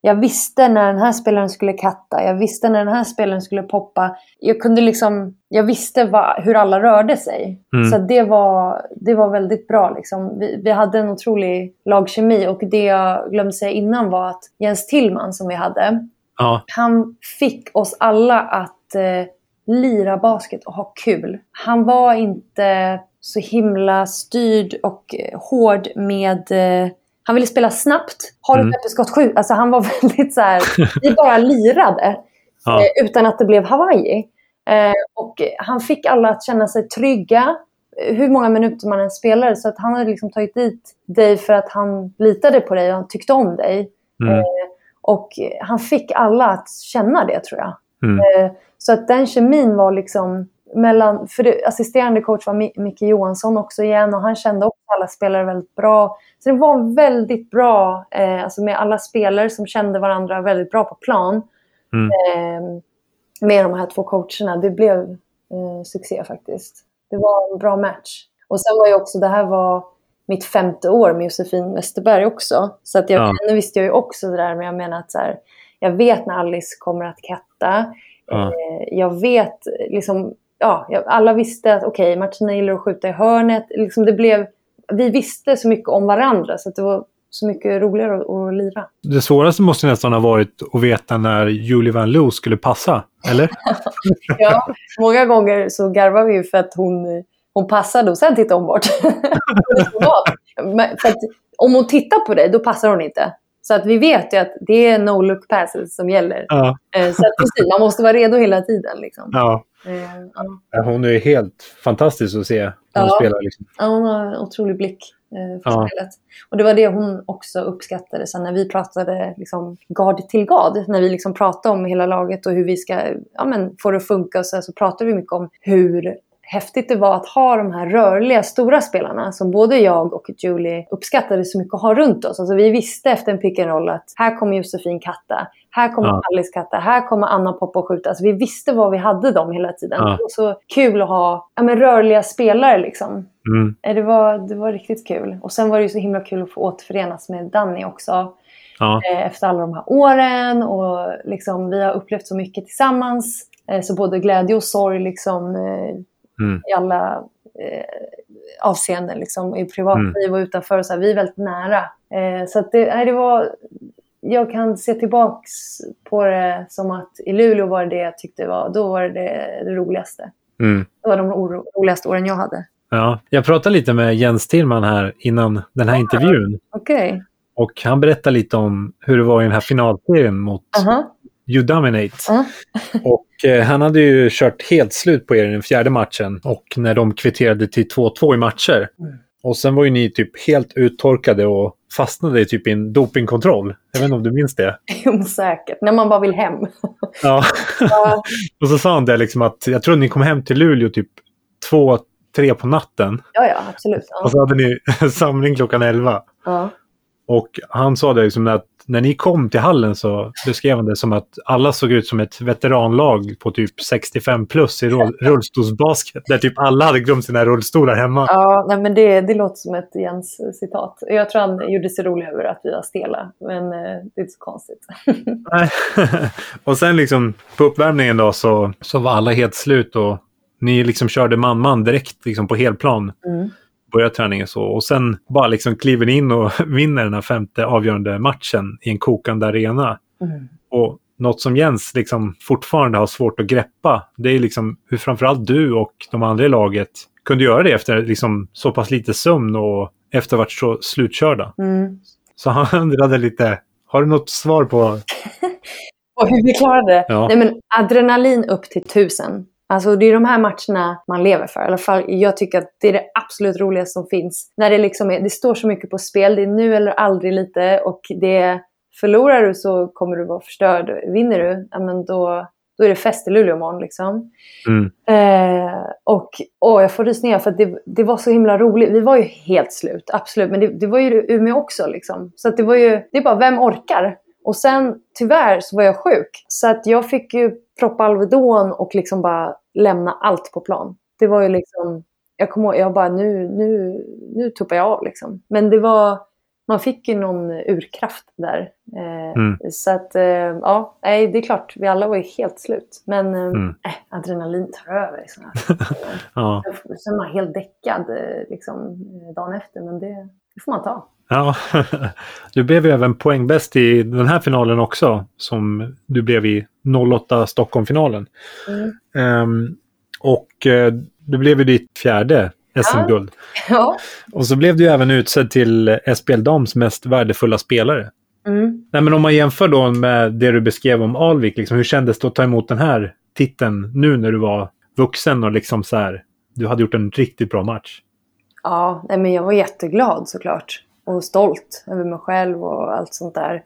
jag visste när den här spelaren skulle katta. Jag visste när den här spelaren skulle poppa. Jag kunde liksom... Jag visste va, hur alla rörde sig. Mm. Så det var, det var väldigt bra. Liksom. Vi, vi hade en otrolig lagkemi. Och det jag glömde säga innan var att Jens Tillman som vi hade. Ja. Han fick oss alla att eh, lira basket och ha kul. Han var inte så himla styrd och eh, hård med... Eh, han ville spela snabbt. Har du mm. pepperskott 7? Alltså han var väldigt så här, vi bara lirade. Ja. Eh, utan att det blev Hawaii. Eh, och han fick alla att känna sig trygga. Hur många minuter man än spelade. Så att han hade liksom tagit dit dig för att han litade på dig och han tyckte om dig. Mm. Eh, och han fick alla att känna det tror jag. Mm. Eh, så att den kemin var liksom mellan, för det, assisterande coach var Micke Johansson också igen och han kände också alla spelare väldigt bra. Så det var väldigt bra, eh, alltså med alla spelare som kände varandra väldigt bra på plan. Mm. Eh, med de här två coacherna. Det blev eh, succé faktiskt. Det var en bra match. Och sen var ju också, det här var mitt femte år med Josefin Westerberg också. Så att jag, ja. nu visste jag ju också det där, men jag menar att så här, jag vet när Alice kommer att katta. Ja. Eh, jag vet liksom ja, alla visste att okej, okay, Martina gillar att skjuta i hörnet. Liksom det blev, vi visste så mycket om varandra så det var så mycket roligare att, att lira. Det svåraste måste nästan ha varit att veta när Julie Van Loo skulle passa, eller? ja, många gånger så garvar vi ju för att hon, hon passade och sen tittade hon bort. för att, om hon tittar på dig, då passar hon inte. Så att vi vet ju att det är no look passes som gäller. Ja. Eh, så att precis, man måste vara redo hela tiden. Liksom. Ja. Eh. Hon är helt fantastisk att se när hon ja. spelar. Liksom. Ja, hon har en otrolig blick eh, för ja. spelet. Och det var det hon också uppskattade sen när vi pratade liksom, gard till gard. När vi liksom pratade om hela laget och hur vi ska ja, men, få det att funka. Så, så pratade vi mycket om hur häftigt det var att ha de här rörliga, stora spelarna som både jag och Julie uppskattade så mycket att ha runt oss. Alltså vi visste efter en pick and roll att här kommer Josefin katta, här kommer ja. Alice katta, här kommer Anna poppa och skjuta. Alltså vi visste vad vi hade dem hela tiden. Ja. Det var så kul att ha ja, men rörliga spelare liksom. Mm. Eh, det, var, det var riktigt kul. Och sen var det ju så himla kul att få återförenas med Danny också. Ja. Eh, efter alla de här åren och liksom, vi har upplevt så mycket tillsammans. Eh, så både glädje och sorg liksom, mm. i alla eh, avseenden. Liksom, I privatliv mm. och utanför. Och så här, vi är väldigt nära. Eh, så det, nej, det var... Jag kan se tillbaks på det som att i Luleå var det det jag tyckte var, då var det det, roligaste. Mm. Det var de roligaste åren jag hade. Ja, jag pratade lite med Jens Tillman här innan den här ah, intervjun. Okay. Och han berättade lite om hur det var i den här finalserien mot uh -huh. You Dominate. Uh. och eh, han hade ju kört helt slut på er i den fjärde matchen och när de kvitterade till 2-2 i matcher. Mm. Och sen var ju ni typ helt uttorkade och fastnade typ i en dopingkontroll. Jag vet inte om du minns det? Jo, säkert. När man bara vill hem. ja. och så sa han det liksom att jag tror att ni kom hem till Luleå typ två, tre på natten. Ja, ja, absolut. Ja. Och så hade ni samling klockan elva. Ja. Och han sa det liksom att när ni kom till hallen så beskrev han det som att alla såg ut som ett veteranlag på typ 65 plus i rullstolsbasket. Där typ alla hade glömt sina rullstolar hemma. Ja, nej, men det, det låter som ett Jens-citat. Jag tror han gjorde sig rolig över att vi var stela, men eh, det är inte så konstigt. och sen liksom på uppvärmningen då så, så var alla helt slut och ni liksom körde man-man direkt liksom på helplan. Mm börjar träningen så. Och sen bara liksom kliver in och vinner den här femte avgörande matchen i en kokande arena. Mm. Och något som Jens liksom fortfarande har svårt att greppa, det är liksom hur framförallt du och de andra i laget kunde göra det efter liksom så pass lite sömn och efter varit så slutkörda. Mm. Så han undrade lite, har du något svar på? och hur vi klarade det? Ja. Nej, men adrenalin upp till tusen. Alltså det är de här matcherna man lever för. I alla fall, jag tycker att det är det absolut roligaste som finns. När det, liksom är, det står så mycket på spel. Det är nu eller aldrig lite. Och det, förlorar du så kommer du vara förstörd. Vinner du, ja, men då, då är det fest i Luleå imorgon. Liksom. Mm. Eh, och åh, jag får rysningar för att det, det var så himla roligt. Vi var ju helt slut, absolut. Men det, det var ju Umeå också. Liksom. Så det var ju, det är bara, vem orkar? Och sen tyvärr så var jag sjuk. Så att jag fick ju proppa Alvedon och liksom bara lämna allt på plan. Det var ju liksom, jag kommer ihåg, jag bara nu, nu, nu tuppar jag av liksom. Men det var, man fick ju någon urkraft där. Eh, mm. Så att, eh, ja, nej, det är klart, vi alla var ju helt slut. Men eh, mm. äh, adrenalin tar över. Liksom. ja. Sen är man helt däckad liksom, dagen efter, men det, det får man ta. Ja, du blev ju även poängbäst i den här finalen också, som du blev i 08 Stockholm-finalen. Mm. Um, och uh, du blev ju ditt fjärde SM-guld. Ja. ja. Och så blev du även utsedd till SPL Dams mest värdefulla spelare. Mm. Nej, men om man jämför då med det du beskrev om Alvik, liksom, hur kändes det att ta emot den här titeln nu när du var vuxen och liksom så här, du hade gjort en riktigt bra match? Ja, nej, men jag var jätteglad såklart. Och stolt över mig själv och allt sånt där.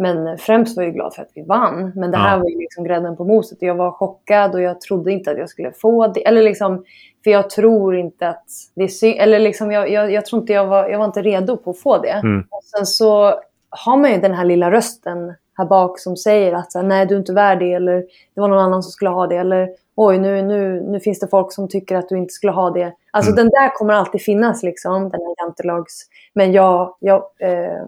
Men främst var jag glad för att vi vann. Men det här ja. var ju liksom grädden på moset. Jag var chockad och jag trodde inte att jag skulle få det. Eller liksom, för jag tror inte att det är sy- Eller liksom, jag, jag, jag, tror inte jag var, jag var inte redo på att få det. Mm. Och sen så har man ju den här lilla rösten här bak som säger att så nej, du är inte värd det. Eller det var någon annan som skulle ha det. Eller oj, nu, nu, nu finns det folk som tycker att du inte skulle ha det. Alltså mm. den där kommer alltid finnas, liksom, den här jantelags... Men jag, jag, eh,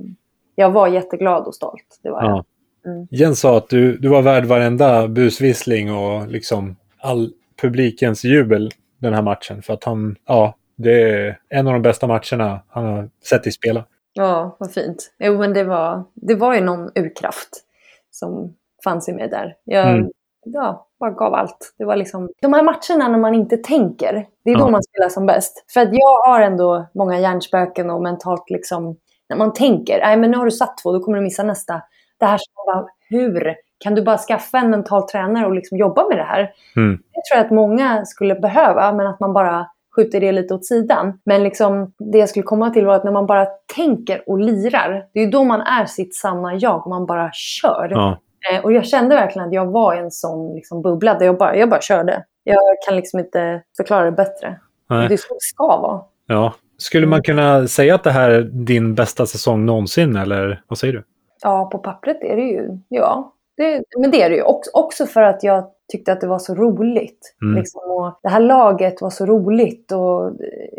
jag var jätteglad och stolt. Det var ja. jag. Mm. Jens sa att du, du var värd varenda busvissling och liksom all publikens jubel den här matchen. För att han, ja, det är en av de bästa matcherna han har sett i spela. Ja, vad fint. Jo, men det var, det var ju någon urkraft som fanns i mig där. Jag, mm. Ja, bara gav allt. Det var liksom, de här matcherna när man inte tänker, det är då man spelar som bäst. För att jag har ändå många hjärnspöken och mentalt liksom, när man tänker, nej men nu har du satt två, då kommer du missa nästa. Det här som hur kan du bara skaffa en mental tränare och liksom jobba med det här? Mm. Det tror jag att många skulle behöva, men att man bara skjuter det lite åt sidan. Men liksom, det jag skulle komma till var att när man bara tänker och lirar, det är då man är sitt sanna jag. Man bara kör. Ja. Eh, och jag kände verkligen att jag var i en sån liksom, bubbla där jag bara, jag bara körde. Jag kan liksom inte förklara det bättre. Nej. Det är så det ska vara. Ja. Skulle man kunna säga att det här är din bästa säsong någonsin, eller vad säger du? Ja, på pappret är det ju. Ja, det, men det är det ju. Också, också för att jag tyckte att det var så roligt. Mm. Liksom, och det här laget var så roligt och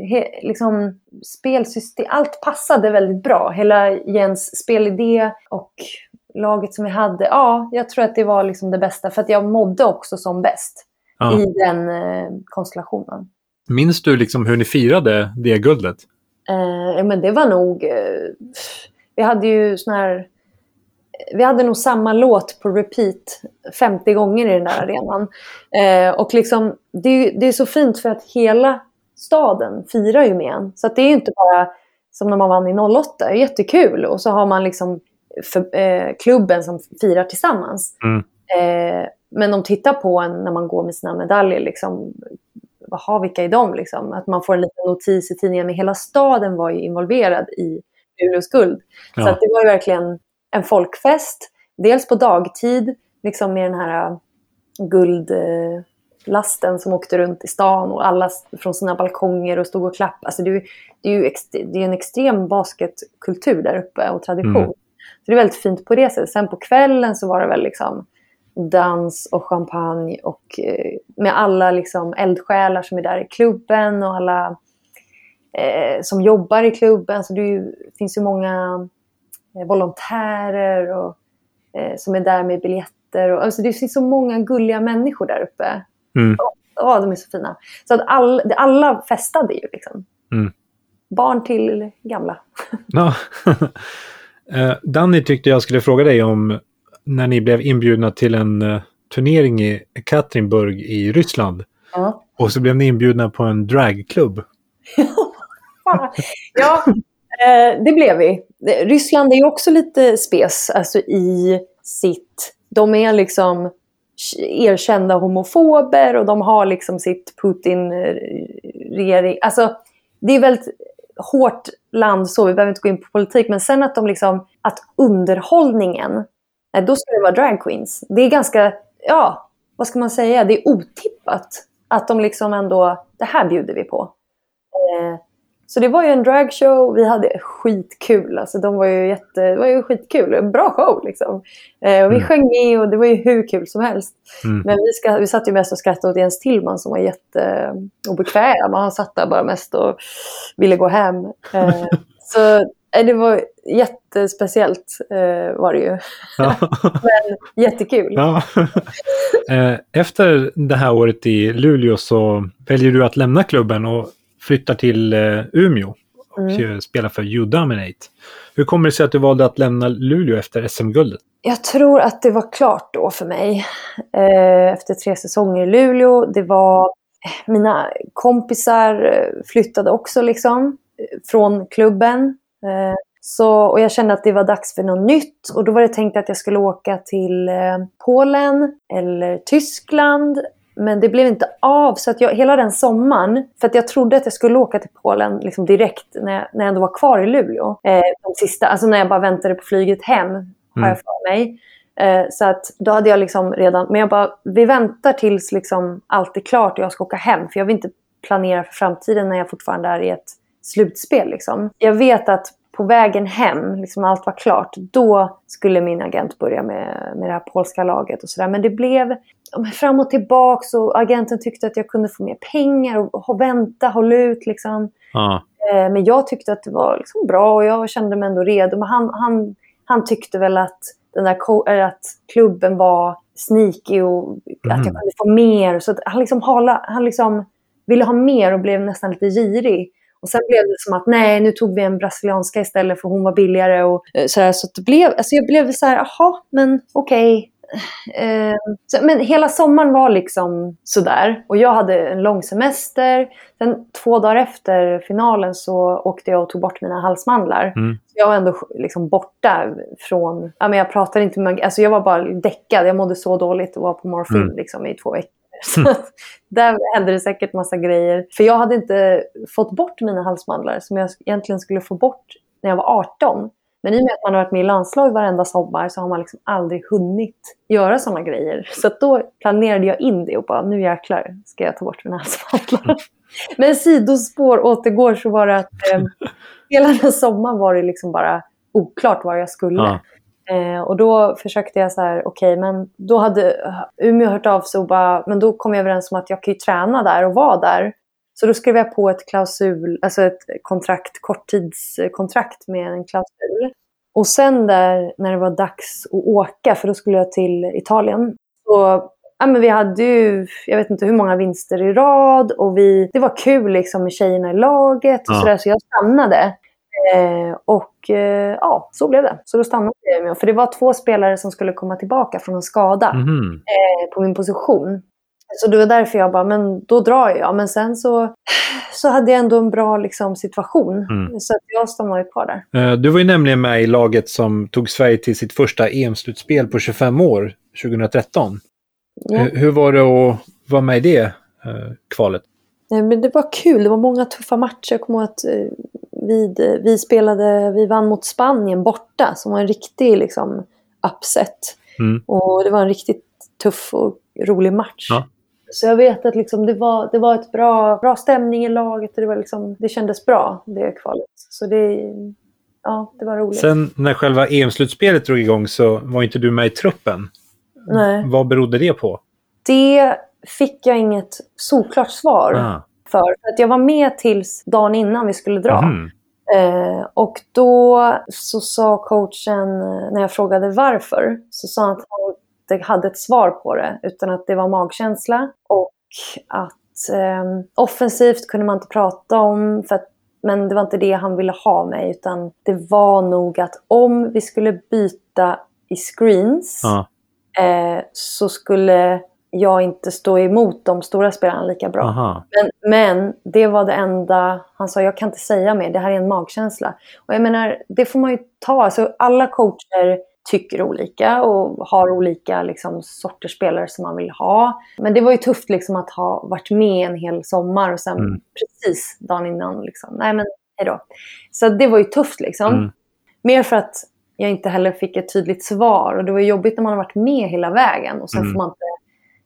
he, liksom, spelsystem, allt passade väldigt bra. Hela Jens spelidé och laget som vi hade. Ja, jag tror att det var liksom det bästa för att jag mådde också som bäst ja. i den eh, konstellationen. Minns du liksom hur ni firade det guldet? Eh, men det var nog... Eh, vi hade ju sån här... Vi hade nog samma låt på repeat 50 gånger i den där arenan. Eh, och liksom, det, det, är så fint för att hela staden firar ju med en. Så det är inte bara som när man vann i 08. Det är jättekul. Och så har man liksom för, eh, klubben som firar tillsammans. Mm. Eh, men de tittar på en när man går med sina medaljer. Liksom, Jaha, vilka är de? Liksom? Att man får en liten notis i tidningen. Men hela staden var ju involverad i Luleås guld. Ja. Så att det var verkligen en folkfest. Dels på dagtid, liksom med den här äh, guldlasten som åkte runt i stan och alla från sina balkonger och stod och klappade. Alltså det, är, det är ju det är en extrem basketkultur där uppe och tradition. Mm. Så det är väldigt fint på det sättet. Sen på kvällen så var det väl liksom dans och champagne och eh, med alla liksom eldsjälar som är där i klubben och alla eh, som jobbar i klubben. Så det finns ju många eh, volontärer och, eh, som är där med biljetter. Och, alltså det finns så många gulliga människor där uppe. Mm. Åh, de är så fina. Så att all, alla festade ju. Liksom. Mm. Barn till gamla. Ja. Eh, Danny tyckte jag skulle fråga dig om när ni blev inbjudna till en uh, turnering i Katrinburg i Ryssland. Ja. Och så blev ni inbjudna på en dragklubb. ja, eh, det blev vi. Ryssland är också lite spes alltså i sitt... De är liksom erkända homofober och de har liksom sitt Putin-regering. Alltså, det är väldigt hårt land så, vi behöver inte gå in på politik, men sen att de liksom, att underhållningen Nej, då ska det vara drag queens. Det är ganska, ja, vad ska man säga, det är otippat att de liksom ändå, det här bjuder vi på. Eh, så det var ju en dragshow. Vi hade skitkul. Alltså, de var ju jätte, det var ju skitkul. En bra show liksom. Eh, och vi Mm. sjöng med och det var ju hur kul som helst. Mm. Men vi, ska, vi satt ju mest och skrattade åt Jens Tillman som var jätteobekväm. Han satt där bara mest och ville gå hem. Eh, så eh, det var jättespeciellt eh, var det ju. Ja. Jättekul. Ja. Eh, Efter det här året i Luleå så väljer du att lämna klubben och flyttar till eh, Umeå och Mm. eh, spelar för U-Dominate. Hur kommer det sig att du valde att lämna Luleå efter SM-guldet? Jag tror att det var klart då för mig. Eh, efter tre säsonger i Luleå. Det var... Mina kompisar flyttade också liksom från klubben. Så, och jag kände att det var dags för något nytt. Och då var det tänkt att jag skulle åka till Polen eller Tyskland. Men det blev inte av. Så att jag, hela den sommaren, för att jag trodde att jag skulle åka till Polen liksom direkt när jag, när jag ändå var kvar i Luleå. Eh, de sista, alltså när jag bara väntade på flyget hem, har Mm. jag för mig. Eh, så att då hade jag liksom redan, men jag bara, vi väntar tills liksom allt är klart och jag ska åka hem. För jag vill inte planera för framtiden när jag fortfarande är i ett slutspel. Liksom. Jag vet att på vägen hem, liksom när allt var klart, då skulle min agent börja med, med det här polska laget och sådär. Men det blev fram och tillbaks och agenten tyckte att jag kunde få mer pengar och, och vänta, hålla ut liksom. Ja. Eh, Men jag tyckte att det var liksom bra och jag kände mig ändå redo. Men han, han, han tyckte väl att, den där att klubben var sneaky och att jag Mm. kunde få mer. Så han, liksom hala, han liksom ville ha mer och blev nästan lite girig. Och sen blev det som att nej, nu tog vi en brasilianska istället för hon var billigare. Och, eh, så här, så det blev, alltså jag blev så här, jaha, men okej. Eh, så, men hela sommaren var liksom sådär. Och jag hade en lång semester. Sen två dagar efter finalen så åkte jag och tog bort mina halsmandlar. Mm. Jag var ändå liksom borta från... Ja, men jag pratade inte med... Alltså jag var bara däckad. Jag mådde så dåligt och var på morfin Mm. liksom, i två veckor. Så där hände det säkert massa grejer. För jag hade inte fått bort mina halsmandlar som jag egentligen skulle få bort när jag var 18. Men i och med att man har varit med i landslag varenda sommar så har man liksom aldrig hunnit göra sådana grejer. Så då planerade jag in det och bara, nu jäklar ska jag ta bort mina halsmandlar. Men sidospår återgår så var det att eh, hela den sommaren var det liksom bara oklart var jag skulle. Ja. Eh, och då försökte jag så här, okej, men då hade Umeå hört av sig och bara, men då kom jag överens om att jag kan ju träna där och vara där. Så då skrev jag på ett klausul, alltså ett kontrakt, korttidskontrakt med en klausul. Och sen där, när det var dags att åka, för då skulle jag till Italien, så Ja, men vi hade ju, jag vet inte hur många vinster i rad och vi, det var kul liksom med tjejerna i laget och Ja. sådär, så jag stannade. Eh, och eh, ja, så blev det. Så då stannade jag Umeå. För det var två spelare som skulle komma tillbaka från en skada Mhm. eh, på min position. Så det var därför jag bara, men då drar jag. Men sen så, så hade jag ändå en bra liksom, situation. Mm. Så att jag stannade kvar där. Eh, Du var ju nämligen med i laget som tog Sverige till sitt första EM-slutspel på 25 år, 2013. Ja. Hur, hur var det att vara med i det eh, kvalet? Nej, men det var kul. Det var många tuffa matcher. Jag kommer ihåg att eh, vid, vi spelade, vi vann mot Spanien borta som var en riktig liksom, upset. Mm. Och det var en riktigt tuff och rolig match. Ja. Så jag vet att liksom, det var, det var ett bra, bra stämning i laget. Och det, var liksom, det kändes bra, det kvalet. Så det, ja, det var roligt. Sen när själva EM-slutspelet drog igång så var inte du med i truppen. Nej. Vad berodde det på? Det fick jag inget solklart svar Ah. för. för att jag var med tills dagen innan vi skulle dra. Mhm. Eh, och då så sa coachen, eh, när jag frågade varför, så sa han att han inte hade ett svar på det, utan att det var magkänsla och att eh, offensivt kunde man inte prata om, för att, men det var inte det han ville ha mig, utan det var nog att om vi skulle byta i screens Ja. eh, så skulle jag inte stå emot de stora spelarna lika bra. Men, men det var det enda, han sa jag kan inte säga mer, det här är en magkänsla. Och jag menar, det får man ju ta. Alltså, alla coacher tycker olika och har olika liksom, sorters spelare som man vill ha. Men det var ju tufft liksom, att ha varit med en hel sommar och sen Mm. precis dagen innan, liksom, nej men hejdå. Så det var ju tufft liksom. Mm. Mer för att jag inte heller fick ett tydligt svar. Och det var jobbigt när man har varit med hela vägen och sen Mm. får man inte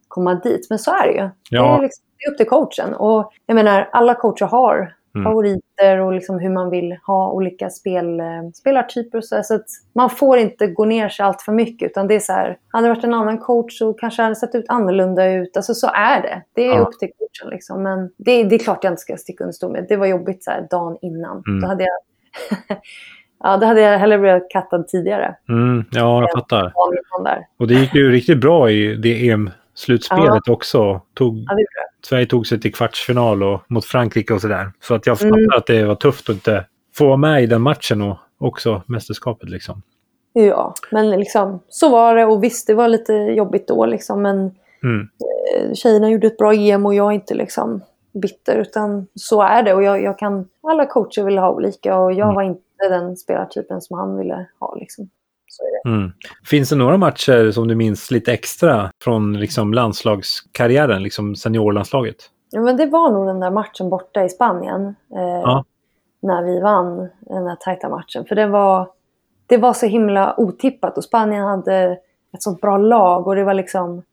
komma dit. Men så är det ju. Det, Ja. är liksom, det är upp till coachen. Och jag menar, alla coacher har mm. favoriter och liksom hur man vill ha olika spel, eh, spelartyper. Och så, så att man får inte gå ner sig allt för mycket. Utan det är så här, hade det varit en annan coach så kanske det hade sett ut annorlunda ut. Alltså så är det. Det är ja. upp till coachen. Liksom. Men det, det, är klart jag inte ska sticka under stol med. Det var jobbigt så här, dagen innan. Mm. Då hade jag Ja, då hade jag hellre blivit kattad tidigare. Mm, ja, jag fattar. Och det gick ju riktigt bra i det EM-slutspelet ja. också. Tog, ja, Sverige tog sig till kvartsfinal och, mot Frankrike och sådär. Så att jag fattar mm. att det var tufft att inte få vara med i den matchen och också mästerskapet liksom. Ja, men liksom så var det och visst det var lite jobbigt då liksom men mm. Eh, tjejerna gjorde ett bra EM och jag är inte liksom bitter utan så är det och jag, jag kan, alla coacher vill ha olika och jag mm. var inte den spelartypen som han ville ha liksom. Mm. Finns det några matcher som du minns lite extra från liksom landslagskarriären, liksom seniorlandslaget? Ja, men det var nog den där matchen borta i Spanien. Eh, ja. När vi vann den där tajta matchen. För det var, det var så himla otippat och Spanien hade ett sånt bra lag och det var liksom...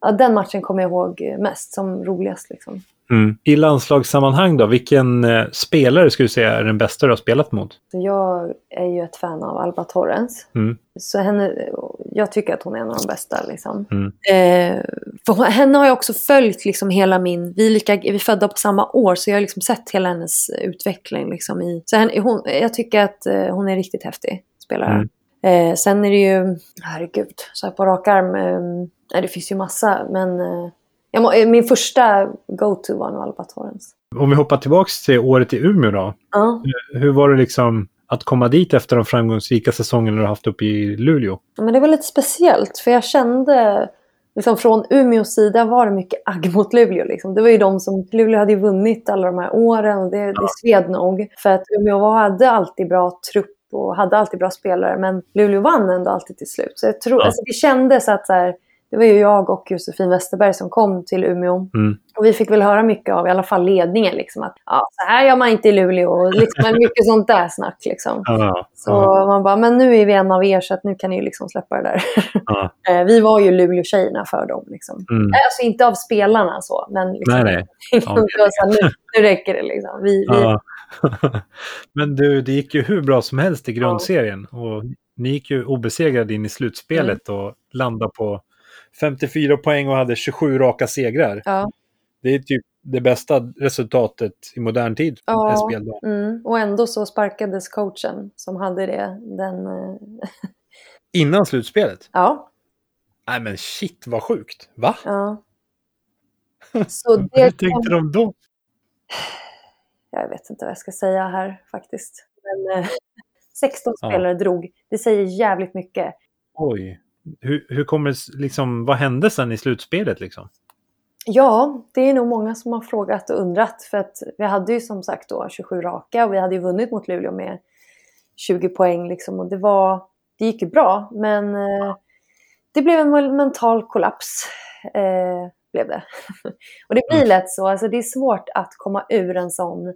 Ja, den matchen kommer jag ihåg mest som roligast. Liksom. Mm. I landslagssammanhang då, vilken eh, spelare skulle du säga är den bästa du har spelat mot? Jag är ju ett fan av Alba Torrens. Mm. Så henne, jag tycker att hon är en av de bästa. Liksom. Mm. Eh, för henne har jag också följt liksom hela min... Vi är, lika, vi är födda på samma år så jag har liksom sett hela hennes utveckling. Liksom i, så henne, hon, jag tycker att eh, hon är riktigt häftig spelare. Mm. Eh, sen är det ju, herregud, så här på rak arm, eh, det finns ju massa, men eh, må, eh, min första go-to var nog Alba Torrens. Om vi hoppar tillbaka till året i Umeå då. Ja. Hur var det liksom att komma dit efter de framgångsrika säsongerna du haft uppe i Luleå? Men det var lite speciellt för jag kände liksom från Umeås sida var det mycket agg mot Luleå. Liksom. Det var ju de som, Luleå hade ju vunnit alla de här åren och det, ja. det sved nog. För att Umeå hade alltid bra trupp och hade alltid bra spelare men Luleå vann ändå alltid till slut. Så jag tror, ja. alltså, det kändes att så här, det var ju jag och Josefin Westerberg som kom till Umeå. Mm. Och vi fick väl höra mycket av i alla fall ledningen. Liksom, att ja, så här gör man inte i Luleå. Och liksom, mycket sånt där snack. Liksom. Ja, så ja. man bara, men nu är vi en av er så att nu kan ni liksom släppa det där. Ja. Eh, vi var ju Luleå-tjejerna för dem. Liksom. Mm. Alltså inte av spelarna så, men liksom, nej, nej. Så nu, nu räcker det. Liksom. Vi, vi... men du, det gick ju hur bra som helst i grundserien. Och ni gick ju obesegrade in i slutspelet mm. och landade på 54 poäng och hade 27 raka segrar. Ja. Det är typ det bästa resultatet i modern tid. Ja, mm. och ändå så sparkades coachen som hade det. Den, eh, Innan slutspelet? Ja. Nej men shit vad sjukt. Va? Ja. Så det Hur tänkte de då? Jag vet inte vad jag ska säga här faktiskt. Men, 16 eh, spelare ja. drog. Det säger jävligt mycket. Oj hur, hur kommer liksom, vad hände sen i slutspelet liksom? Ja, det är nog många som har frågat och undrat. För att vi hade ju som sagt då 27 raka och vi hade ju vunnit mot Luleå med 20 poäng. Liksom, och det, var, det gick ju bra, men eh, det blev en mental kollaps. Eh, blev det. och det blir mm. lätt så. Alltså, det är svårt att komma ur en sån...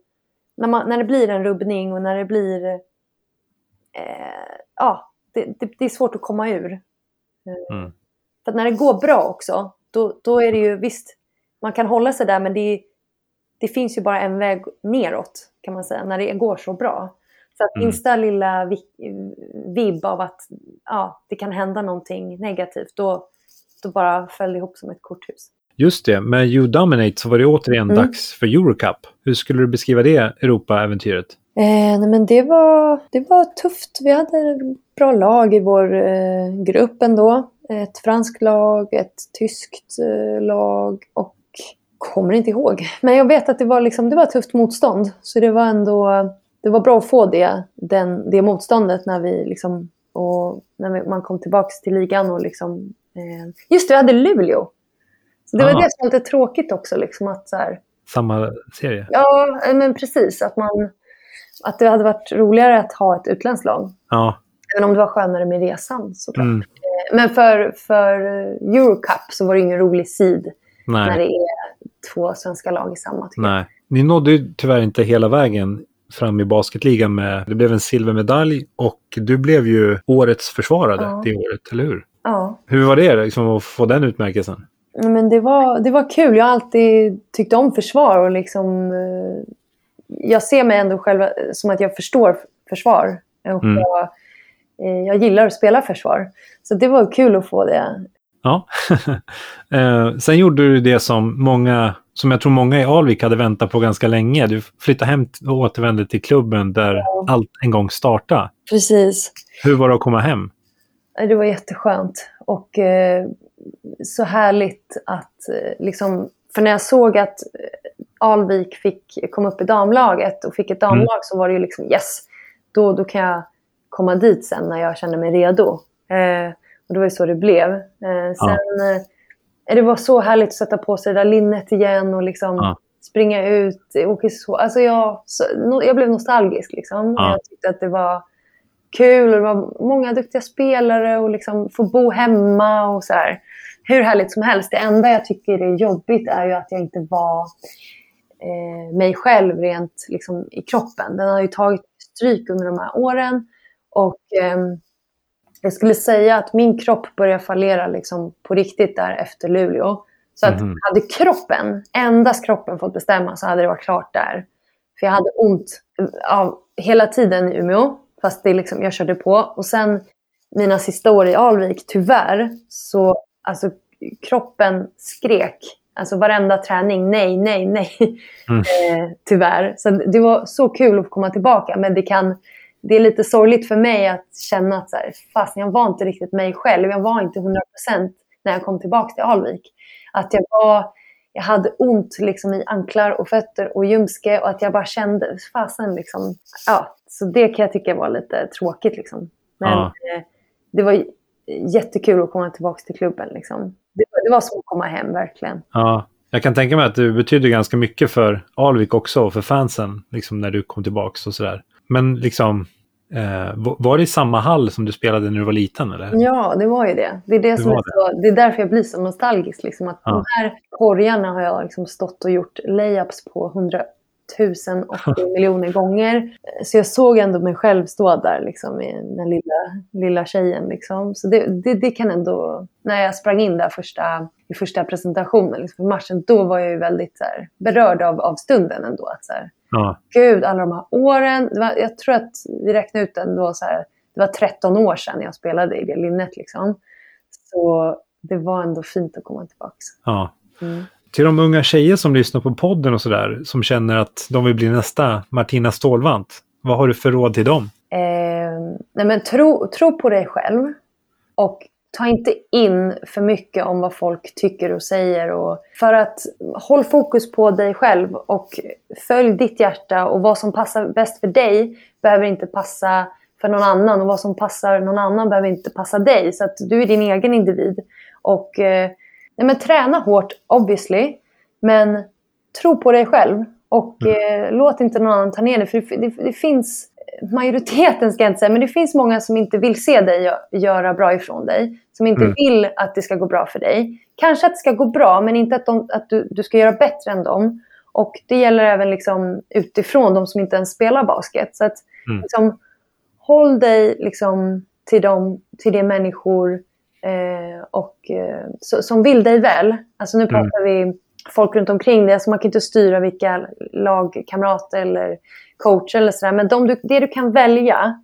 När, man, när det blir en rubbning och när det blir... Eh, ja, det, det, det, är svårt att komma ur. Mm. För när det går bra också, då, då är det ju visst, man kan hålla sig där men det, det finns ju bara en väg neråt kan man säga, när det går så bra. Så att mm. minsta lilla vibb av att ja, det kan hända någonting negativt, då, då bara föll det ihop som ett korthus. Just det, med You Dominate så var det återigen mm. dags för Eurocup. Hur skulle du beskriva det Europa-äventyret? Eh, nej men det var, det var tufft. Vi hade bra lag i vår eh, grupp ändå. Ett franskt lag, ett tyskt eh, lag och kommer inte ihåg. Men jag vet att det var, liksom, det var tufft motstånd. Så det var ändå det var bra att få det, den, det motståndet när, vi liksom, och när man kom tillbaka till ligan. Och liksom, eh, just det, vi hade Luleå. Så det Aha. var det som var lite tråkigt också. Liksom, att, så här, Samma serie? Ja, men precis. Att man att det hade varit roligare att ha ett utländskt lag. Ja. Även om det var skönare med resan såklart. Mm. Eh, men för, för Eurocup så var det ingen rolig sid Nej. när det är två svenska lag i samma. Nej. Ni nådde ju tyvärr inte hela vägen fram i basketligan med, det blev en silvermedalj och du blev ju årets försvarare ja. det året, eller hur? Ja. Hur var det liksom, att få den utmärkelsen? Men det, var, det var kul. Jag har alltid tyckt om försvar och liksom eh, jag ser mig ändå själv som att jag förstår försvar. Och Mm. jag, eh, jag gillar att spela försvar. Så det var kul att få det. Ja. eh, sen gjorde du det som många, som jag tror många i Alvik hade väntat på ganska länge. Du flyttade hem och återvände till klubben där allt en gång startade. Precis. Hur var det att komma hem? Eh, Det var jätteskönt. Och eh, så härligt att eh, liksom... För när jag såg att eh, Alvik fick komma upp i damlaget och fick ett damlag Mm. så var det ju liksom yes, då, då kan jag komma dit sen när jag känner mig redo. Eh, och det var ju så det blev. Eh, sen, eh, det var så härligt att sätta på sig det där linnet igen och liksom Ja. springa ut. så, alltså jag, så, jag blev nostalgisk liksom. Ja. Jag tyckte att det var kul och det var många duktiga spelare och liksom få bo hemma och så här. Hur härligt som helst. Det enda jag tycker är jobbigt är ju att jag inte var eh, mig själv rent liksom, i kroppen. Den har ju tagit stryk under de här åren och ehm, jag skulle säga att min kropp börjar fallera liksom, på riktigt där efter Luleå. Så att Mhm. hade kroppen, endast kroppen fått bestämma så hade det varit klart där. För jag hade ont av hela tiden i Umeå, fast det liksom, jag körde på. Och sen mina sista år i Alvik, tyvärr, så alltså, kroppen skrek. Alltså varenda träning, nej, nej, nej. Mm. Eh, tyvärr. Så det var så kul att komma tillbaka. Men det, kan, det är lite sorgligt för mig att känna att så här, fast jag var inte riktigt mig själv. Jag var inte 100% när jag kom tillbaka till Alvik. Att jag var... Jag hade ont liksom i anklar och fötter och ljumske och att jag bara kände, fasen liksom. Ja, så det kan jag tycka var lite tråkigt liksom. Men Ja. eh, det var jättekul att komma tillbaka till klubben liksom. Det, var- det var som att komma hem verkligen. Ja, jag kan tänka mig att du betydde ganska mycket för Alvik också och för fansen, liksom när du kom tillbaka och sådär. Men liksom, eh, var- det i samma hall som du spelade när du var liten eller? Ja, det var ju det. Det är, det Det som är så, det är därför jag blir så nostalgisk. Liksom, att Ja. De här korgarna har jag liksom stått och gjort layups på hundratusenåttio miljoner gånger. Så jag såg ändå mig själv stå där, liksom, i den lilla, lilla tjejen. Liksom. Så det, det, det kan ändå... När jag sprang in där första, i första presentationen liksom, för matchen, då var jag ju väldigt så här, berörd av, av stunden ändå. Att, så här, Ja, gud, alla de här åren. Var, jag tror att vi räknade ut ändå så här, det var 13 år sedan jag spelade i det linnet liksom. Så det var ändå fint att komma tillbaka. ja. Mm. Till de unga tjejer som lyssnar på podden och sådär, som känner att de vill bli nästa Martina Stålvant, vad har du för råd till dem? Eh, nej men tro, tro på dig själv och ta inte in för mycket om vad folk tycker och säger. Och för att håll fokus på dig själv och följ ditt hjärta och vad som passar bäst för dig behöver inte passa för någon annan och vad som passar någon annan behöver inte passa dig. Så att du är din egen individ. Och eh, nej men träna hårt obviously, men tro på dig själv och eh, låt inte någon annan ta ner dig. För det, det, det finns, majoriteten ska jag inte säga, men det finns många som inte vill se dig gö- göra bra ifrån dig. Som inte Mm. vill att det ska gå bra för dig. Kanske att det ska gå bra, men inte att, de, att du, du ska göra bättre än dem. Och det gäller även liksom utifrån, de som inte ens spelar basket. Så att, Mm. liksom, håll dig liksom till, dem, till de människor eh, och, eh, så, som vill dig väl. Alltså nu pratar vi folk runt omkring dig. Alltså man kan inte styra vilka lagkamrater eller coacher eller sådär. Men de, du- det du kan välja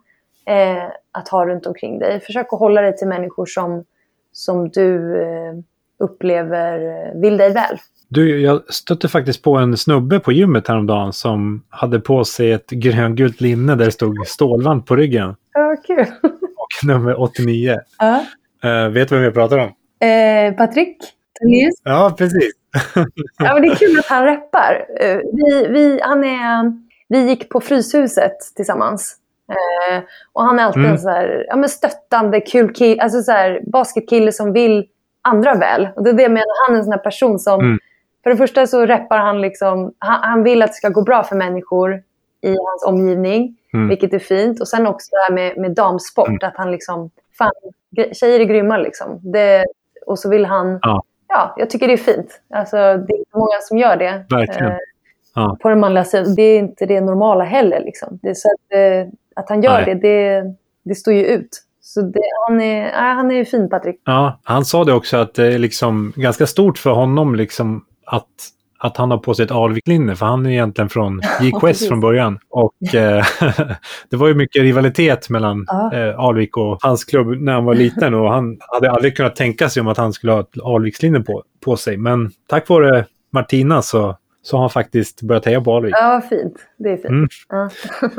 eh, att ha runt omkring dig. Försök att hålla dig till människor som, som du eh, upplever eh, vill dig väl. Du, jag stötte faktiskt på en snubbe på gymmet häromdagen som hade på sig ett gröngult linne där det stod Stålvant på ryggen Ja, kul. och nummer 89. Ja. Uh, vet du vem jag pratar om? Eh, Patrik Tornéus. Ja, precis. Ja, men det är kul att han rappar. Eh, Vi, vi, han är, vi gick på Fryshuset tillsammans. Och han är alltid Mm. en så här, ja, men stöttande, kul kille, alltså så här, basketkille som vill andra väl. Och det är det jag menar, han är en sån person som... Mm. För det första så rappar han liksom, han, han vill att det ska gå bra för människor i hans omgivning, Mm. vilket är fint. Och sen också det här med, med damsport, Mm. att han liksom, fan, tjejer är grymma liksom. Det, och så vill han, Ja. ja, jag tycker det är fint. Alltså, det är inte många som gör det. Verkligen. Eh, Ja. På den manliga sidan. Det är inte det normala heller. Liksom. Det så att, eh, att han gör Nej. det, det, det står ju ut. Så det, han, är, nej, han är ju fin, Patrik. Ja, han sa det också att det är liksom ganska stort för honom liksom att att han har på sig ett Alvik-linne, för han är egentligen från JKS från början. Och eh, det var ju mycket rivalitet mellan Ja. eh, Alvik och hans klubb när han var liten. Och han hade aldrig kunnat tänka sig om att han skulle ha ett Alvikslinne på, på sig. Men tack vare Martina så, så har han faktiskt börjat heja på Alvik. Ja, vad fint. Det är fint. Mm. Ja.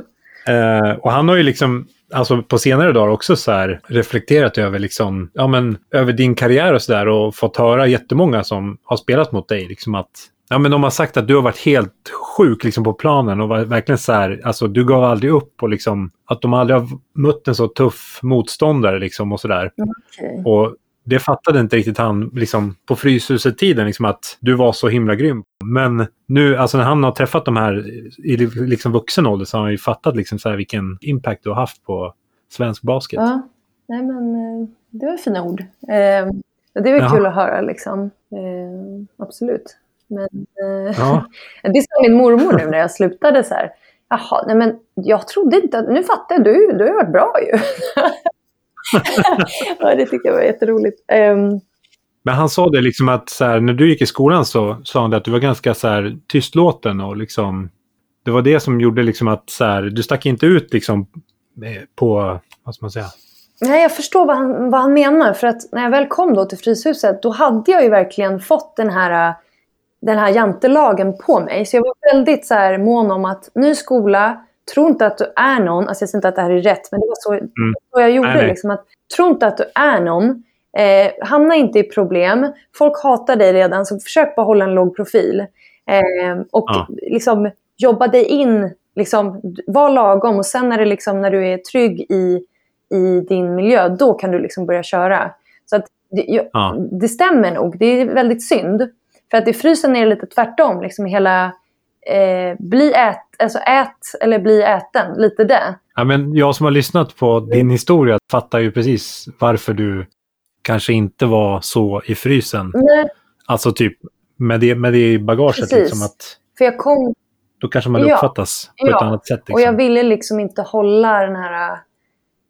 Eh, och han har ju liksom, alltså på senare dagar också så här reflekterat över liksom, ja men över din karriär och sådär och fått höra jättemånga som har spelat mot dig liksom att, ja men de har sagt att du har varit helt sjuk liksom på planen och var verkligen så här, alltså du gav aldrig upp och liksom, att de aldrig har mött en så tuff motståndare liksom och sådär. Okej. Och det fattade inte riktigt han liksom, på Fryshuset-tiden, liksom, att du var så himla grym. Men nu, alltså när han har träffat de här i liksom vuxen ålder så har han ju fattat liksom, så här, vilken impact du har haft på svensk basket. Ja, nej men eh, det var fina ord. Eh, det väl Jaha. kul att höra liksom. Eh, absolut. Men eh, Ja. det sa min mormor nu när jag slutade så här. Jaha, nej men jag trodde inte att... Nu fattar jag, du, du har varit bra ju. ja, det tyckte jag var jätteroligt. Ehm, Men han sa det liksom att så här, när du gick i skolan så sa han det att du var ganska så här, tystlåten och liksom det var det som gjorde liksom att så här, du stack inte ut liksom eh, på, vad ska man säga? Nej, jag förstår vad han, vad han menar. För att när jag väl kom då till Fryshuset, då hade jag ju verkligen fått den här, den här jantelagen på mig. Så jag var väldigt så här mån om att ny skola, tro inte att du är någon. Alltså jag säger inte att det här är rätt, men det var så, så jag gjorde. Nej. Liksom, att, tro inte att du är någon. Eh, hamna inte i problem. Folk hatar dig redan, så försök bara hålla en låg profil. Eh, och Ja. liksom jobba dig in, liksom, var lagom. Och sen när, det liksom, när du är trygg i i din miljö, då kan du liksom börja köra. Så att det, Ja. det stämmer nog. Det är väldigt synd. För att i frysen är det lite tvärtom. Liksom hela eh, bli ät, alltså ät eller bli äten. Lite det. Ja, men jag som har lyssnat på din historia fattar ju precis varför du kanske inte var så i frysen. Nej, Alltså typ med det, med det i bagaget. Precis. Liksom, att för jag kom då kanske man Ja. uppfattas på Ja. ett annat sätt. Liksom. och jag ville liksom inte hålla den här...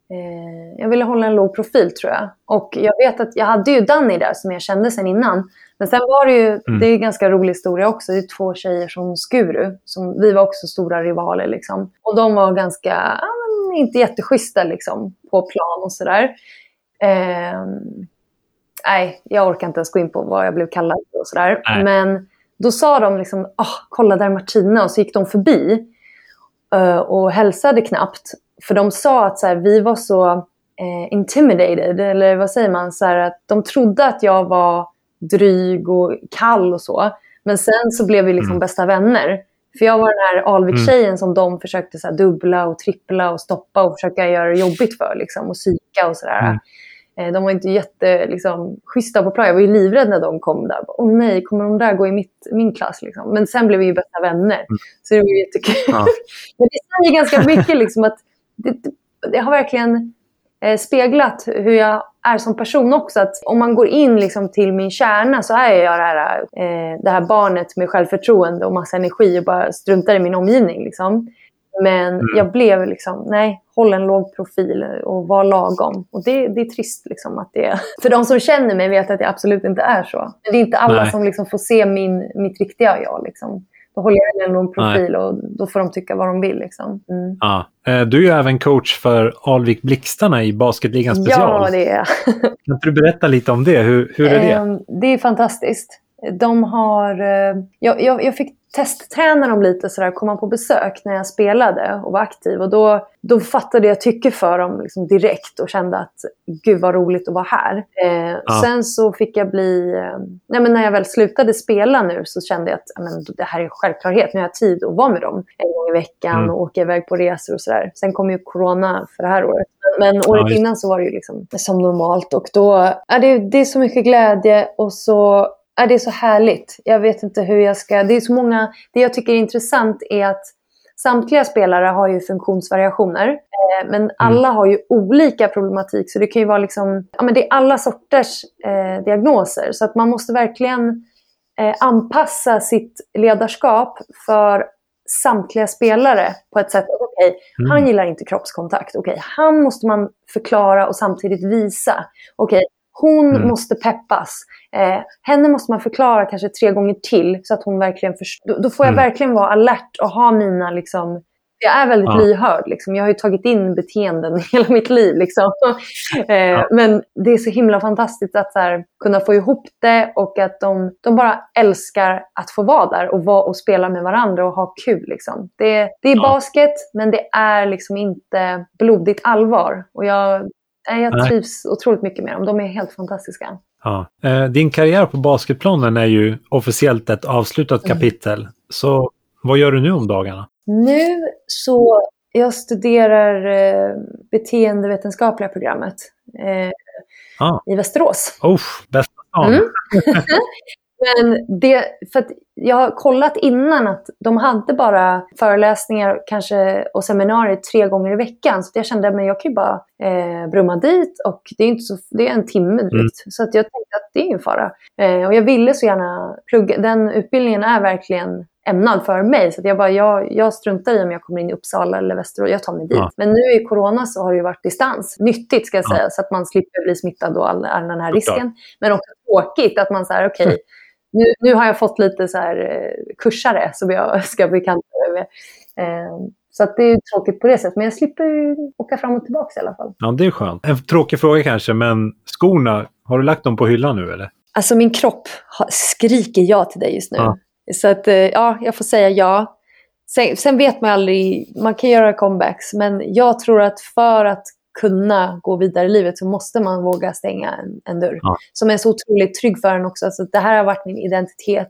Eh, jag ville hålla en låg profil tror jag. Och jag vet att jag hade ju Danny där som jag kände sen innan. Men sen var det ju, Mm. det är en ganska rolig historia också. Det är två tjejer från Skuru. Som, vi var också stora rivaler liksom. Och de var ganska, men inte jätteschyssta liksom på plan och sådär. Eh, nej, jag orkar inte ens gå in på vad jag blev kallad och sådär. Nej. Men då sa de liksom, ah, kolla där är Martina. Och så gick de förbi eh, och hälsade knappt. För de sa att så här, vi var så eh, intimidated, eller vad säger man? Så här, att de trodde att jag var dryg och kall och så. Men sen så blev vi liksom Mm. bästa vänner. För jag var den här Alvik-tjejen som de försökte så dubbla och trippla och stoppa och försöka göra det jobbigt för. Liksom, och psyka och sådär. Mm. Eh, De var inte jätte liksom, schyssta på plan. Jag var ju livrädd när de kom där. Åh nej, kommer de där gå i mitt, min klass? Liksom. Men sen blev vi ju bästa vänner. Så det var ju jättekul. Ja. Men det säger ganska mycket liksom, att det, det, har verkligen speglat hur jag är som person också. Att om man går in liksom, till min kärna så är jag det här, eh, det här barnet med självförtroende och massa energi och bara struntar i min omgivning. Liksom. Men Mm. jag blev liksom, nej, håll en låg profil och var lagom. Och det, det är trist liksom att det För de som känner mig vet att det absolut inte är så. Men det är inte alla Nej. som liksom får se min, mitt riktiga jag. Liksom. Då håller jag en låg profil och då får de tycka vad de vill. Liksom. Mm. Ja. Eh, Du är även coach för Alvik Blixtarna i Basketligan special. Ja, det är Kan inte du berätta lite om det? Hur, hur är det? Ehm, Det är fantastiskt. De har... eh, Jag, jag, jag fick testträna dem lite sådär, komma på besök när jag spelade och var aktiv. Och då, då fattade jag tycke för dem liksom direkt och kände att gud vad roligt att vara här. Eh, Ja. Sen så fick jag bli... Eh, nej, men när jag väl slutade spela nu så kände jag att ja, men, det här är självklarhet. Nu har jag tid att vara med dem en gång i veckan Mm. och åka iväg på resor och sådär. Sen kom ju corona för det här året. Men året Ja, innan så var det ju liksom som normalt. Och då är det, det är så mycket glädje och så är det så härligt. Jag vet inte hur jag ska... Det är så många... Det jag tycker är intressant är att samtliga spelare har ju funktionsvariationer. Eh, men alla har ju olika problematik. Så det kan ju vara liksom... Ja, men det är alla sorters eh, diagnoser. Så att man måste verkligen eh, anpassa sitt ledarskap för samtliga spelare på ett sätt att okej, Mm. han gillar inte kroppskontakt. Okej, han måste man förklara och samtidigt visa. Okej, Hon mm. måste peppas. Eh, henne måste man förklara kanske tre gånger till så att hon verkligen förstår. Då, då, får jag mm. verkligen vara alert och ha mina liksom, jag är väldigt ja. lyhörd. Liksom. Jag har ju tagit in beteenden hela mitt liv. Liksom. eh, ja. Men det är så himla fantastiskt att här, kunna få ihop det och att de, de bara älskar att få vara där och, vara och spela med varandra och ha kul. Liksom. Det, det är ja. basket, men det är liksom inte blodigt allvar. Och jag, jag trivs Nej. otroligt mycket med dem. De är helt fantastiska. Ja. Eh, din karriär på basketplanen är ju officiellt ett avslutat mm. kapitel. Mm. Så vad gör du nu om dagarna? Nu så, jag studerar eh, beteendevetenskapliga programmet eh, ah. i Västerås. Oh, bästa stan. Mm. Men det, för jag har kollat innan att de hade bara föreläsningar kanske, och seminarier tre gånger i veckan. Så jag kände att jag kan ju bara eh, brumma dit och det är, inte så, det är en timme drygt. Mm. Så att jag tänkte att det är ingen fara. Eh, och jag ville så gärna plugga. Den utbildningen är verkligen ämnad för mig. Så jag, bara, jag, jag struntar i om jag kommer in i Uppsala eller Västerås. Jag tar mig dit. Ja. Men nu i corona så har det ju varit distans. Nyttigt ska jag säga, så att man slipper bli smittad och all, all den här risken. Men också tråkigt att man säger okej, okay, nu, nu har jag fått lite så här eh, kursare som jag ska bekanta med. Eh, så att det är tråkigt på det sättet, men jag slipper åka fram och tillbaka i alla fall. Ja, det är skönt. En tråkig fråga kanske, men skorna, har du lagt dem på hyllan nu eller? Alltså min kropp skriker ja till dig just nu. Ja. Så att, eh, ja, jag får säga ja. Sen, sen, vet man aldrig, man kan göra comebacks, men jag tror att för att kunna gå vidare i livet så måste man våga stänga en, en dörr. Ja. Som är så otroligt trygg för en också. Alltså, det här har varit min identitet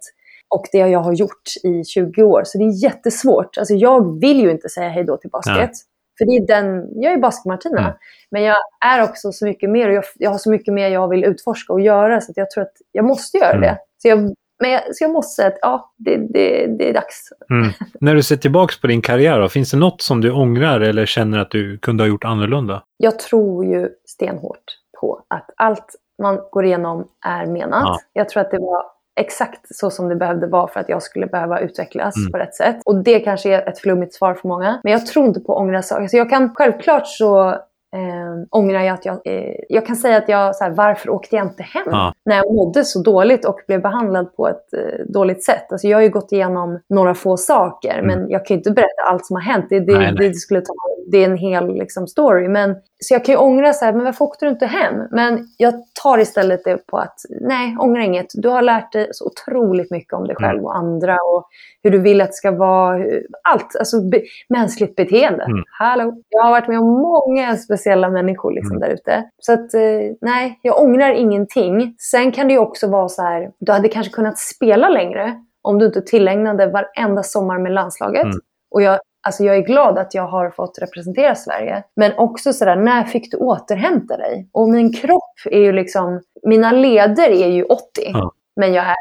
och det jag har gjort i 20 år. Så det är jättesvårt. Alltså, jag vill ju inte säga hej då till basket. Ja. För det är den, jag är Basket-Martina. Mm. Men jag är också så mycket mer och jag, jag, har så mycket mer jag vill utforska och göra. Så jag tror att jag måste göra mm. det. Så jag men jag, så jag måste säga att ja, det, det, det är dags. Mm. När du ser tillbaka på din karriär, då, finns det något som du ångrar eller känner att du kunde ha gjort annorlunda? Jag tror ju stenhårt på att allt man går igenom är menat. Ja. Jag tror att det var exakt så som det behövde vara för att jag skulle behöva utvecklas mm. på rätt sätt. Och det kanske är ett flummigt svar för många. Men jag tror inte på att ångra saker. Alltså jag kan, självklart så eh, ångrar jag att jag... Eh, jag kan säga att jag, så här, varför åkte jag inte hem? Ja. När jag mådde så dåligt och blev behandlad på ett eh, dåligt sätt. Alltså jag har ju gått igenom några få saker, mm. men jag kan ju inte berätta allt som har hänt. Det, det, nej, nej. det skulle ta, det är en hel liksom, story. Men, så jag kan ju ångra så här, men varför åkte du inte hem? Men jag tar istället det på att, nej, ångra inget. Du har lärt dig så otroligt mycket om dig själv mm. och andra och hur du vill att det ska vara. Allt, alltså be, mänskligt beteende. Mm. Hallå! Jag har varit med om många speciella människor liksom, mm. där ute. Så att, eh, nej, jag ångrar ingenting. Sen kan det ju också vara så här, du hade kanske kunnat spela längre om du inte tillägnade varenda sommar med landslaget. Mm. Och jag, alltså jag är glad att jag har fått representera Sverige. Men också sådär, när fick du återhämta dig? Och min kropp är ju liksom, mina leder är ju 80. Ja men jag är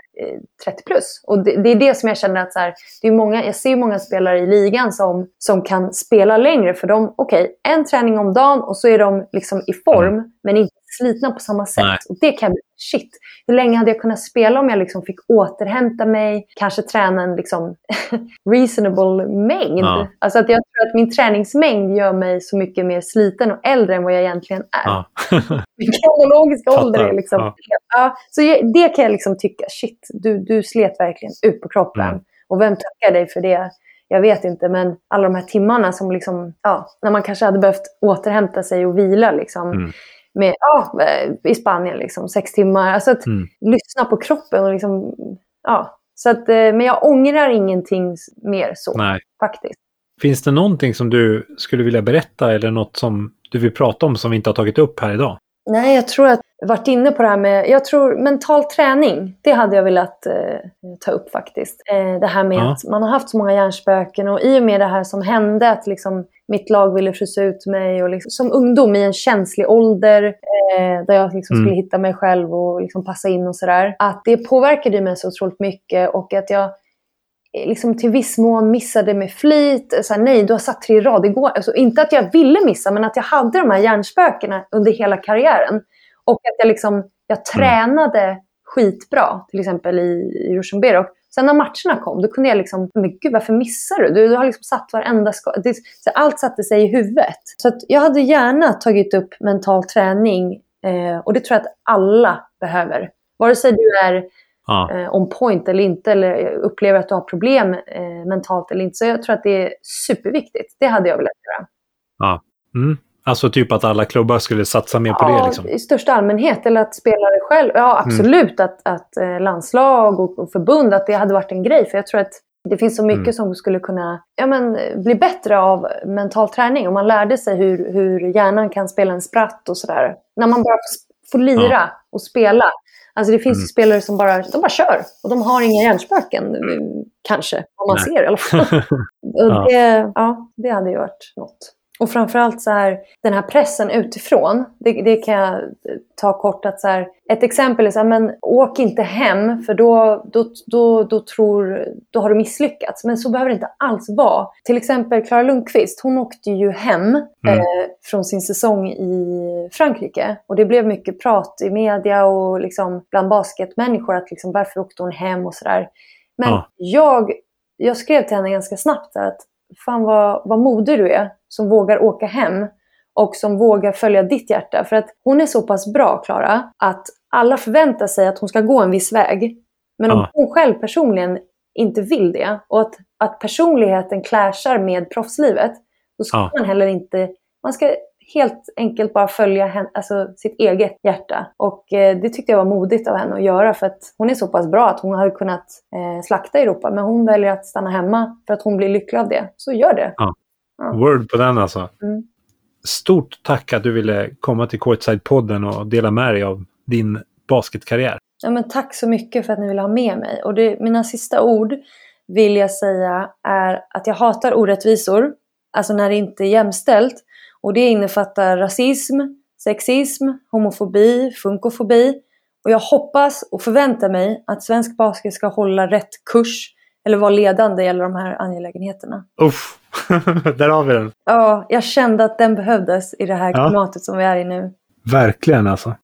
30 eh, plus. Och det, det, är det som jag känner att så här, det är många, jag ser många spelare i ligan som, som kan spela längre. För de, okej, okay, en träning om dagen och så är de liksom i form, mm. men inte slitna på samma sätt. Nej. Och det kan bli, shit, hur länge hade jag kunnat spela om jag liksom fick återhämta mig, kanske träna en liksom reasonable mängd. Ja. Alltså att jag tror att min träningsmängd gör mig så mycket mer sliten och äldre än vad jag egentligen är. Ja. min kronologiska ålder är liksom... Ja. ja så det kan jag liksom tycka, shit, du, du slet verkligen ut på kroppen. Mm. Och vem tackar dig för det? jag vet inte, men alla de här timmarna som liksom, ja, när man kanske hade behövt återhämta sig och vila liksom. Mm med, ja, i Spanien, liksom, sex timmar. Alltså att mm. lyssna på kroppen och liksom, ja. Så att, eh, men jag ångrar ingenting mer så, Nej. faktiskt. Finns det någonting som du skulle vilja berätta eller något som du vill prata om som vi inte har tagit upp här idag? Nej, jag tror att jag varit inne på det här med, jag tror mental träning, det hade jag velat eh, ta upp faktiskt. Eh, det här med ja. att man har haft så många hjärnspöken och i och med det här som hände, att liksom mitt lag ville frysa ut mig och liksom, som ungdom i en känslig ålder eh, där jag liksom mm. skulle hitta mig själv och liksom passa in och sådär. Att det påverkade mig så otroligt mycket och att jag liksom till viss mån missade med flit. Så här, nej, du har satt tre rad igår. Alltså, inte att jag ville missa, men att jag hade de här hjärnspökena under hela karriären. Och att jag, liksom, jag mm. tränade skitbra, till exempel i, i Rushdenberg. Sen när matcherna kom, då kunde jag liksom, men gud varför missar du? Du, du har liksom satt varenda skott. Allt satte sig i huvudet. Så jag hade gärna tagit upp mental träning Eh, och det tror jag att alla behöver. Vare sig du är Ja. eh, on point eller inte, eller upplever att du har problem eh, mentalt eller inte. Så jag tror att det är superviktigt. Det hade jag velat göra. ja. Mm. Alltså typ att alla klubbar skulle satsa mer på det liksom. i största allmänhet. Eller att spelare själv. Ja, absolut att, att eh, landslag och, och förbund, att det hade varit en grej. För jag tror att det finns så mycket Mm. som skulle kunna ja, men, bli bättre av mental träning. Om man lärde sig hur, hur hjärnan kan spela en spratt och sådär. När man bara får, lira och spela. Alltså det finns Mm. spelare som bara, de bara kör. Och de har inga hjärnspöken, eh, kanske. Om man Nej. ser i alla fall. Och Ja. det, ja, det hade ju varit något. Och framförallt så här, den här pressen utifrån. Det, det kan jag ta kort. att så här, Ett exempel är så här, men åk inte hem för då, då, då, då, tror, då har du misslyckats. Men så behöver det inte alls vara. Till exempel Klara Lundqvist, hon åkte ju hem eh, från sin säsong i Frankrike. Och det blev mycket prat i media och liksom bland basketmänniskor att liksom, varför åkte hon hem och sådär. Men Ja. jag, jag skrev till henne ganska snabbt att fan vad, vad modig du är som vågar åka hem och som vågar följa ditt hjärta. För att hon är så pass bra, Klara, att alla förväntar sig att hon ska gå en viss väg. Men om Ja. hon själv personligen inte vill det och att, att personligheten clashar med proffslivet, då ska Ja. man heller inte... Man ska helt enkelt bara följa hen, alltså sitt eget hjärta. Och eh, det tyckte jag var modigt av henne att göra för att hon är så pass bra att hon hade kunnat eh, slakta Europa. Men hon väljer att stanna hemma för att hon blir lycklig av det. Så gör det. Word på den alltså. Mm. Stort tack att du ville komma till Courtside-podden och dela med dig av din basketkarriär. Ja, men tack så mycket för att ni vill ha med mig. Och det, mina sista ord vill jag säga är att jag hatar orättvisor. Alltså när det inte är jämställt. Och det innefattar rasism, sexism, homofobi, funkofobi. Och jag hoppas och förväntar mig att svensk basket ska hålla rätt kurs eller vara ledande i alla de här angelägenheterna. Uff, där har vi den. Ja, jag kände att den behövdes i det här Ja. klimatet som vi är i nu. Verkligen alltså.